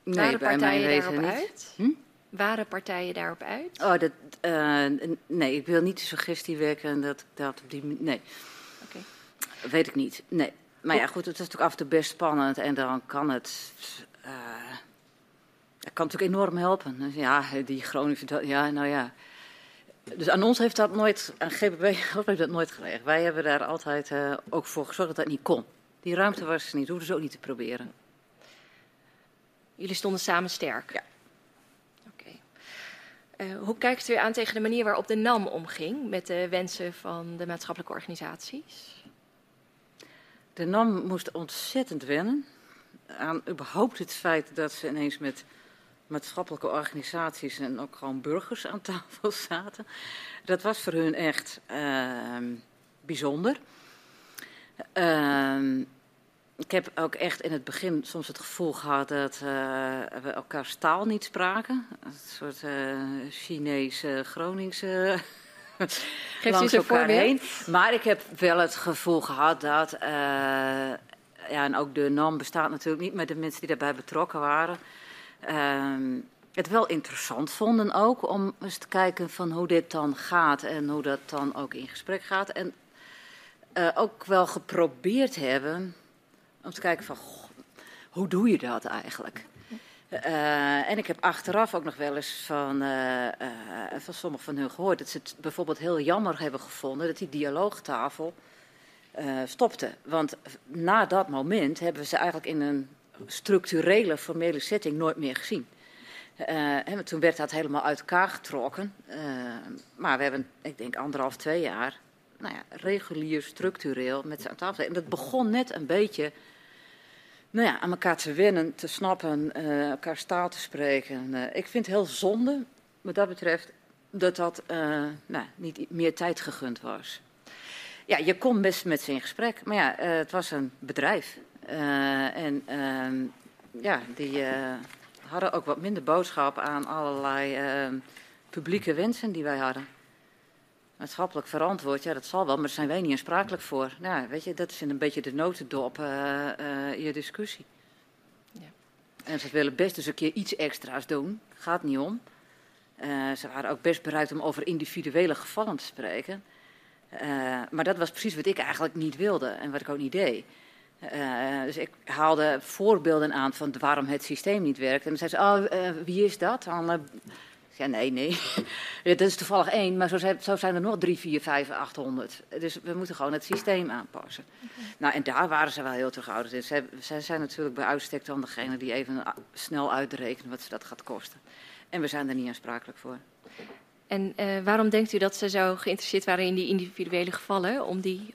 nee, Waren partijen daarop niet. uit? Hm? Waren partijen daarop uit? Oh, dat, uh, nee, ik wil niet de suggestie wekken dat dat op die. Nee. Oké. Okay. Weet ik niet. Nee. Maar ja, goed, het is natuurlijk af en toe best spannend en dan kan het. Uh, dat kan natuurlijk enorm helpen. Dus ja, die Groningen. Ja, nou ja. Dus aan ons heeft dat nooit, aan GBB heeft dat nooit gelegen. Wij hebben daar altijd uh, ook voor gezorgd dat dat niet kon. Die ruimte was er niet, hoefden ze ook niet te proberen. Jullie stonden samen sterk? Ja. Oké. Okay. Uh, hoe kijkt u aan tegen de manier waarop de NAM omging met de wensen van de maatschappelijke organisaties? De NAM moest ontzettend wennen. aan überhaupt het feit dat ze ineens met maatschappelijke organisaties en ook gewoon burgers aan tafel zaten. Dat was voor hun echt uh, bijzonder. Uh, ik heb ook echt in het begin soms het gevoel gehad dat uh, we elkaar taal niet spraken. Een soort uh, Chinese, Groningse. Geef eens een voorbeeld. Heen. Maar ik heb wel het gevoel gehad dat. Uh, ja, en ook de NAM bestaat natuurlijk niet, maar de mensen die daarbij betrokken waren. Uh, het wel interessant vonden ook om eens te kijken van hoe dit dan gaat en hoe dat dan ook in gesprek gaat. En uh, ook wel geprobeerd hebben om te kijken van hoe doe je dat eigenlijk? Uh, en ik heb achteraf ook nog wel eens van, uh, van sommigen van hun gehoord dat ze het bijvoorbeeld heel jammer hebben gevonden dat die dialoogtafel stopte. Want na dat moment hebben we ze eigenlijk in een structurele, formele setting nooit meer gezien. en toen werd dat helemaal uit elkaar getrokken. maar we hebben, ik denk, anderhalf, twee jaar nou ja, regulier, structureel met ze aan tafel. En dat begon net een beetje nou ja, aan elkaar te wennen, te snappen, uh, elkaar taal te spreken. Uh, ik vind het heel zonde, wat dat betreft, dat dat uh, nou, niet meer tijd gegund was. Ja, je kon best met ze in gesprek, maar ja, het was een bedrijf. en ehm, ja, die hadden ook wat minder boodschap aan allerlei ehm, publieke wensen die wij hadden maatschappelijk verantwoord, ja, dat zal wel, maar daar zijn wij niet aansprakelijk voor. Nou, weet je, dat is een beetje de notendop uh, uh, je discussie. Ja. En ze willen best eens een keer iets extra's doen, gaat niet om. Uh, ze waren ook best bereid om over individuele gevallen te spreken. maar dat was precies wat ik eigenlijk niet wilde en wat ik ook niet deed. dus ik haalde voorbeelden aan van waarom het systeem niet werkt. En dan zei ze, oh, wie is dat? Dan ja, nee, nee. dat is toevallig één, maar zo zijn, zo zijn er nog drie, vier, vijf, achthonderd. Dus we moeten gewoon het systeem aanpassen. Nou, en daar waren ze wel heel terughoudend in. Zij, zij zijn natuurlijk bij uitstek dan degene die even snel uitrekenen wat ze dat gaat kosten. En we zijn er niet aansprakelijk voor. En uh, waarom denkt u dat ze zo geïnteresseerd waren in die individuele gevallen? Om die...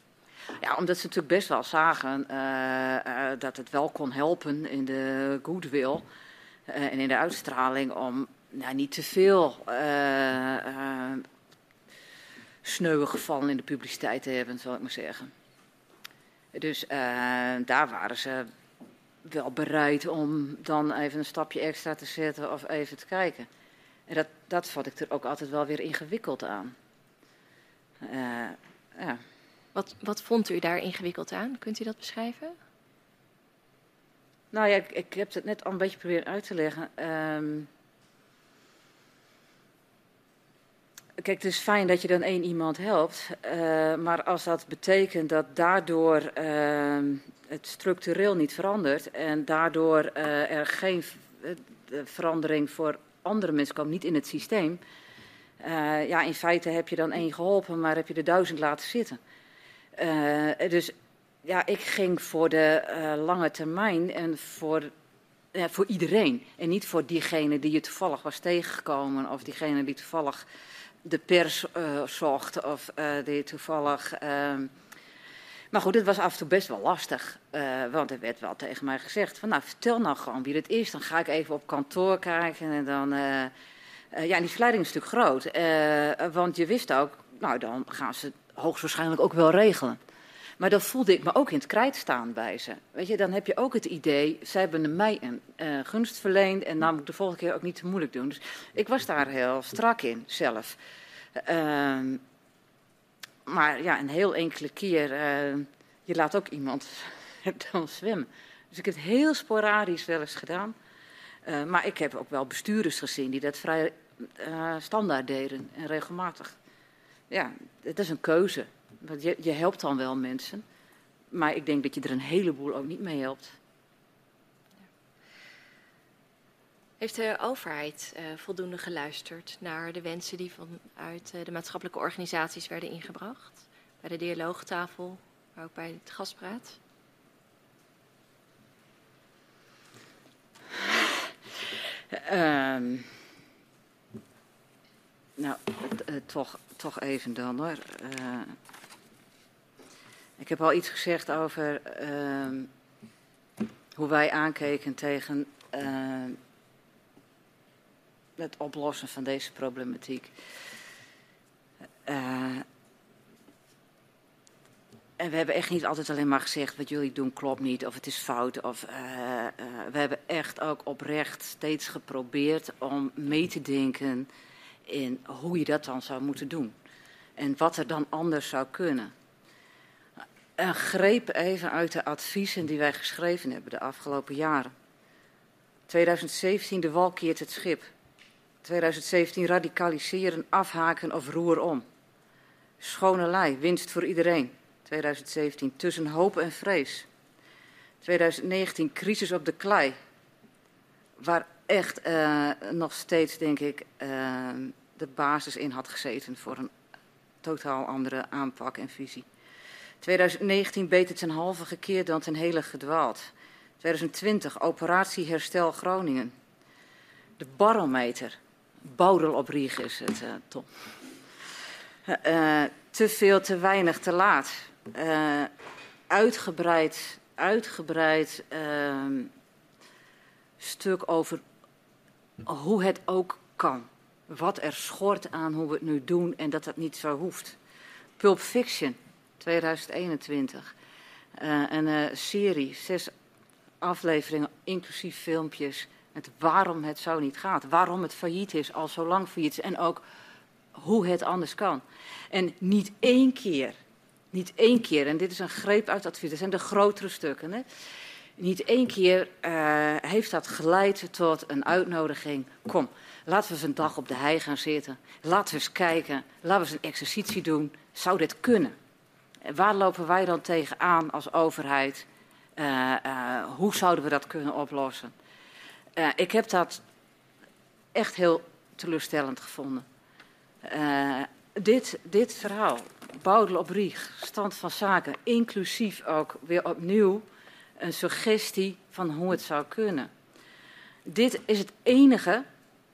Ja, omdat ze natuurlijk best wel zagen uh, uh, dat het wel kon helpen in de goodwill en in de uitstraling om nou, niet te veel uh, uh, sneuwe gevallen in de publiciteit te hebben, zal ik maar zeggen. Dus uh, daar waren ze wel bereid om dan even een stapje extra te zetten of even te kijken. En dat, dat vond ik er ook altijd wel weer ingewikkeld aan. ja. wat, wat vond u daar ingewikkeld aan? Kunt u dat beschrijven? Nou ja, ik, ik heb het net al een beetje proberen uit te leggen. Um, Kijk, het is fijn dat je dan één iemand helpt. Uh, maar als dat betekent dat daardoor uh, het structureel niet verandert en daardoor uh, er geen verandering voor andere mensen komt, niet in het systeem. ja, in feite heb je dan één geholpen, maar heb je er duizend laten zitten. dus ja, ik ging voor de lange termijn en voor voor iedereen. En niet voor diegene die je toevallig was tegengekomen of diegene die toevallig de pers uh, zocht of uh, die toevallig. Uh, maar goed, het was af en toe best wel lastig. Uh, want er werd wel tegen mij gezegd: van nou, vertel nou gewoon wie het is. Dan ga ik even op kantoor kijken. En dan. ja, die verleiding is natuurlijk groot. want je wist ook, nou, dan gaan ze hoogstwaarschijnlijk ook wel regelen. Maar dat voelde ik me ook in het krijt staan bij ze. Weet je, dan heb je ook het idee, zij hebben mij een uh, gunst verleend en dan moet ik de volgende keer ook niet te moeilijk doen. Dus ik was daar heel strak in zelf. Uh, maar ja, een heel enkele keer, uh, je laat ook iemand dan zwemmen. Dus ik heb het heel sporadisch wel eens gedaan. Uh, maar ik heb ook wel bestuurders gezien die dat vrij standaard deden en regelmatig. Ja, het is een keuze. Want je, je helpt dan wel mensen. Maar ik denk dat je er een heleboel ook niet mee helpt. Heeft de overheid uh, voldoende geluisterd naar de wensen die vanuit uh, de maatschappelijke organisaties werden ingebracht? Bij de dialoogtafel, maar ook bij het gaspraat? Um, nou, uh, toch, toch even dan hoor. Ik heb al iets gezegd over uh, hoe wij aankeken tegen uh, het oplossen van deze problematiek. Uh, en we hebben echt niet altijd alleen maar gezegd wat jullie doen klopt niet of het is fout. Of, uh, uh, we hebben echt ook oprecht steeds geprobeerd om mee te denken in hoe je dat dan zou moeten doen. En wat er dan anders zou kunnen. Een greep even uit de adviezen die wij geschreven hebben de afgelopen jaren. 2017, de wal keert het schip. 2017, radicaliseren, afhaken of roer om. Schone lei, winst voor iedereen. 2017, tussen hoop en vrees. 2019, crisis op de klei. Waar echt uh, nog steeds, denk ik, uh, de basis in had gezeten voor een totaal andere aanpak en visie. 2019 beter ten halve gekeerd dan ten hele gedwaald. 2020 operatie Herstel Groningen. De barometer. Boudel op Rieg is het, uh, te veel, te weinig, te laat. Uitgebreid, uitgebreid stuk over hoe het ook kan. Wat er schort aan hoe we het nu doen en dat dat niet zo hoeft. Pulp Fiction, 2021. Uh, een uh, serie, zes afleveringen, inclusief filmpjes. Met waarom het zo niet gaat. Waarom het failliet is, al zo lang failliet is. En ook hoe het anders kan. En niet één keer, niet één keer, en dit is een greep uit advies, dat zijn de grotere stukken. Hè? Niet één keer uh, heeft dat geleid tot een uitnodiging. Kom, laten we eens een dag op de hei gaan zitten. Laten we eens kijken. Laten we eens een exercitie doen. Zou dit kunnen? Waar lopen wij dan tegenaan als overheid? Uh, uh, hoe zouden we dat kunnen oplossen? Uh, ik heb dat echt heel teleurstellend gevonden. dit, dit verhaal, Boudel op Rieg, stand van zaken, inclusief ook weer opnieuw een suggestie van hoe het zou kunnen. Dit is het enige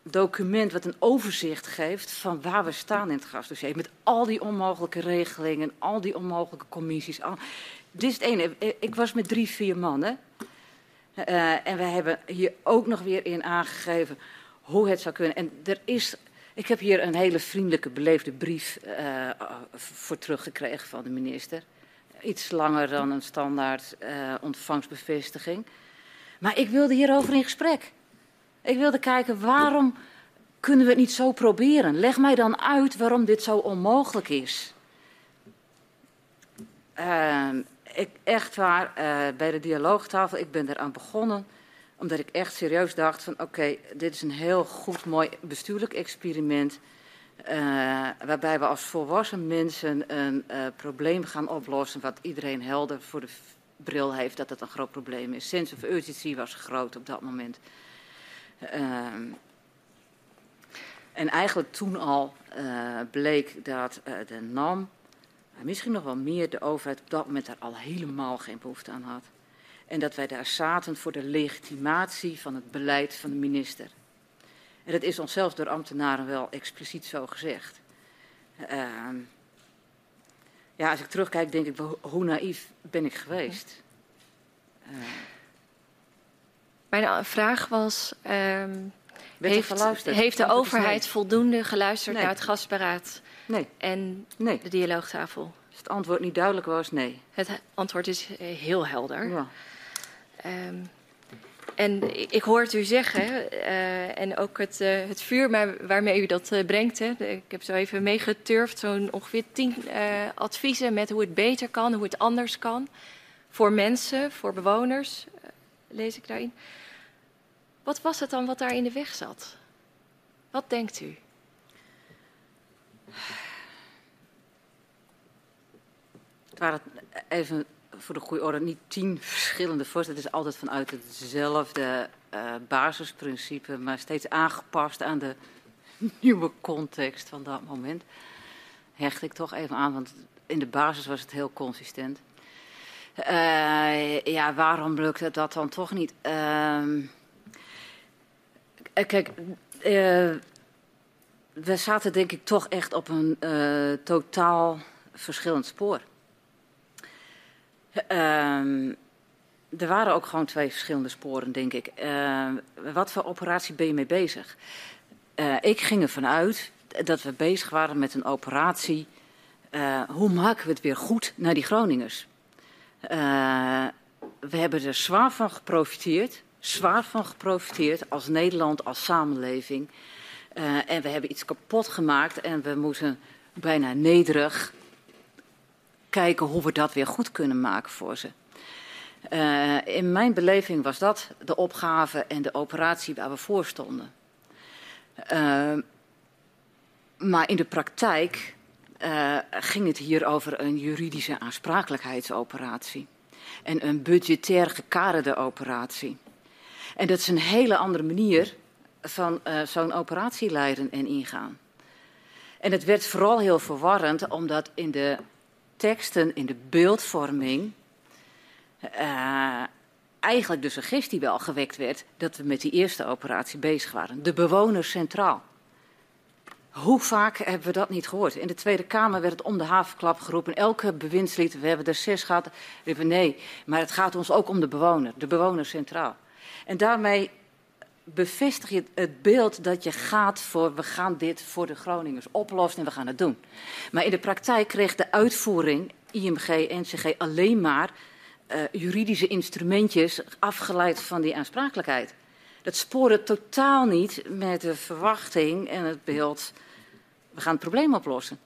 document wat een overzicht geeft van waar we staan in het gasdossier. Met al die onmogelijke regelingen, al die onmogelijke commissies. Dit is het ene. Ik was met drie, vier mannen. Uh, en we hebben hier ook nog weer in aangegeven hoe het zou kunnen. En er is. Ik heb hier een hele vriendelijke, beleefde brief uh, voor teruggekregen van de minister. Iets langer dan een standaard uh, ontvangstbevestiging. Maar ik wilde hierover in gesprek. Ik wilde kijken waarom kunnen we het niet zo proberen? Leg mij dan uit waarom dit zo onmogelijk is. Uh, ik, echt waar, uh, bij de dialoogtafel, ik ben eraan begonnen omdat ik echt serieus dacht van oké, dit is een heel goed, mooi bestuurlijk experiment. Uh, waarbij we als volwassen mensen een uh, probleem gaan oplossen wat iedereen helder voor de bril heeft dat het een groot probleem is. Sense of urgency was groot op dat moment. Uh, en eigenlijk toen al uh, bleek dat uh, de NAM, misschien nog wel meer de overheid, op dat moment daar al helemaal geen behoefte aan had. En dat wij daar zaten voor de legitimatie van het beleid van de minister. En dat is ons zelfs door ambtenaren wel expliciet zo gezegd. Uh, ja, als ik terugkijk, denk ik, hoe naïef ben ik geweest? Uh. Mijn vraag was: um, heeft, heeft, de overheid voldoende geluisterd nee. naar het gasberaad nee. en nee. de dialoogtafel? Als het antwoord niet duidelijk was, nee. Het antwoord is heel helder. Ja. Um, en ik hoor het u zeggen, uh, en ook het, uh, het vuur waarmee u dat uh, brengt. Hè. Ik heb zo even meegeturfd, zo'n ongeveer tien adviezen met hoe het beter kan, hoe het anders kan. Voor mensen, voor bewoners, lees ik daarin. Wat was het dan wat daar in de weg zat? Wat denkt u? Het waren even voor de goede orde niet tien verschillende voorstellen. Het is altijd vanuit hetzelfde uh, basisprincipe, maar steeds aangepast aan de nieuwe context van dat moment. Hecht ik toch even aan, want in de basis was het heel consistent. Uh, ja, waarom lukte dat dan toch niet? Uh, kijk, uh, we zaten denk ik toch echt op een totaal verschillend spoor. Um, er waren ook gewoon twee verschillende sporen, denk ik. Wat voor operatie ben je mee bezig? Ik ging ervan uit dat we bezig waren met een operatie. Hoe maken we het weer goed naar die Groningers? we hebben er zwaar van geprofiteerd. Zwaar van geprofiteerd als Nederland, als samenleving. en we hebben iets kapot gemaakt en we moeten bijna nederig kijken hoe we dat weer goed kunnen maken voor ze. Uh, in mijn beleving was dat de opgave en de operatie waar we voor stonden. Uh, maar in de praktijk ging het hier over een juridische aansprakelijkheidsoperatie. En een budgetair gekaderde operatie. En dat is een hele andere manier van zo'n operatie leiden en ingaan. En het werd vooral heel verwarrend, omdat in de teksten, in de beeldvorming, uh, eigenlijk de suggestie wel gewekt werd dat we met die eerste operatie bezig waren. De bewoners centraal. Hoe vaak hebben we dat niet gehoord? In de Tweede Kamer werd het om de havenklap geroepen. Elke bewindslied, we hebben er zes gehad, nee. Maar het gaat ons ook om de bewoner, de bewoner centraal. En daarmee bevestig je het beeld dat je gaat voor, we gaan dit voor de Groningers oplossen en we gaan het doen. Maar in de praktijk kreeg de uitvoering, IMG, NCG, alleen maar uh, juridische instrumentjes afgeleid van die aansprakelijkheid. Dat spoorde totaal niet met de verwachting en het beeld, we gaan het probleem oplossen.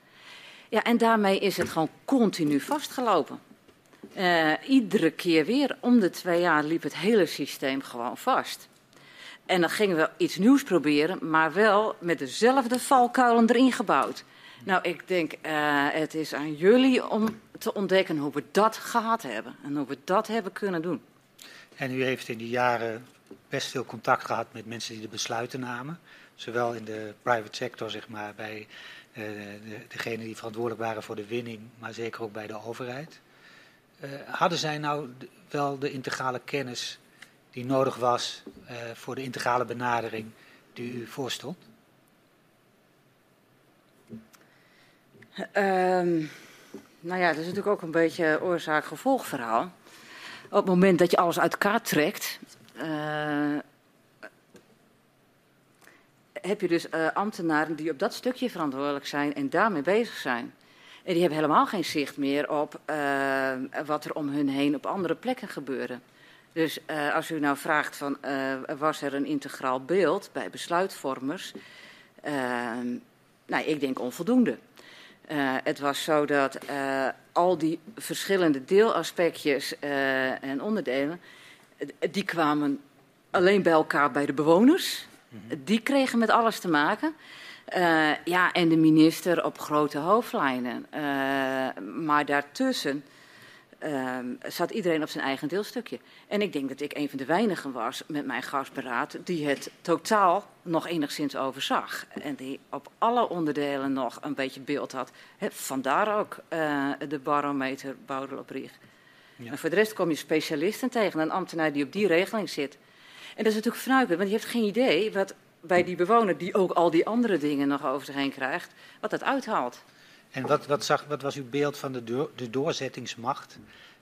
Ja, en daarmee is het gewoon continu vastgelopen. Uh, iedere keer weer, om de twee jaar, liep het hele systeem gewoon vast. En dan gingen we iets nieuws proberen, maar wel met dezelfde valkuilen erin gebouwd. Nou, ik denk, uh, het is aan jullie om te ontdekken hoe we dat gehad hebben en hoe we dat hebben kunnen doen. En u heeft in die jaren best veel contact gehad met mensen die de besluiten namen. Zowel in de private sector, zeg maar, bij uh, de, degenen die verantwoordelijk waren voor de winning, maar zeker ook bij de overheid. Uh, hadden zij nou wel de integrale kennis die nodig was uh, voor de integrale benadering die u voorstond? Um, nou ja, dat is natuurlijk ook een beetje oorzaak-gevolgverhaal. Op het moment dat je alles uit elkaar trekt, uh, heb je dus ambtenaren die op dat stukje verantwoordelijk zijn en daarmee bezig zijn. En die hebben helemaal geen zicht meer op uh, wat er om hun heen op andere plekken gebeurde. Dus als u nou vraagt van was er een integraal beeld bij besluitvormers? nou, ik denk onvoldoende. Het was zo dat al die verschillende deelaspectjes en onderdelen, die kwamen alleen bij elkaar bij de bewoners. -hmm. Die kregen met alles te maken. Ja, en de minister op grote hoofdlijnen. maar daartussen uh, zat iedereen op zijn eigen deelstukje. En ik denk dat ik een van de weinigen was met mijn gastberaad die het totaal nog enigszins overzag. En die op alle onderdelen nog een beetje beeld had. He, vandaar ook uh, de barometer Boudel op Rieg. Ja. En voor de rest kom je specialisten tegen, een ambtenaar die op die regeling zit. En dat is natuurlijk fnuiken, want je hebt geen idee wat bij die bewoner, die ook al die andere dingen nog over zich heen krijgt, wat dat uithaalt. En wat, wat, zag, wat was uw beeld van de, de doorzettingsmacht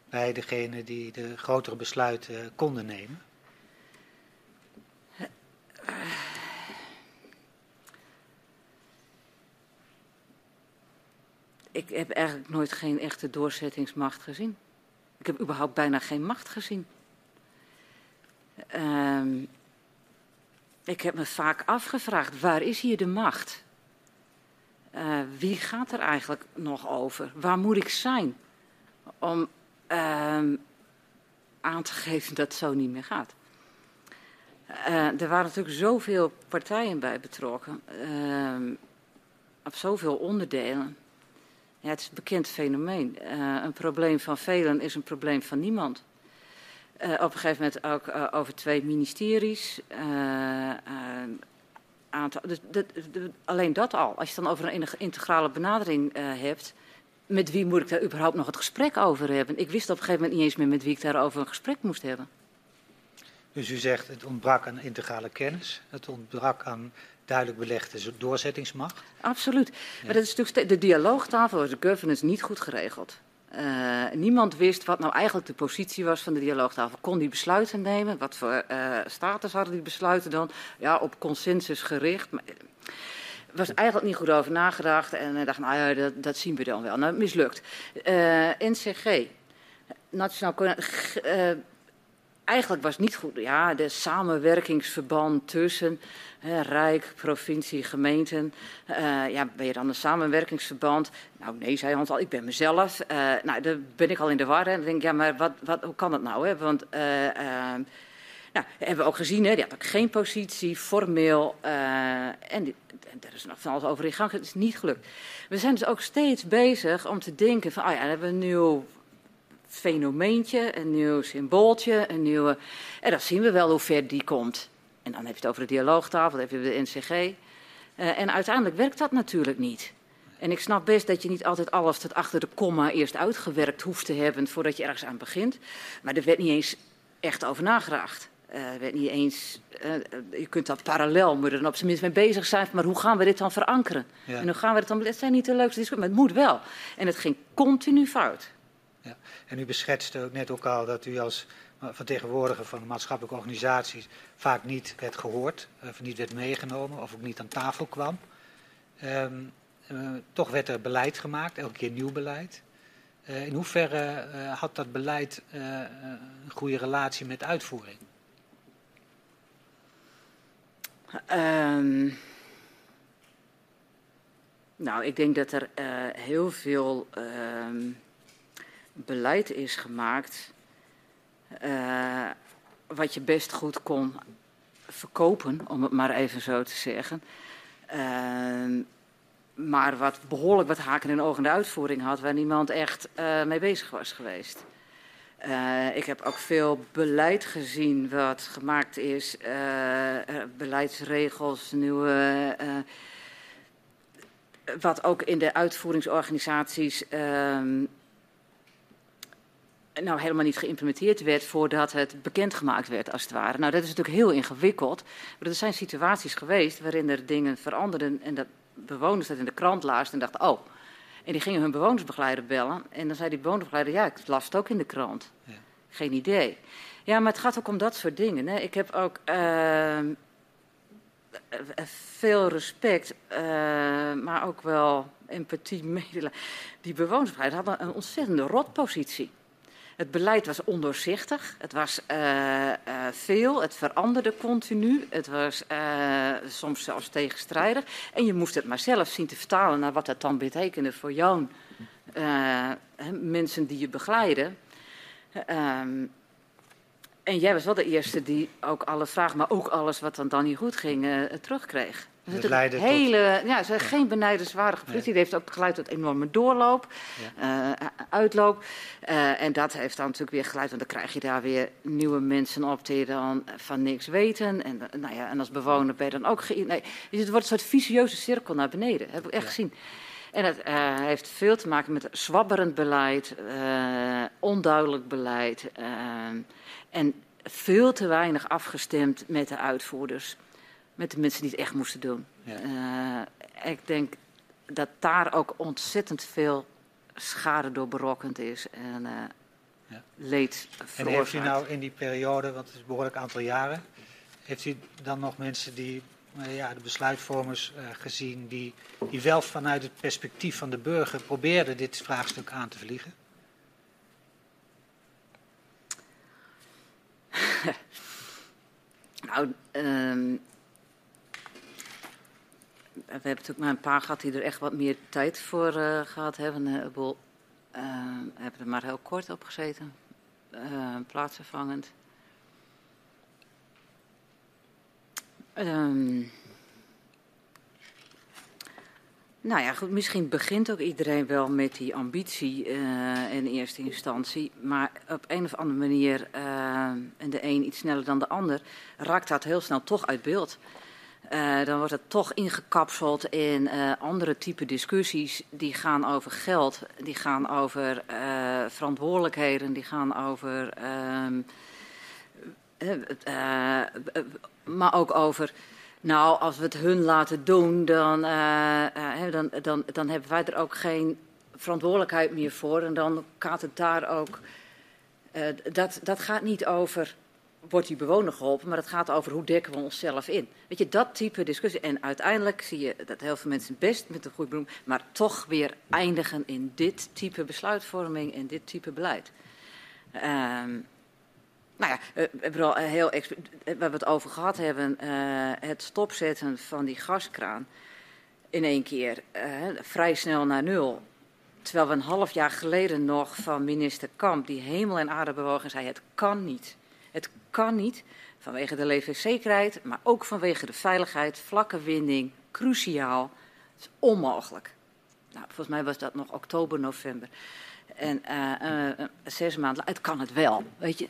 bij degene die de grotere besluiten konden nemen? Ik heb eigenlijk nooit geen echte doorzettingsmacht gezien. Ik heb überhaupt bijna geen macht gezien. Um, ik heb me vaak afgevraagd, waar is hier de macht? Uh, wie gaat er eigenlijk nog over? Waar moet ik zijn om uh, aan te geven dat het zo niet meer gaat? Uh, er waren natuurlijk zoveel partijen bij betrokken, ehm, op zoveel onderdelen. Ja, het is een bekend fenomeen. Uh, een probleem van velen is een probleem van niemand. Uh, op een gegeven moment ook uh, over twee ministeries aantal. Dus de, alleen dat al. Als je dan over een integrale benadering hebt. Met wie moet ik daar überhaupt nog het gesprek over hebben? Ik wist op een gegeven moment niet eens meer met wie ik daarover een gesprek moest hebben. Dus u zegt het ontbrak aan integrale kennis, het ontbrak aan duidelijk belegde doorzettingsmacht? Absoluut. Ja. Maar dat is natuurlijk de dialoogtafel, de governance, niet goed geregeld. Uh, niemand wist wat nou eigenlijk de positie was van de dialoogtafel. Kon die besluiten nemen? Wat voor uh, status hadden die besluiten dan? Ja, op consensus gericht. Maar, er was eigenlijk niet goed over nagedacht. En ik dacht, nou ja, dat, zien we dan wel. Nou, mislukt. NCG, Nationaal eigenlijk was niet goed. Ja, de samenwerkingsverband tussen hè, Rijk, provincie, gemeenten. Uh, ja, ben je dan een samenwerkingsverband? Nou, nee, zei Hans al, ik ben mezelf. Uh, nou, dan ben ik al in de war. En dan denk ik, ja, maar wat, wat, hoe kan dat nou? Hè? Want, uh, nou, hebben we ook gezien, hè, die had ook geen positie, formeel. en, en er is nog van alles over in gang. Het is niet gelukt. We zijn dus ook steeds bezig om te denken van, oh ja, dan hebben we een nieuw fenomeentje, een nieuw symbooltje, een nieuwe... En dan zien we wel hoe ver die komt. En dan heb je het over de dialoogtafel, dan heb je de NCG. Uh, eh, en uiteindelijk werkt dat natuurlijk niet. En ik snap best dat je niet altijd alles tot achter de komma eerst uitgewerkt hoeft te hebben voordat je ergens aan begint. Maar er werd niet eens echt over nagedacht. Uh, werd niet eens, uh, je kunt dat parallel, moet er dan op zijn minst mee bezig zijn. Maar hoe gaan we dit dan verankeren? Ja. En hoe gaan we dit dan, het zijn niet de leukste discussies, maar het moet wel. En het ging continu fout. Ja. En u beschetste ook net ook al dat u als vertegenwoordiger van de maatschappelijke organisaties vaak niet werd gehoord, of niet werd meegenomen, of ook niet aan tafel kwam. Um, uh, toch werd er beleid gemaakt, elke keer nieuw beleid. Uh, in hoeverre uh, had dat beleid een goede relatie met uitvoering? Um, nou, ik denk dat er heel veel um, beleid is gemaakt uh, wat je best goed kon verkopen, om het maar even zo te zeggen. Uh, maar wat behoorlijk wat haken en ogen in de uitvoering had, waar niemand echt uh, mee bezig was geweest. Ik heb ook veel beleid gezien wat gemaakt is, beleidsregels, nieuwe. wat ook in de uitvoeringsorganisaties ehm, nou helemaal niet geïmplementeerd werd voordat het bekendgemaakt werd, als het ware. Nou, dat is natuurlijk heel ingewikkeld. Maar er zijn situaties geweest waarin er dingen veranderden en dat bewoners dat in de krant lazen en dachten, oh. En die gingen hun bewonersbegeleider bellen en dan zei die bewonersbegeleider, ja, ik las het ook in de krant. Ja. Geen idee. Ja, maar het gaat ook om dat soort dingen. Hè. Ik heb ook uh, veel respect, uh, maar ook wel empathie, medelijden. Die bewonersbegeleider hadden een ontzettende rotpositie. Het beleid was ondoorzichtig, het was uh, uh, veel, het veranderde continu, het was uh, soms zelfs tegenstrijdig. En je moest het maar zelf zien te vertalen naar wat dat dan betekende voor jou, mensen die je begeleiden. Um, en jij was wel de eerste die ook alle vragen, maar ook alles wat dan, dan niet goed ging, terugkreeg. Dus het leidde hele, tot... ja, ze ja. geen benijdenswaardige politie. Nee. Die heeft ook geleid tot enorme doorloop, ja. uh, uitloop. Uh, en dat heeft dan natuurlijk weer geleid, want dan krijg je daar weer nieuwe mensen op die dan van niks weten. En, nou ja, en als bewoner ben je dan ook... Ge... Nee, dus het wordt een soort vicieuze cirkel naar beneden, dat heb ik echt ja. gezien. En het uh, heeft veel te maken met zwabberend beleid, onduidelijk beleid en veel te weinig afgestemd met de uitvoerders met de mensen die het echt moesten doen. Ja. Uh, ik denk dat daar ook ontzettend veel schade door berokkend is en uh, ja. leed En heeft u nou in die periode, want het is een behoorlijk aantal jaren, heeft u dan nog mensen die, uh, ja, de besluitvormers gezien, die, die wel vanuit het perspectief van de burger probeerden dit vraagstuk aan te vliegen? nou, um, we hebben natuurlijk maar een paar gehad die er echt wat meer tijd voor uh, gehad hebben. Uh, we uh, hebben er maar heel kort op gezeten, plaatsvervangend. Um, nou ja, goed, misschien begint ook iedereen wel met die ambitie in eerste instantie. Maar op een of andere manier, en de een iets sneller dan de ander, raakt dat heel snel toch uit beeld. Uh, dan wordt het toch ingekapseld in uh, andere type discussies. Die gaan over geld, die gaan over uh, verantwoordelijkheden, die gaan over. maar ook over. Nou, als we het hun laten doen, dan, dan, dan, dan hebben wij er ook geen verantwoordelijkheid meer voor. En dan gaat het daar ook. Dat, dat gaat niet over. Wordt die bewoner geholpen, maar het gaat over hoe dekken we onszelf in. Weet je, dat type discussie. En uiteindelijk zie je dat heel veel mensen best met een goed bedoeling, maar toch weer eindigen in dit type besluitvorming en dit type beleid. Um, nou ja, we hebben al heel waar we het over gehad hebben, uh, het stopzetten van die gaskraan in één keer uh, vrij snel naar nul. Terwijl we een half jaar geleden nog van minister Kamp, die hemel en aarde bewogen, zei: het kan niet. Kan niet vanwege de levenszekerheid, maar ook vanwege de veiligheid, vlakke winding, cruciaal. Het is onmogelijk. Nou, volgens mij was dat nog oktober, november. En uh, uh, zes maanden, het kan het wel. Weet je,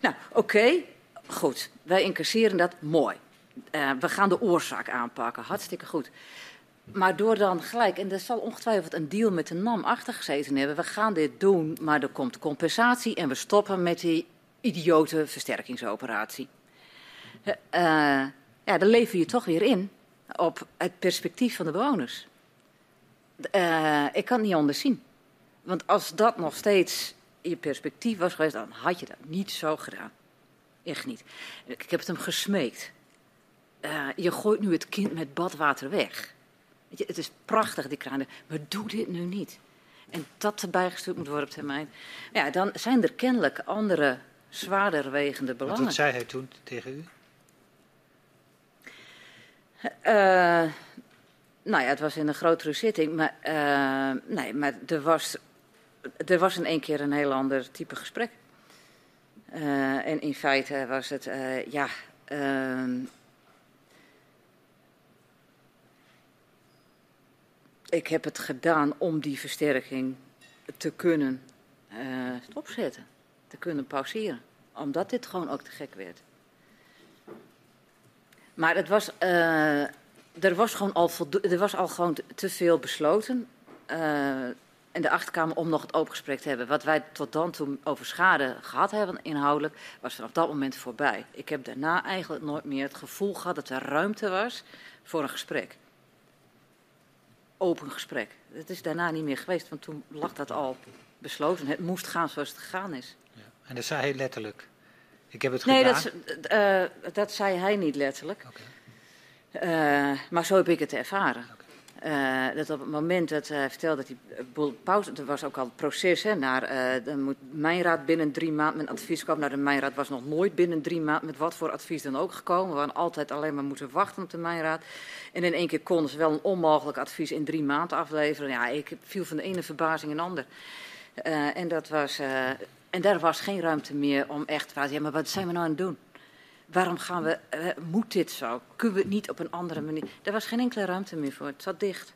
nou, oké, goed. Wij incasseren dat, mooi. We gaan de oorzaak aanpakken, hartstikke goed. Maar door dan gelijk, en er zal ongetwijfeld een deal met de NAM achter gezeten hebben. We gaan dit doen, maar er komt compensatie en we stoppen met die idiote versterkingsoperatie. Uh, ja, dan lever je toch weer in op het perspectief van de bewoners. Uh, ik kan het niet anders zien. Want als dat nog steeds je perspectief was geweest, dan had je dat niet zo gedaan. Echt niet. Ik heb het hem gesmeekt. Je gooit nu het kind met badwater weg. Je, het is prachtig, die kraan, maar doe dit nu niet. En dat erbij gestuurd moet worden op termijn. Ja, dan zijn er kennelijk andere zwaarder wegende belangen. Wat zei hij toen tegen u? Uh, nou ja, het was in een grotere zitting, maar, uh, nee, maar er was er was in één keer een heel ander type gesprek. Uh, en in feite was het, uh, ja. Uh, ik heb het gedaan om die versterking te kunnen stopzetten, te kunnen pauzeren. Omdat dit gewoon ook te gek werd. Maar het was, er was gewoon al, er was al gewoon te veel besloten en de achterkamer om nog het open gesprek te hebben. Wat wij tot dan toe over schade gehad hebben inhoudelijk, was vanaf dat moment voorbij. Ik heb daarna eigenlijk nooit meer het gevoel gehad dat er ruimte was voor een gesprek. Open gesprek. Het is daarna niet meer geweest, want toen lag dat al besloten. Het moest gaan zoals het gegaan is. En dat zei hij letterlijk? Ik heb het nee, gedaan? Nee, dat, uh, dat zei hij niet letterlijk. Okay. Uh, maar zo heb ik het ervaren. Okay. Uh, dat op het moment dat hij vertelde dat hij boel pauze, er was ook al het proces hè, naar de moet mijnraad binnen drie maanden met advies komen. Nou, de mijnraad was nog nooit binnen drie maanden met wat voor advies dan ook gekomen. We hadden altijd alleen maar moeten wachten op de mijnraad. En in één keer konden ze wel een onmogelijk advies in drie maanden afleveren. Ja, ik viel van de ene verbazing in de ander. Uh, en, dat was, en daar was geen ruimte meer om echt te vragen, ja, maar wat zijn we nou aan het doen? Waarom gaan we, uh, moet dit zo? Kunnen we het niet op een andere manier? Er was geen enkele ruimte meer voor. Het zat dicht.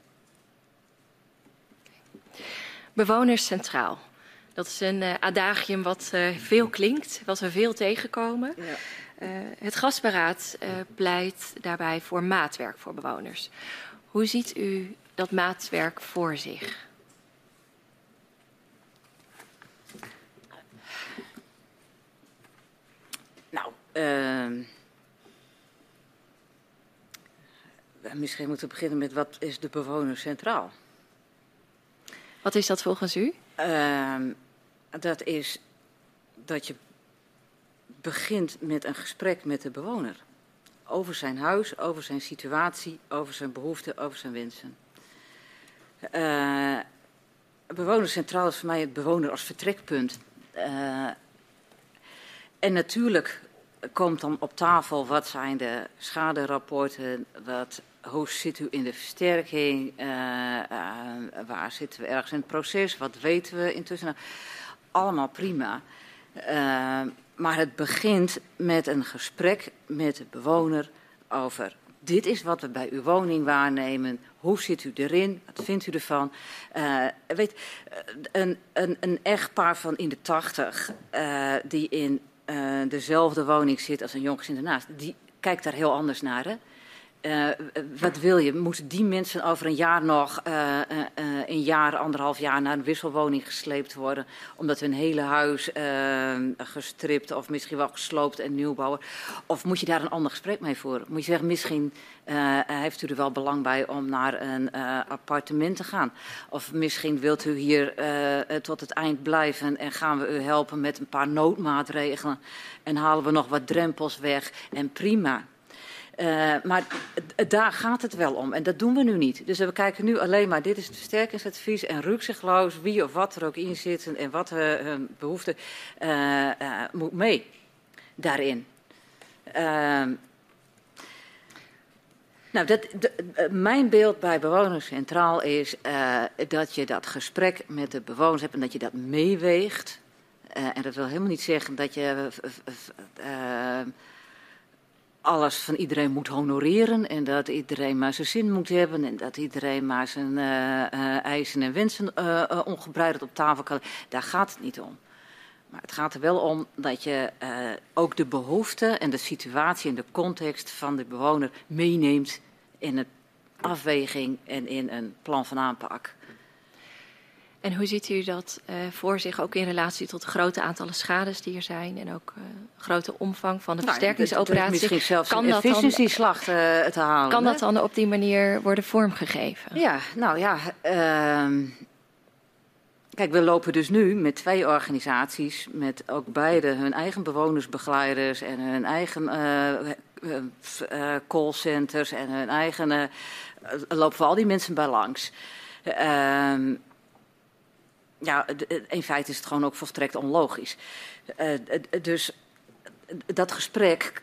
Bewoners centraal. Dat is een uh, adagium wat uh, veel klinkt, wat we veel tegenkomen. Ja. het gasberaad pleit daarbij voor maatwerk voor bewoners. Hoe ziet u dat maatwerk voor zich? Uh, misschien moeten we beginnen met wat is de bewoner centraal? Wat is dat volgens u? Uh, dat is dat je begint met een gesprek met de bewoner. Over zijn huis, over zijn situatie, over zijn behoeften, over zijn wensen. Uh, bewoner centraal is voor mij het bewoner als vertrekpunt. Uh, en natuurlijk komt dan op tafel wat zijn de schaderapporten, wat, hoe zit u in de versterking, uh, uh, waar zitten we ergens in het proces, wat weten we intussen. Allemaal prima. Uh, maar het begint met een gesprek met de bewoner over dit is wat we bij uw woning waarnemen. Hoe zit u erin? Wat vindt u ervan? Weet, een, een, een echtpaar van in de tachtig uh, die in dezelfde woning zit als een jongezin ernaast, die kijkt daar heel anders naar. Hè? Uh, wat wil je? Moeten die mensen over een jaar nog uh, een jaar, anderhalf jaar naar een wisselwoning gesleept worden. Omdat een hele huis gestript of misschien wel gesloopt en nieuw bouwen. Of moet je daar een ander gesprek mee voeren? Moet je zeggen, misschien heeft u er wel belang bij om naar een appartement te gaan. Of misschien wilt u hier tot het eind blijven en gaan we u helpen met een paar noodmaatregelen. En halen we nog wat drempels weg en prima. Uh, maar daar gaat het wel om. En dat doen we nu niet. Dus we kijken nu alleen maar, dit is het versterkingsadvies en rukzichtloos wie of wat er ook in zit en wat hun behoefte uh, uh, moet mee daarin. nou, dat, mijn beeld bij Bewoners Centraal is dat je dat gesprek met de bewoners hebt en dat je dat meeweegt. en dat wil helemaal niet zeggen dat je alles van iedereen moet honoreren en dat iedereen maar zijn zin moet hebben en dat iedereen maar zijn uh, uh, eisen en wensen uh, op tafel kan. Daar gaat het niet om. Maar het gaat er wel om dat je ook de behoeften en de situatie en de context van de bewoner meeneemt in een afweging en in een plan van aanpak. En hoe ziet u dat uh, voor zich ook in relatie tot de grote aantallen schades die er zijn en ook uh, grote omvang van de nou, versterkingsoperatie? Misschien zelfs kan een efficiëntieslag uh, te halen. Kan dat dan op die manier worden vormgegeven? Ja, nou ja. Uh, kijk, we lopen dus nu met twee organisaties, met ook beide hun eigen bewonersbegeleiders en hun eigen callcenters en hun eigen. lopen we al die mensen bij langs. Ehm, ja, in feite is het gewoon ook volstrekt onlogisch. Uh, dus dat gesprek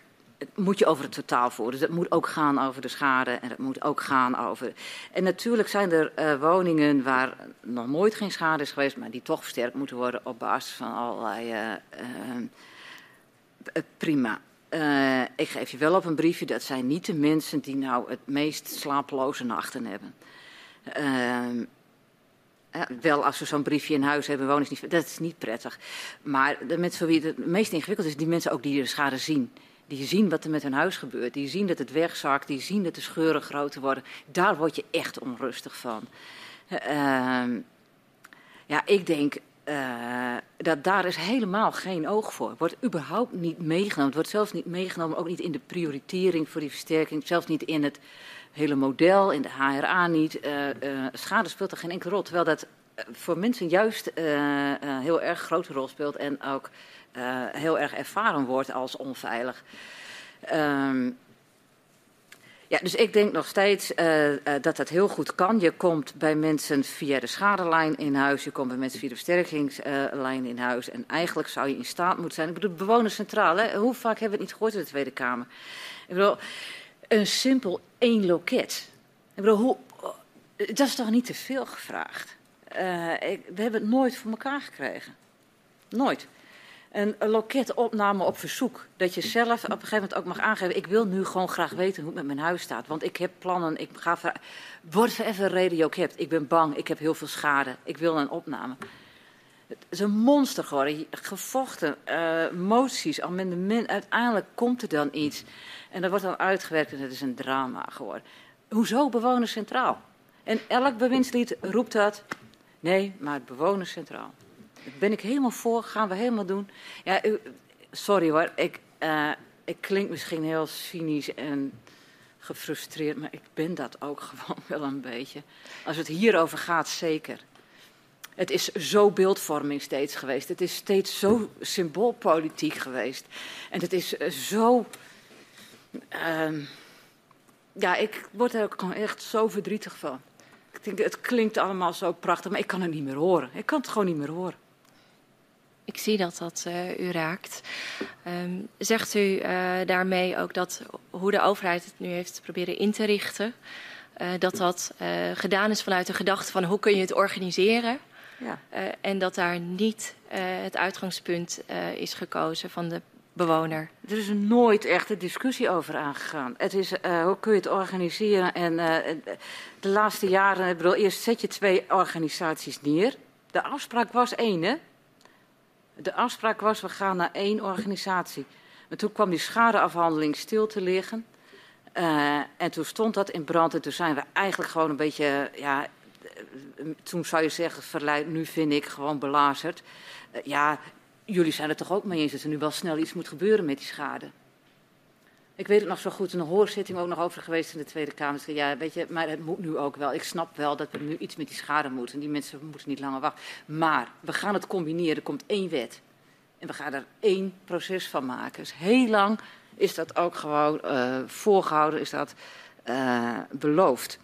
moet je over het totaal voeren. Dus het moet ook gaan over de schade en het moet ook gaan over. En natuurlijk zijn er uh, woningen waar nog nooit geen schade is geweest, maar die toch versterkt moeten worden op basis van allerlei. Uh, prima. ik geef je wel op een briefje, dat zijn niet de mensen die nou het meest slapeloze nachten hebben. Ehm, ja, wel als we zo'n briefje in huis hebben, wonen is niet, dat is niet prettig. Maar de mensen voor wie het meest ingewikkeld is, die mensen ook die de schade zien. Die zien wat er met hun huis gebeurt. Die zien dat het wegzakt. Die zien dat de scheuren groter worden. Daar word je echt onrustig van. Uh, ja, ik denk uh, dat daar is helemaal geen oog voor. Wordt überhaupt niet meegenomen. Wordt zelfs niet meegenomen, ook niet in de prioritering voor die versterking. Zelfs niet in het hele model, in de HRA niet. Uh, uh, schade speelt er geen enkele rol. Terwijl dat voor mensen juist heel erg grote rol speelt en ook heel erg ervaren wordt als onveilig. Um, ja, dus ik denk nog steeds dat dat heel goed kan. Je komt bij mensen via de schadelijn in huis, je komt bij mensen via de versterkingslijn in huis. En eigenlijk zou je in staat moeten zijn. Ik bedoel, bewonerscentraal, hè? hoe vaak hebben we het niet gehoord in de Tweede Kamer? Ik bedoel, een simpel één loket. Ik bedoel, hoe, dat is toch niet te veel gevraagd? Uh, we hebben het nooit voor elkaar gekregen. Nooit een, een loketopname op verzoek. Dat je zelf op een gegeven moment ook mag aangeven: ik wil nu gewoon graag weten hoe het met mijn huis staat. Want ik heb plannen, ik ga. Word even radio hebt. Ik ben bang, ik heb heel veel schade. Ik wil een opname. Het is een monster geworden. Gevochten, uh, moties, amendement. Uiteindelijk komt er dan iets. En dat wordt dan uitgewerkt en het is een drama geworden. Hoezo bewoners centraal? En elk bewindslied roept dat. Nee, maar het bewoners centraal ben ik helemaal voor, gaan we helemaal doen. Ja, sorry hoor, ik, uh, ik klink misschien heel cynisch en gefrustreerd, maar ik ben dat ook gewoon wel een beetje. Als het hierover gaat, zeker. Het is zo beeldvorming steeds geweest. Het is steeds zo symboolpolitiek geweest. En het is eh, zo. Uh, ja, ik word er ook gewoon echt zo verdrietig van. Ik denk, het klinkt allemaal zo prachtig, maar ik kan het niet meer horen. Ik kan het gewoon niet meer horen. Ik zie dat dat uh, u raakt. Um, zegt u uh, daarmee ook dat hoe de overheid het nu heeft proberen in te richten, uh, dat dat gedaan is vanuit de gedachte van hoe kun je het organiseren? Ja. en dat daar niet het uitgangspunt is gekozen van de bewoner. Er is nooit echt een discussie over aangegaan. Het is hoe kun je het organiseren? En de laatste jaren, ik bedoel, eerst zet je twee organisaties neer. De afspraak was één, hè? De afspraak was, we gaan naar één organisatie. Maar toen kwam die schadeafhandeling stil te liggen. Uh, en toen stond dat in brand. En toen zijn we eigenlijk gewoon een beetje ja, toen zou je zeggen, verleid, nu vind ik gewoon belazerd. ja, jullie zijn er toch ook mee eens dat er nu wel snel iets moet gebeuren met die schade. Ik weet het nog zo goed, een hoorzitting ook nog over geweest in de Tweede Kamer. Ja, weet je, maar het moet nu ook wel. Ik snap wel dat we nu iets met die schade moeten. Die mensen moeten niet langer wachten. Maar we gaan het combineren. Er komt één wet. En we gaan er één proces van maken. Dus heel lang is dat ook gewoon uh, voorgehouden, is dat uh, beloofd.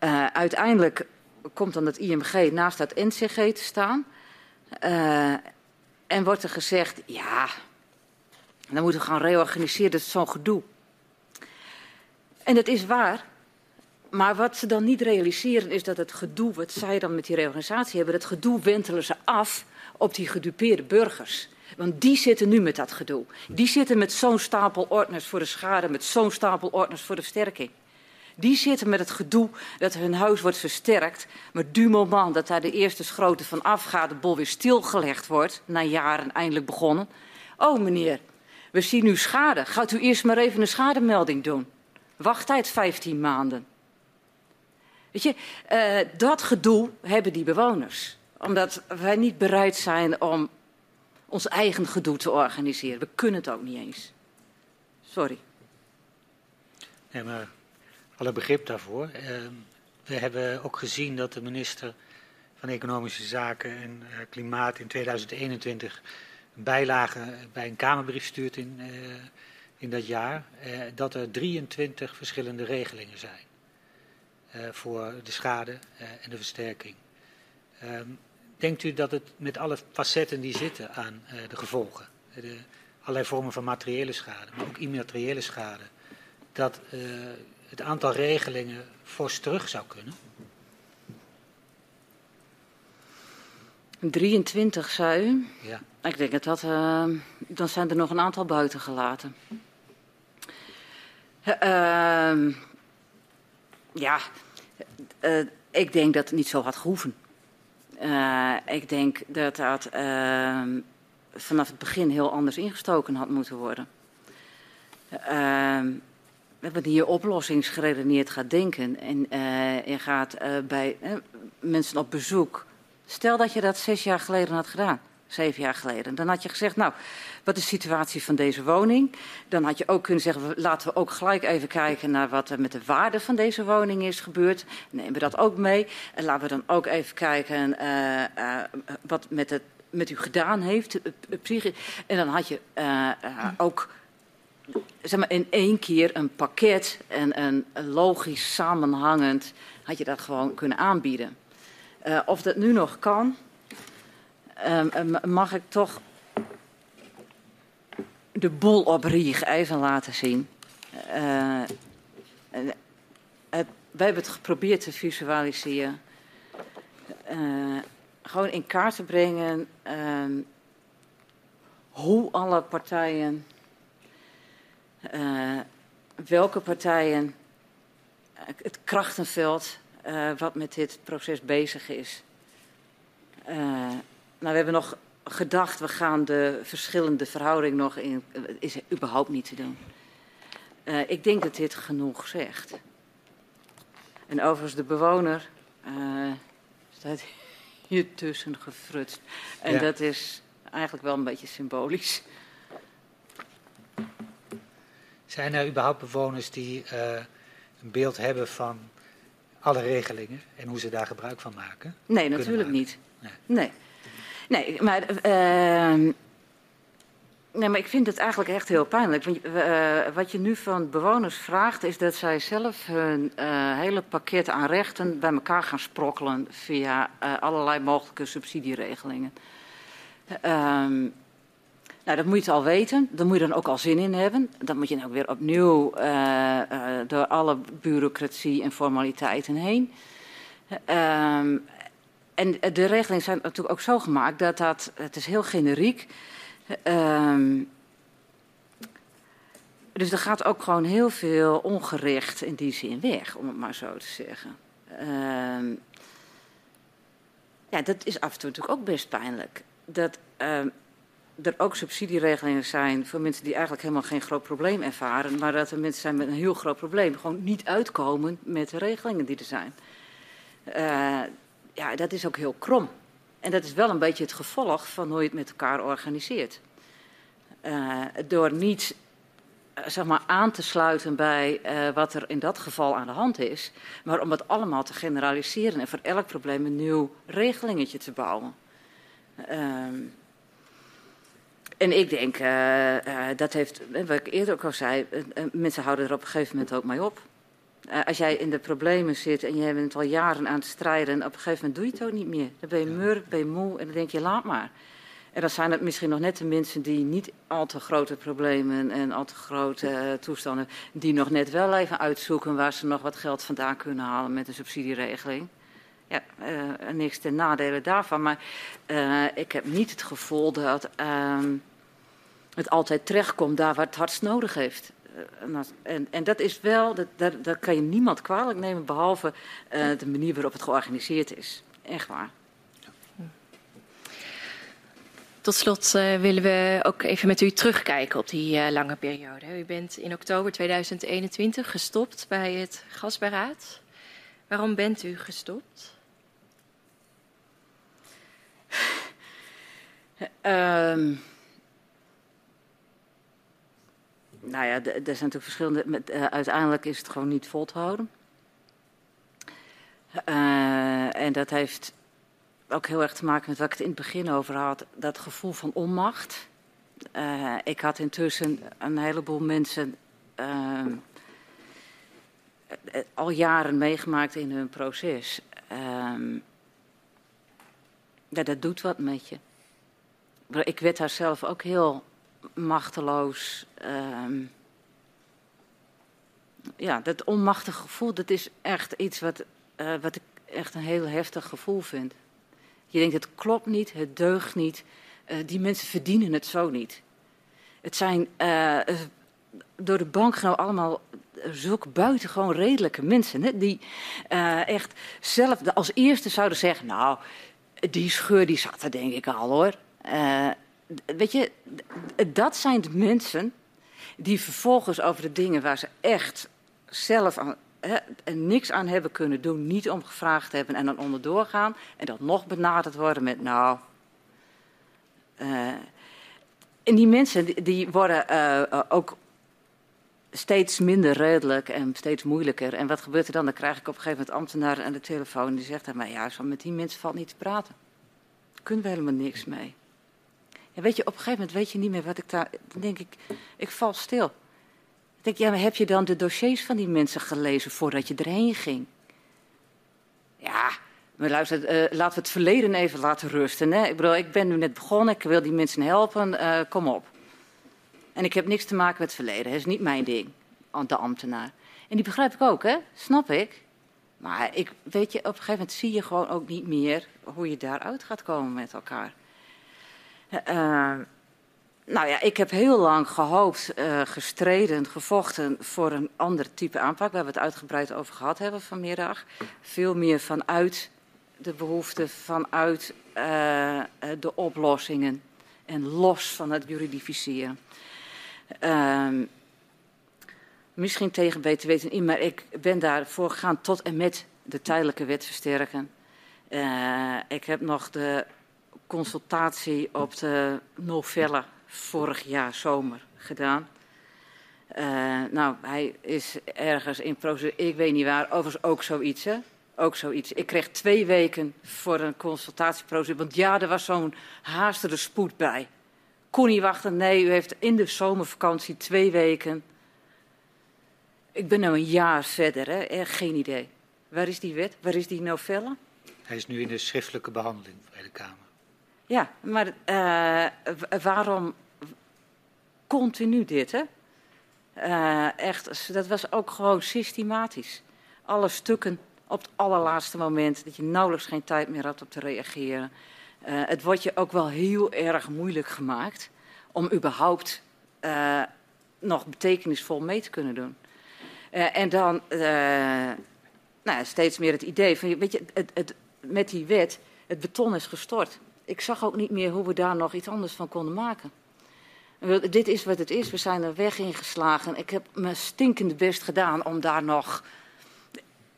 Uh, uiteindelijk komt dan het IMG naast dat NCG te staan. En wordt er gezegd, ja, dan moeten we gaan reorganiseren, dat is zo'n gedoe. En dat is waar. Maar wat ze dan niet realiseren is dat het gedoe, wat zij dan met die reorganisatie hebben, dat gedoe wentelen ze af op die gedupeerde burgers. Want die zitten nu met dat gedoe. Die zitten met zo'n stapel ordners voor de schade, met zo'n stapel ordners voor de versterking. Die zitten met het gedoe dat hun huis wordt versterkt. Maar du moment dat daar de eerste schroten van afgaat, de bol weer stilgelegd wordt, na jaren eindelijk begonnen. Oh meneer, we zien nu schade. Gaat u eerst maar even een schademelding doen. Wachttijd 15 maanden. Weet je, uh, dat gedoe hebben die bewoners. Omdat wij niet bereid zijn om ons eigen gedoe te organiseren. We kunnen het ook niet eens. Sorry. Nee, maar alle begrip daarvoor. Uh, we hebben ook gezien dat de minister van Economische Zaken en uh, Klimaat in 2021 bijlage bij een Kamerbrief stuurt in, uh, in dat jaar, uh, dat er 23 verschillende regelingen zijn voor de schade en de versterking. Um, denkt u dat het met alle facetten die zitten aan de gevolgen, de, allerlei vormen van materiële schade, maar ook immateriële schade, dat het aantal regelingen fors terug zou kunnen? 23, zei u? Ja. Ik denk dat dat. Uh, dan zijn er nog een aantal buiten gelaten. Uh, ja, uh, ik denk dat het niet zo had gehoeven. Eh, ik denk dat dat ehm, vanaf het begin heel anders ingestoken had moeten worden. Hebben hier oplossingsgeredeneerd gaat denken. En je gaat uh, bij uh, mensen op bezoek Stel dat je dat zes jaar geleden had gedaan, zeven jaar geleden. Dan had je gezegd, nou, wat is de situatie van deze woning? Dan had je ook kunnen zeggen, laten we ook gelijk even kijken naar wat er met de waarde van deze woning is gebeurd. Nemen we dat ook mee. En laten we dan ook even kijken wat met, het, met u gedaan heeft. En dan had je ook zeg maar, in één keer een pakket en een logisch samenhangend, had je dat gewoon kunnen aanbieden. Uh, of dat nu nog kan, uh, mag ik toch de boel op Rieg even laten zien. Uh, wij hebben het geprobeerd te visualiseren. gewoon in kaart te brengen ehm, hoe alle partijen, welke partijen, het krachtenveld uh, wat met dit proces bezig is. Uh, nou, we hebben nog gedacht, we gaan de verschillende verhouding nog in. Is er überhaupt niet te doen. Uh, ik denk dat dit genoeg zegt. En overigens, de bewoner staat hier tussen gefrutst. En ja. dat is eigenlijk wel een beetje symbolisch. Zijn er überhaupt bewoners die een beeld hebben van alle regelingen en hoe ze daar gebruik van maken? Nee, natuurlijk maken. niet. Nee. nee. nee. maar, uh, nee, maar ik vind het eigenlijk echt heel pijnlijk. Want, uh, wat je nu van bewoners vraagt, is dat zij zelf hun uh, hele pakket aan rechten bij elkaar gaan sprokkelen via allerlei mogelijke subsidieregelingen. Ehm, nou, dat moet je al weten. Daar moet je dan ook al zin in hebben. Dan moet je dan ook weer opnieuw uh, uh, door alle bureaucratie en formaliteiten heen. Um, en de regelingen zijn natuurlijk ook zo gemaakt dat dat, het is heel generiek. Um, dus er gaat ook gewoon heel veel ongericht in die zin weg, om het maar zo te zeggen. Um, ja, dat is af en toe natuurlijk ook best pijnlijk. Dat er ook subsidieregelingen zijn voor mensen die eigenlijk helemaal geen groot probleem ervaren, maar dat er mensen zijn met een heel groot probleem gewoon niet uitkomen met de regelingen die er zijn. Uh, ja, dat is ook heel krom. En dat is wel een beetje het gevolg van hoe je het met elkaar organiseert. Uh, door niet zeg maar, aan te sluiten bij wat er in dat geval aan de hand is, maar om het allemaal te generaliseren en voor elk probleem een nieuw regelingetje te bouwen. Um, en ik denk, uh, uh, dat heeft, wat ik eerder ook al zei, mensen houden er op een gegeven moment ook mee op. als jij in de problemen zit en je bent al jaren aan het strijden, en op een gegeven moment doe je het ook niet meer. Dan ben je mur, ben je moe en dan denk je, laat maar. En dan zijn het misschien nog net de mensen die niet al te grote problemen en al te grote uh, toestanden, die nog net wel even uitzoeken waar ze nog wat geld vandaan kunnen halen met een subsidieregeling. Ja, uh, niks ten nadele daarvan. Maar uh, ik heb niet het gevoel dat ehm, het altijd terechtkomt daar waar het hardst nodig heeft. En, en, en, dat is wel, dat, dat, dat, kan je niemand kwalijk nemen, behalve de manier waarop het georganiseerd is. Echt waar. Tot slot uh, willen we ook even met u terugkijken op die uh, lange periode. U bent in oktober 2021 gestopt bij het Gasberaad. Waarom bent u gestopt? Um, nou ja, er zijn natuurlijk verschillende. Met, uh, uiteindelijk is het gewoon niet vol te houden. en dat heeft ook heel erg te maken met wat ik het in het begin over had. Dat gevoel van onmacht. Uh, ik had intussen een heleboel mensen al jaren meegemaakt in hun proces. Uh, ja, dat doet wat met je. Ik werd daar zelf ook heel machteloos. Ehm, ja, dat onmachtige gevoel, dat is echt iets wat, uh, wat ik echt een heel heftig gevoel vind. Je denkt, het klopt niet, het deugt niet. Uh, die mensen verdienen het zo niet. Het zijn uh, door de bank genomen allemaal zulke buitengewoon redelijke mensen. Hè, die echt zelf als eerste zouden zeggen... nou, die scheur die zat er denk ik al hoor. Weet je, dat zijn de mensen die vervolgens over de dingen waar ze echt zelf hè, niks aan hebben kunnen doen, niet om gevraagd hebben en dan onderdoor gaan. En dan nog benaderd worden met nou. Uh, en die mensen die, worden uh, ook steeds minder redelijk en steeds moeilijker. En wat gebeurt er dan? Dan krijg ik op een gegeven moment ambtenaren aan de telefoon die zegt aan mij: ja, met die mensen valt niet te praten. Daar kunnen we helemaal niks mee. Weet je, op een gegeven moment weet je niet meer wat ik daar. Dan denk ik, ik val stil. Ik denk, ja, maar heb je dan de dossiers van die mensen gelezen voordat je erheen ging? Ja, maar luister, uh, laten we het verleden even laten rusten. Hè? Ik bedoel, ik ben nu net begonnen, ik wil die mensen helpen, uh, kom op. En ik heb niks te maken met het verleden, dat is niet mijn ding, de ambtenaar. En die begrijp ik ook, hè? snap ik. Maar ik, weet je, op een gegeven moment zie je gewoon ook niet meer hoe je daaruit gaat komen met elkaar. Uh, nou ja, ik heb heel lang gehoopt, uh, gestreden, gevochten voor een ander type aanpak, waar we het uitgebreid over gehad hebben vanmiddag. Veel meer vanuit de behoeften, vanuit uh, de oplossingen en los van het juridificeren. Uh, misschien tegen beter weten in, maar ik ben daarvoor gegaan tot en met de tijdelijke wet versterken. Ik heb nog de consultatie op de novelle vorig jaar zomer gedaan. Uh, nou, hij is ergens in proces, ik weet niet waar, overigens ook zoiets? Ook zoiets. Ik kreeg twee weken voor een consultatieproces, want ja, er was zo'n haastige spoed bij. Kon niet wachten, nee, u heeft in de zomervakantie twee weken. Ik ben nu een jaar verder, hè? Echt geen idee. Waar is die wet? Waar is die novelle? Hij is nu in de schriftelijke behandeling bij de Kamer. Ja, maar uh, waarom continu dit, hè? Uh, echt, dat was ook gewoon systematisch. Alle stukken op het allerlaatste moment, dat je nauwelijks geen tijd meer had om te reageren. Uh, het wordt je ook wel heel erg moeilijk gemaakt om überhaupt nog betekenisvol mee te kunnen doen. en dan nou, steeds meer het idee van, weet je, het, het, met die wet, het beton is gestort. Ik zag ook niet meer hoe we daar nog iets anders van konden maken. Dit is wat het is. We zijn er weg ingeslagen. Ik heb mijn stinkende best gedaan om daar nog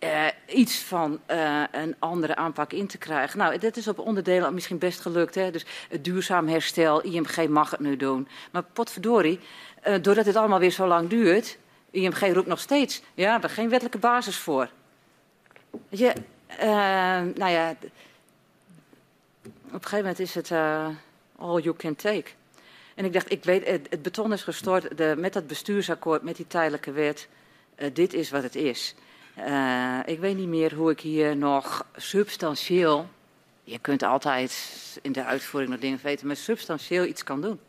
uh, iets van uh, een andere aanpak in te krijgen. Nou, dat is op onderdelen misschien best gelukt. Hè? Dus het duurzaam herstel, IMG mag het nu doen. Maar potverdorie, uh, doordat het allemaal weer zo lang duurt... IMG roept nog steeds, ja, er geen wettelijke basis voor. Je, nou ja... een gegeven moment is het all you can take. En ik dacht, ik weet, het, beton is gestort de, met dat bestuursakkoord, met die tijdelijke wet. dit is wat het is. Uh, ik weet niet meer hoe ik hier nog substantieel. Je kunt altijd in de uitvoering nog dingen weten, maar substantieel iets kan doen.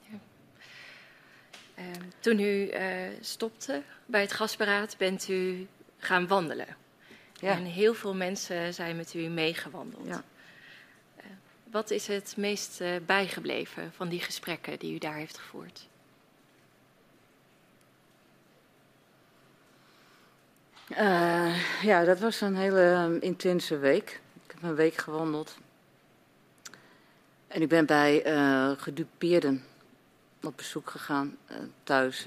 Ja. Uh, toen u stopte bij het gasberaad, bent u gaan wandelen. Ja. En heel veel mensen zijn met u meegewandeld. Ja. wat is het meest bijgebleven van die gesprekken die u daar heeft gevoerd? Uh, ja, dat was een hele um, intense week. Ik heb een week gewandeld. En ik ben bij uh, gedupeerden op bezoek gegaan uh, thuis.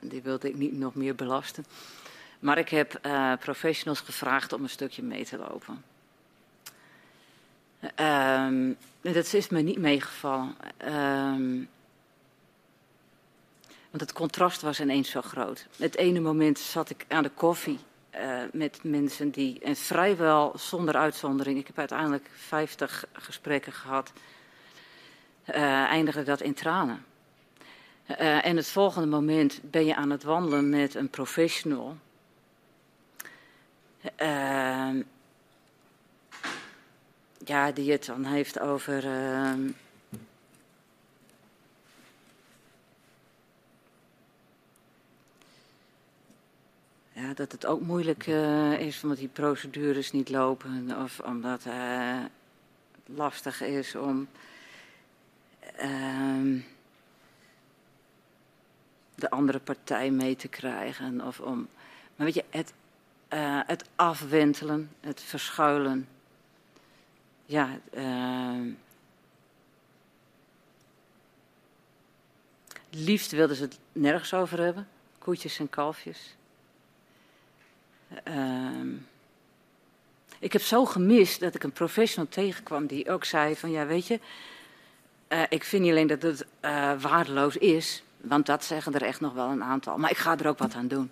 die wilde ik niet nog meer belasten. Maar ik heb professionals gevraagd om een stukje mee te lopen. Um, dat is me niet meegevallen. Um, want het contrast was ineens zo groot. Het ene moment zat ik aan de koffie uh, met mensen die, en vrijwel zonder uitzondering, ik heb uiteindelijk 50 gesprekken gehad, uh, eindigde dat in tranen. En het volgende moment ben je aan het wandelen met een professional. Ja, die het dan heeft over ja, dat het ook moeilijk uh, is omdat die procedures niet lopen of omdat het uh, lastig is om uh, de andere partij mee te krijgen. Of om, maar weet je, het, uh, het afwentelen, het verschuilen. Ja, ehm, liefst wilden ze het nergens over hebben, koetjes en kalfjes. Uh, ik heb zo gemist dat ik een professional tegenkwam die ook zei van ja weet je, uh, ik vind niet alleen dat het uh, waardeloos is, want dat zeggen er echt nog wel een aantal, maar ik ga er ook wat aan doen.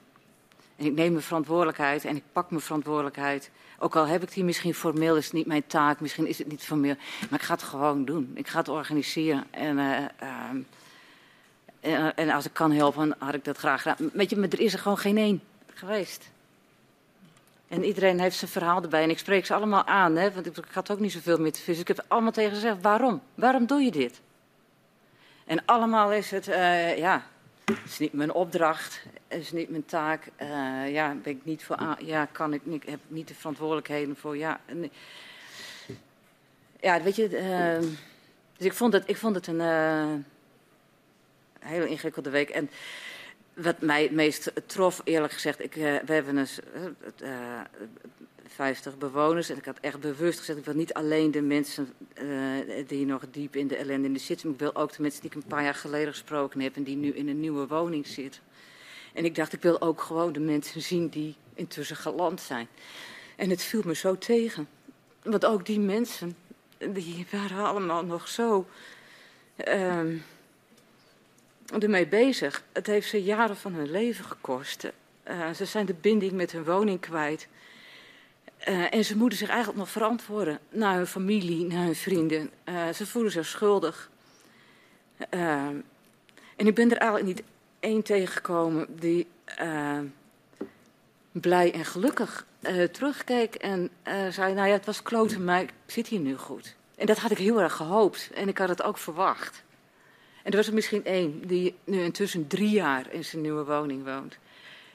En ik neem mijn verantwoordelijkheid en ik pak mijn verantwoordelijkheid. Ook al heb ik die misschien formeel, is het niet mijn taak, misschien is het niet formeel, maar ik ga het gewoon doen. Ik ga het organiseren en, uh, en als ik kan helpen, had ik dat graag gedaan. Weet je, maar er is er gewoon geen één geweest. En iedereen heeft zijn verhaal erbij. En ik spreek ze allemaal aan, hè, want ik, ik had ook niet zoveel meer te vissen. Ik heb allemaal tegen ze gezegd, waarom? Waarom doe je dit? En allemaal is het, uh, ja, het is niet mijn opdracht, het is niet mijn taak. Uh, ja, ben ik niet voor aan, ja, kan ik niet, heb niet de verantwoordelijkheden voor, ja. Ja, weet je, uh, dus ik vond het, ik vond het een uh, hele ingewikkelde week. En wat mij het meest trof, eerlijk gezegd, ik, uh, we hebben uh, 50 bewoners en ik had echt bewust gezegd, ik wil niet alleen de mensen die nog diep in de ellende zitten, maar ik wil ook de mensen die ik een paar jaar geleden gesproken heb en die nu in een nieuwe woning zitten. En ik dacht, ik wil ook gewoon de mensen zien die intussen geland zijn. En het viel me zo tegen. Want ook die mensen, die waren allemaal nog zo... Uh, ermee bezig. Het heeft ze jaren van hun leven gekost. Uh, ze zijn de binding met hun woning kwijt. Uh, en ze moeten zich eigenlijk nog verantwoorden naar hun familie, naar hun vrienden. Uh, ze voelen zich schuldig. en ik ben er eigenlijk niet één tegengekomen die blij en gelukkig terugkeek en zei: Nou ja, het was kloten, maar ik zit hier nu goed. En dat had ik heel erg gehoopt en ik had het ook verwacht. En er was er misschien één die nu intussen drie jaar in zijn nieuwe woning woont.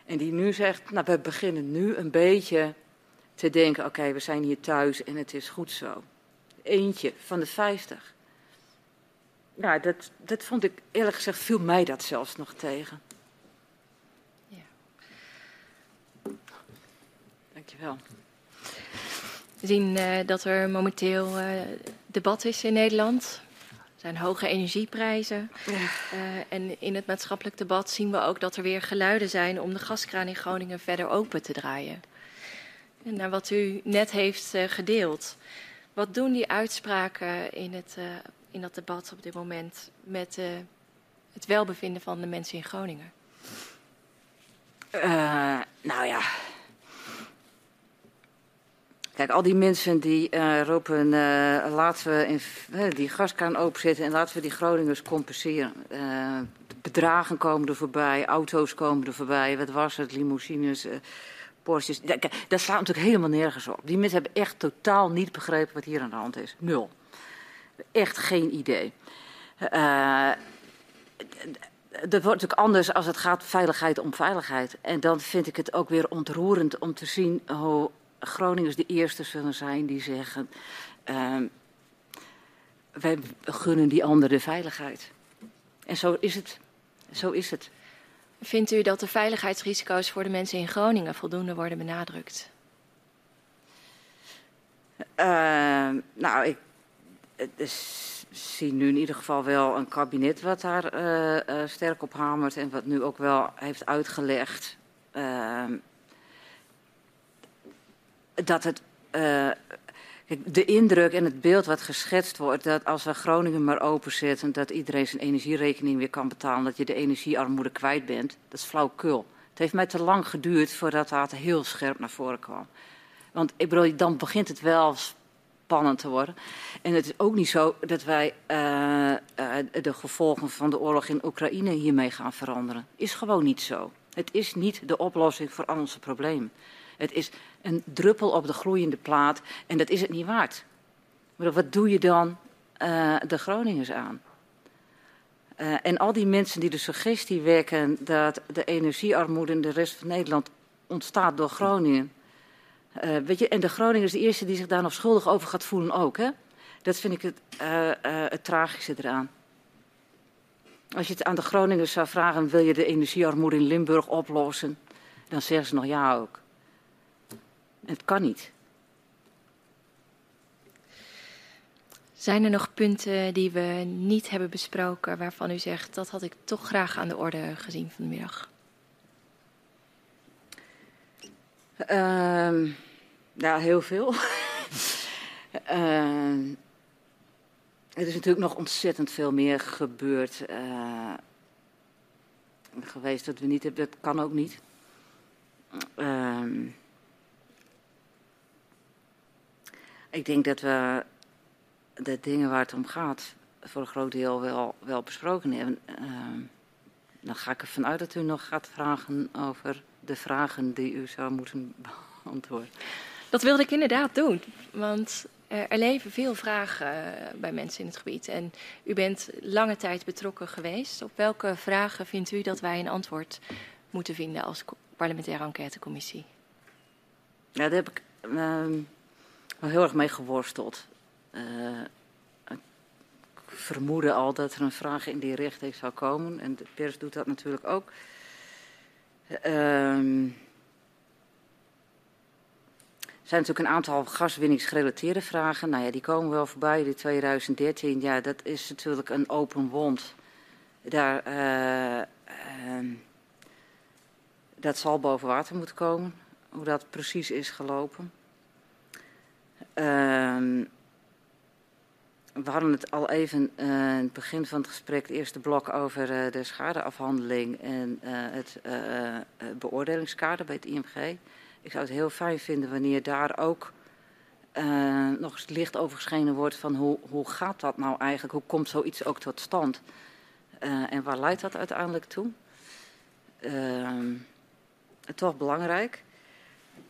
En die nu zegt, nou we beginnen nu een beetje te denken, oké okay, we zijn hier thuis en het is goed zo. Eentje van de vijftig. Nou, dat, dat vond ik eerlijk gezegd, viel mij dat zelfs nog tegen. Ja. Dankjewel. We zien uh, dat er momenteel uh, debat is in Nederland zijn hoge energieprijzen. Ja. Uh, en in het maatschappelijk debat zien we ook dat er weer geluiden zijn om de gaskraan in Groningen verder open te draaien. En naar wat u net heeft uh, gedeeld. Wat doen die uitspraken in, het, uh, in dat debat op dit moment met het welbevinden van de mensen in Groningen? nou ja, Kijk, al die mensen die uh, roepen, uh, laten we in, uh, die gaskraan openzetten en laten we die Groningers compenseren. bedragen komen er voorbij, auto's komen er voorbij, wat was het, limousines, Porsches. Dat, dat slaat natuurlijk helemaal nergens op. Die mensen hebben echt totaal niet begrepen wat hier aan de hand is. Nul. Echt geen idee. dat wordt natuurlijk anders als het gaat veiligheid om veiligheid. En dan vind ik het ook weer ontroerend om te zien hoe Groningers de eerste zullen zijn die zeggen: uh, wij gunnen die anderen veiligheid. En zo is het. Zo is het. Vindt u dat de veiligheidsrisico's voor de mensen in Groningen voldoende worden benadrukt? Uh, nou, ik, zie nu in ieder geval wel een kabinet wat daar uh, uh, sterk op hamert en wat nu ook wel heeft uitgelegd ehm, dat het. Uh, de indruk en het beeld wat geschetst wordt, dat als we Groningen maar openzetten, dat iedereen zijn energierekening weer kan betalen, dat je de energiearmoede kwijt bent, dat is flauwkul. Het heeft mij te lang geduurd voordat dat heel scherp naar voren kwam. Want ik bedoel, dan begint het wel spannend te worden. En het is ook niet zo dat wij uh, de gevolgen van de oorlog in Oekraïne hiermee gaan veranderen. Is gewoon niet zo. Het is niet de oplossing voor al onze problemen. Het is een druppel op de gloeiende plaat en dat is het niet waard. Maar wat doe je dan uh, de Groningers aan? Uh, en al die mensen die de suggestie wekken dat de energiearmoede in de rest van Nederland ontstaat door Groningen. Uh, weet je, en de Groningen is de eerste die zich daar nog schuldig over gaat voelen ook. Hè? Dat vind ik het, het tragische eraan. Als je het aan de Groningers zou vragen, wil je de energiearmoede in Limburg oplossen? Dan zeggen ze nog ja ook. Het kan niet. Zijn er nog punten die we niet hebben besproken waarvan u zegt dat had ik toch graag aan de orde gezien vanmiddag? Uh, ja, heel veel. uh, er is natuurlijk nog ontzettend veel meer gebeurd. Uh, geweest dat we niet hebben, dat kan ook niet. Uh, Ik denk dat we de dingen waar het om gaat voor een groot deel wel, wel besproken hebben. Uh, dan ga ik ervan uit dat u nog gaat vragen over de vragen die u zou moeten beantwoorden. Dat wilde ik inderdaad doen, want er leven veel vragen eh, bij mensen in het gebied. En u bent lange tijd betrokken geweest. Op welke vragen vindt u dat wij een antwoord moeten vinden als parlementaire enquêtecommissie? Ja, daar heb ik. Uh, heel erg mee geworsteld. Uh, ik vermoedde al dat er een vraag in die richting zou komen. En de pers doet dat natuurlijk ook. Uh, er zijn natuurlijk een aantal gaswinningsgerelateerde vragen. Nou ja, die komen wel voorbij. De 2013, ja, dat is natuurlijk een open wond. Daar, uh, uh, dat zal boven water moeten komen. Hoe dat precies is gelopen. Uh, we hadden het al even uh, in het begin van het gesprek, het eerste blok over uh, de schadeafhandeling en uh, het beoordelingskader bij het IMG. Ik zou het heel fijn vinden wanneer daar ook nog eens licht over geschenen wordt van hoe, hoe gaat dat nou eigenlijk, hoe komt zoiets ook tot stand en waar leidt dat uiteindelijk toe. Ehm, toch belangrijk.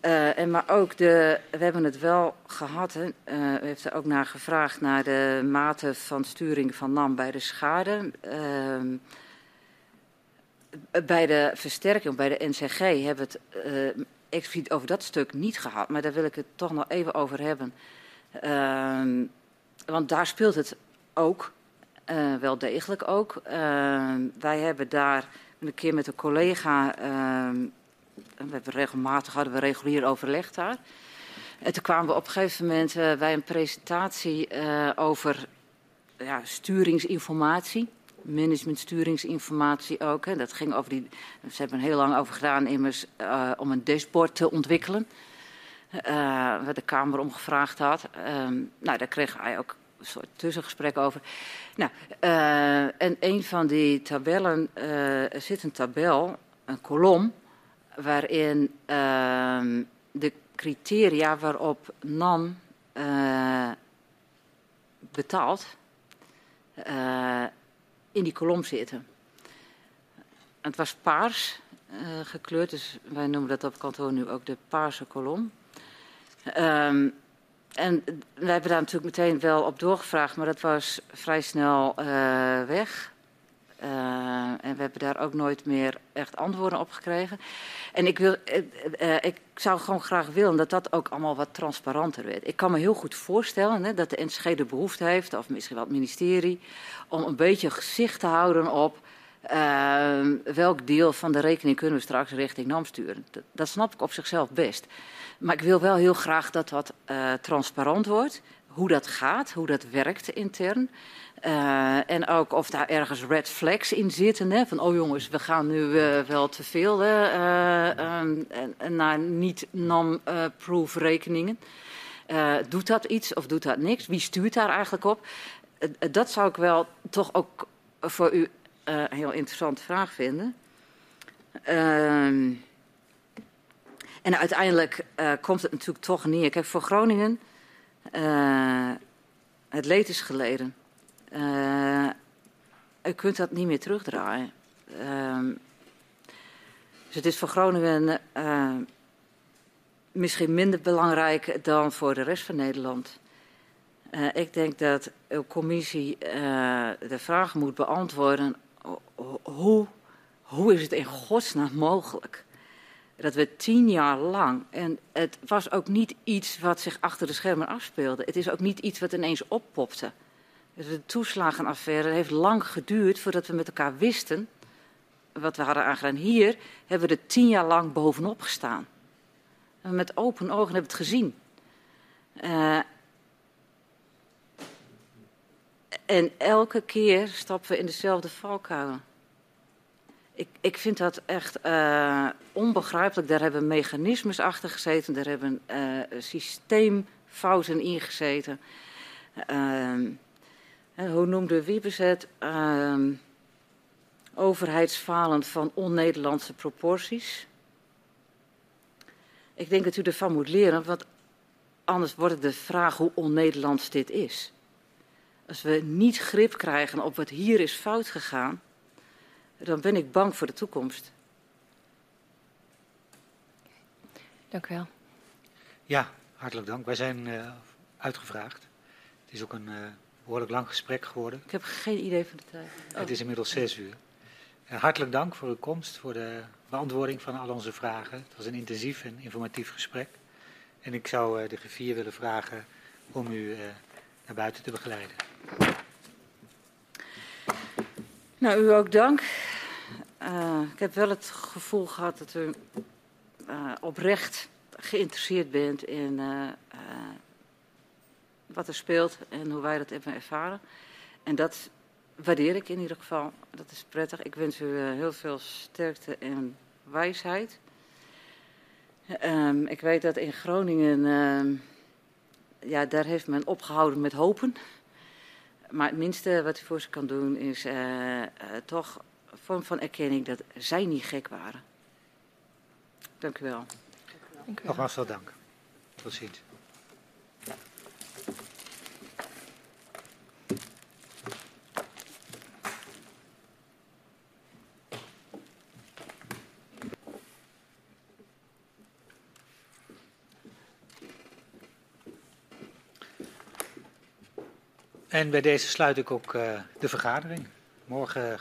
Uh, en maar ook de, we hebben het wel gehad, hè. Uh, u heeft er ook naar gevraagd naar de mate van sturing van NAM bij de schade. Uh, bij de versterking, bij de NCG, hebben we het uh, expliciet over dat stuk niet gehad. Maar daar wil ik het toch nog even over hebben. Ehm, want daar speelt het ook, wel degelijk ook. Ehm, wij hebben daar een keer met een collega ehm, we hebben regelmatig hadden we regulier overleg daar. En toen kwamen we op een gegeven moment uh, bij een presentatie uh, over ja, sturingsinformatie managementsturingsinformatie ook. Hè. Dat ging over die. Ze hebben er heel lang over gedaan, immers, uh, om een dashboard te ontwikkelen. Waar de Kamer om gevraagd had. Um, nou, daar kreeg hij ook een soort tussengesprek over. Nou, en een van die tabellen, zit een tabel, een kolom, waarin ehm, de criteria waarop NAM betaalt in die kolom zitten. Het was paars uh, gekleurd, dus wij noemen dat op kantoor nu ook de paarse kolom. Um, en wij hebben daar natuurlijk meteen wel op doorgevraagd, maar dat was vrij snel uh, weg. Uh, en we hebben daar ook nooit meer echt antwoorden op gekregen. En ik, wil, uh, ik zou gewoon graag willen dat dat ook allemaal wat transparanter werd. Ik kan me heel goed voorstellen hè, dat de NSG de behoefte heeft, of misschien wel het ministerie, om een beetje gezicht te houden op welk deel van de rekening kunnen we straks richting NAM sturen. Dat, dat snap ik op zichzelf best. Maar ik wil wel heel graag dat dat transparant wordt. Hoe dat gaat, hoe dat werkt intern. Uh, en ook of daar ergens red flags in zitten. Hè? Van, oh jongens, we gaan nu uh, wel te veel uh, um, naar non-proof rekeningen. doet dat iets of doet dat niks? Wie stuurt daar eigenlijk op? dat zou ik wel toch ook voor u een heel interessante vraag vinden. Ehm, en uiteindelijk komt het natuurlijk toch neer. Kijk, voor Groningen, het leed is geleden. Uh, u kunt dat niet meer terugdraaien. Uh, dus het is voor Groningen uh, misschien minder belangrijk dan voor de rest van Nederland. Ik denk dat uw commissie de vraag moet beantwoorden: hoe, hoe is het in godsnaam mogelijk? Dat we tien jaar lang, en het was ook niet iets wat zich achter de schermen afspeelde. Het is ook niet iets wat ineens oppopte. Dus de toeslagenaffaire heeft lang geduurd voordat we met elkaar wisten wat we hadden aangedaan. Hier hebben we er tien jaar lang bovenop gestaan. En met open ogen hebben we het gezien. Uh, en elke keer stappen we in dezelfde valkuil. Ik, ik vind dat echt uh, onbegrijpelijk. Daar hebben mechanismes achter gezeten, daar hebben uh, systeemfouten in gezeten. Uh, hoe noemde Wiebes het? Uh, overheidsfalen van on-Nederlandse proporties. Ik denk dat u ervan moet leren, want anders wordt het de vraag hoe on-Nederlands dit is. Als we niet grip krijgen op wat hier is fout gegaan, dan ben ik bang voor de toekomst. Dank u wel. Ja, hartelijk dank. Wij zijn uh, uitgevraagd. Het is ook een uh, behoorlijk lang gesprek geworden. Ik heb geen idee van de tijd. Oh. Het is inmiddels zes uur. Uh, hartelijk dank voor uw komst, voor de beantwoording van al onze vragen. Het was een intensief en informatief gesprek. En ik zou uh, de griffier willen vragen om u uh, naar buiten te begeleiden. Nou, u ook dank. Ik heb wel het gevoel gehad dat u oprecht geïnteresseerd bent in wat er speelt en hoe wij dat hebben ervaren. En dat waardeer ik in ieder geval. Dat is prettig. Ik wens u heel veel sterkte en wijsheid. Um, ik weet dat in Groningen, uh, ja, daar heeft men opgehouden met hopen. Maar het minste wat u voor ze kan doen is toch vorm van erkenning dat zij niet gek waren. Dank u wel. Dank u wel. Nogmaals veel dank. Tot ziens. En bij deze sluit ik ook uh, de vergadering. Morgen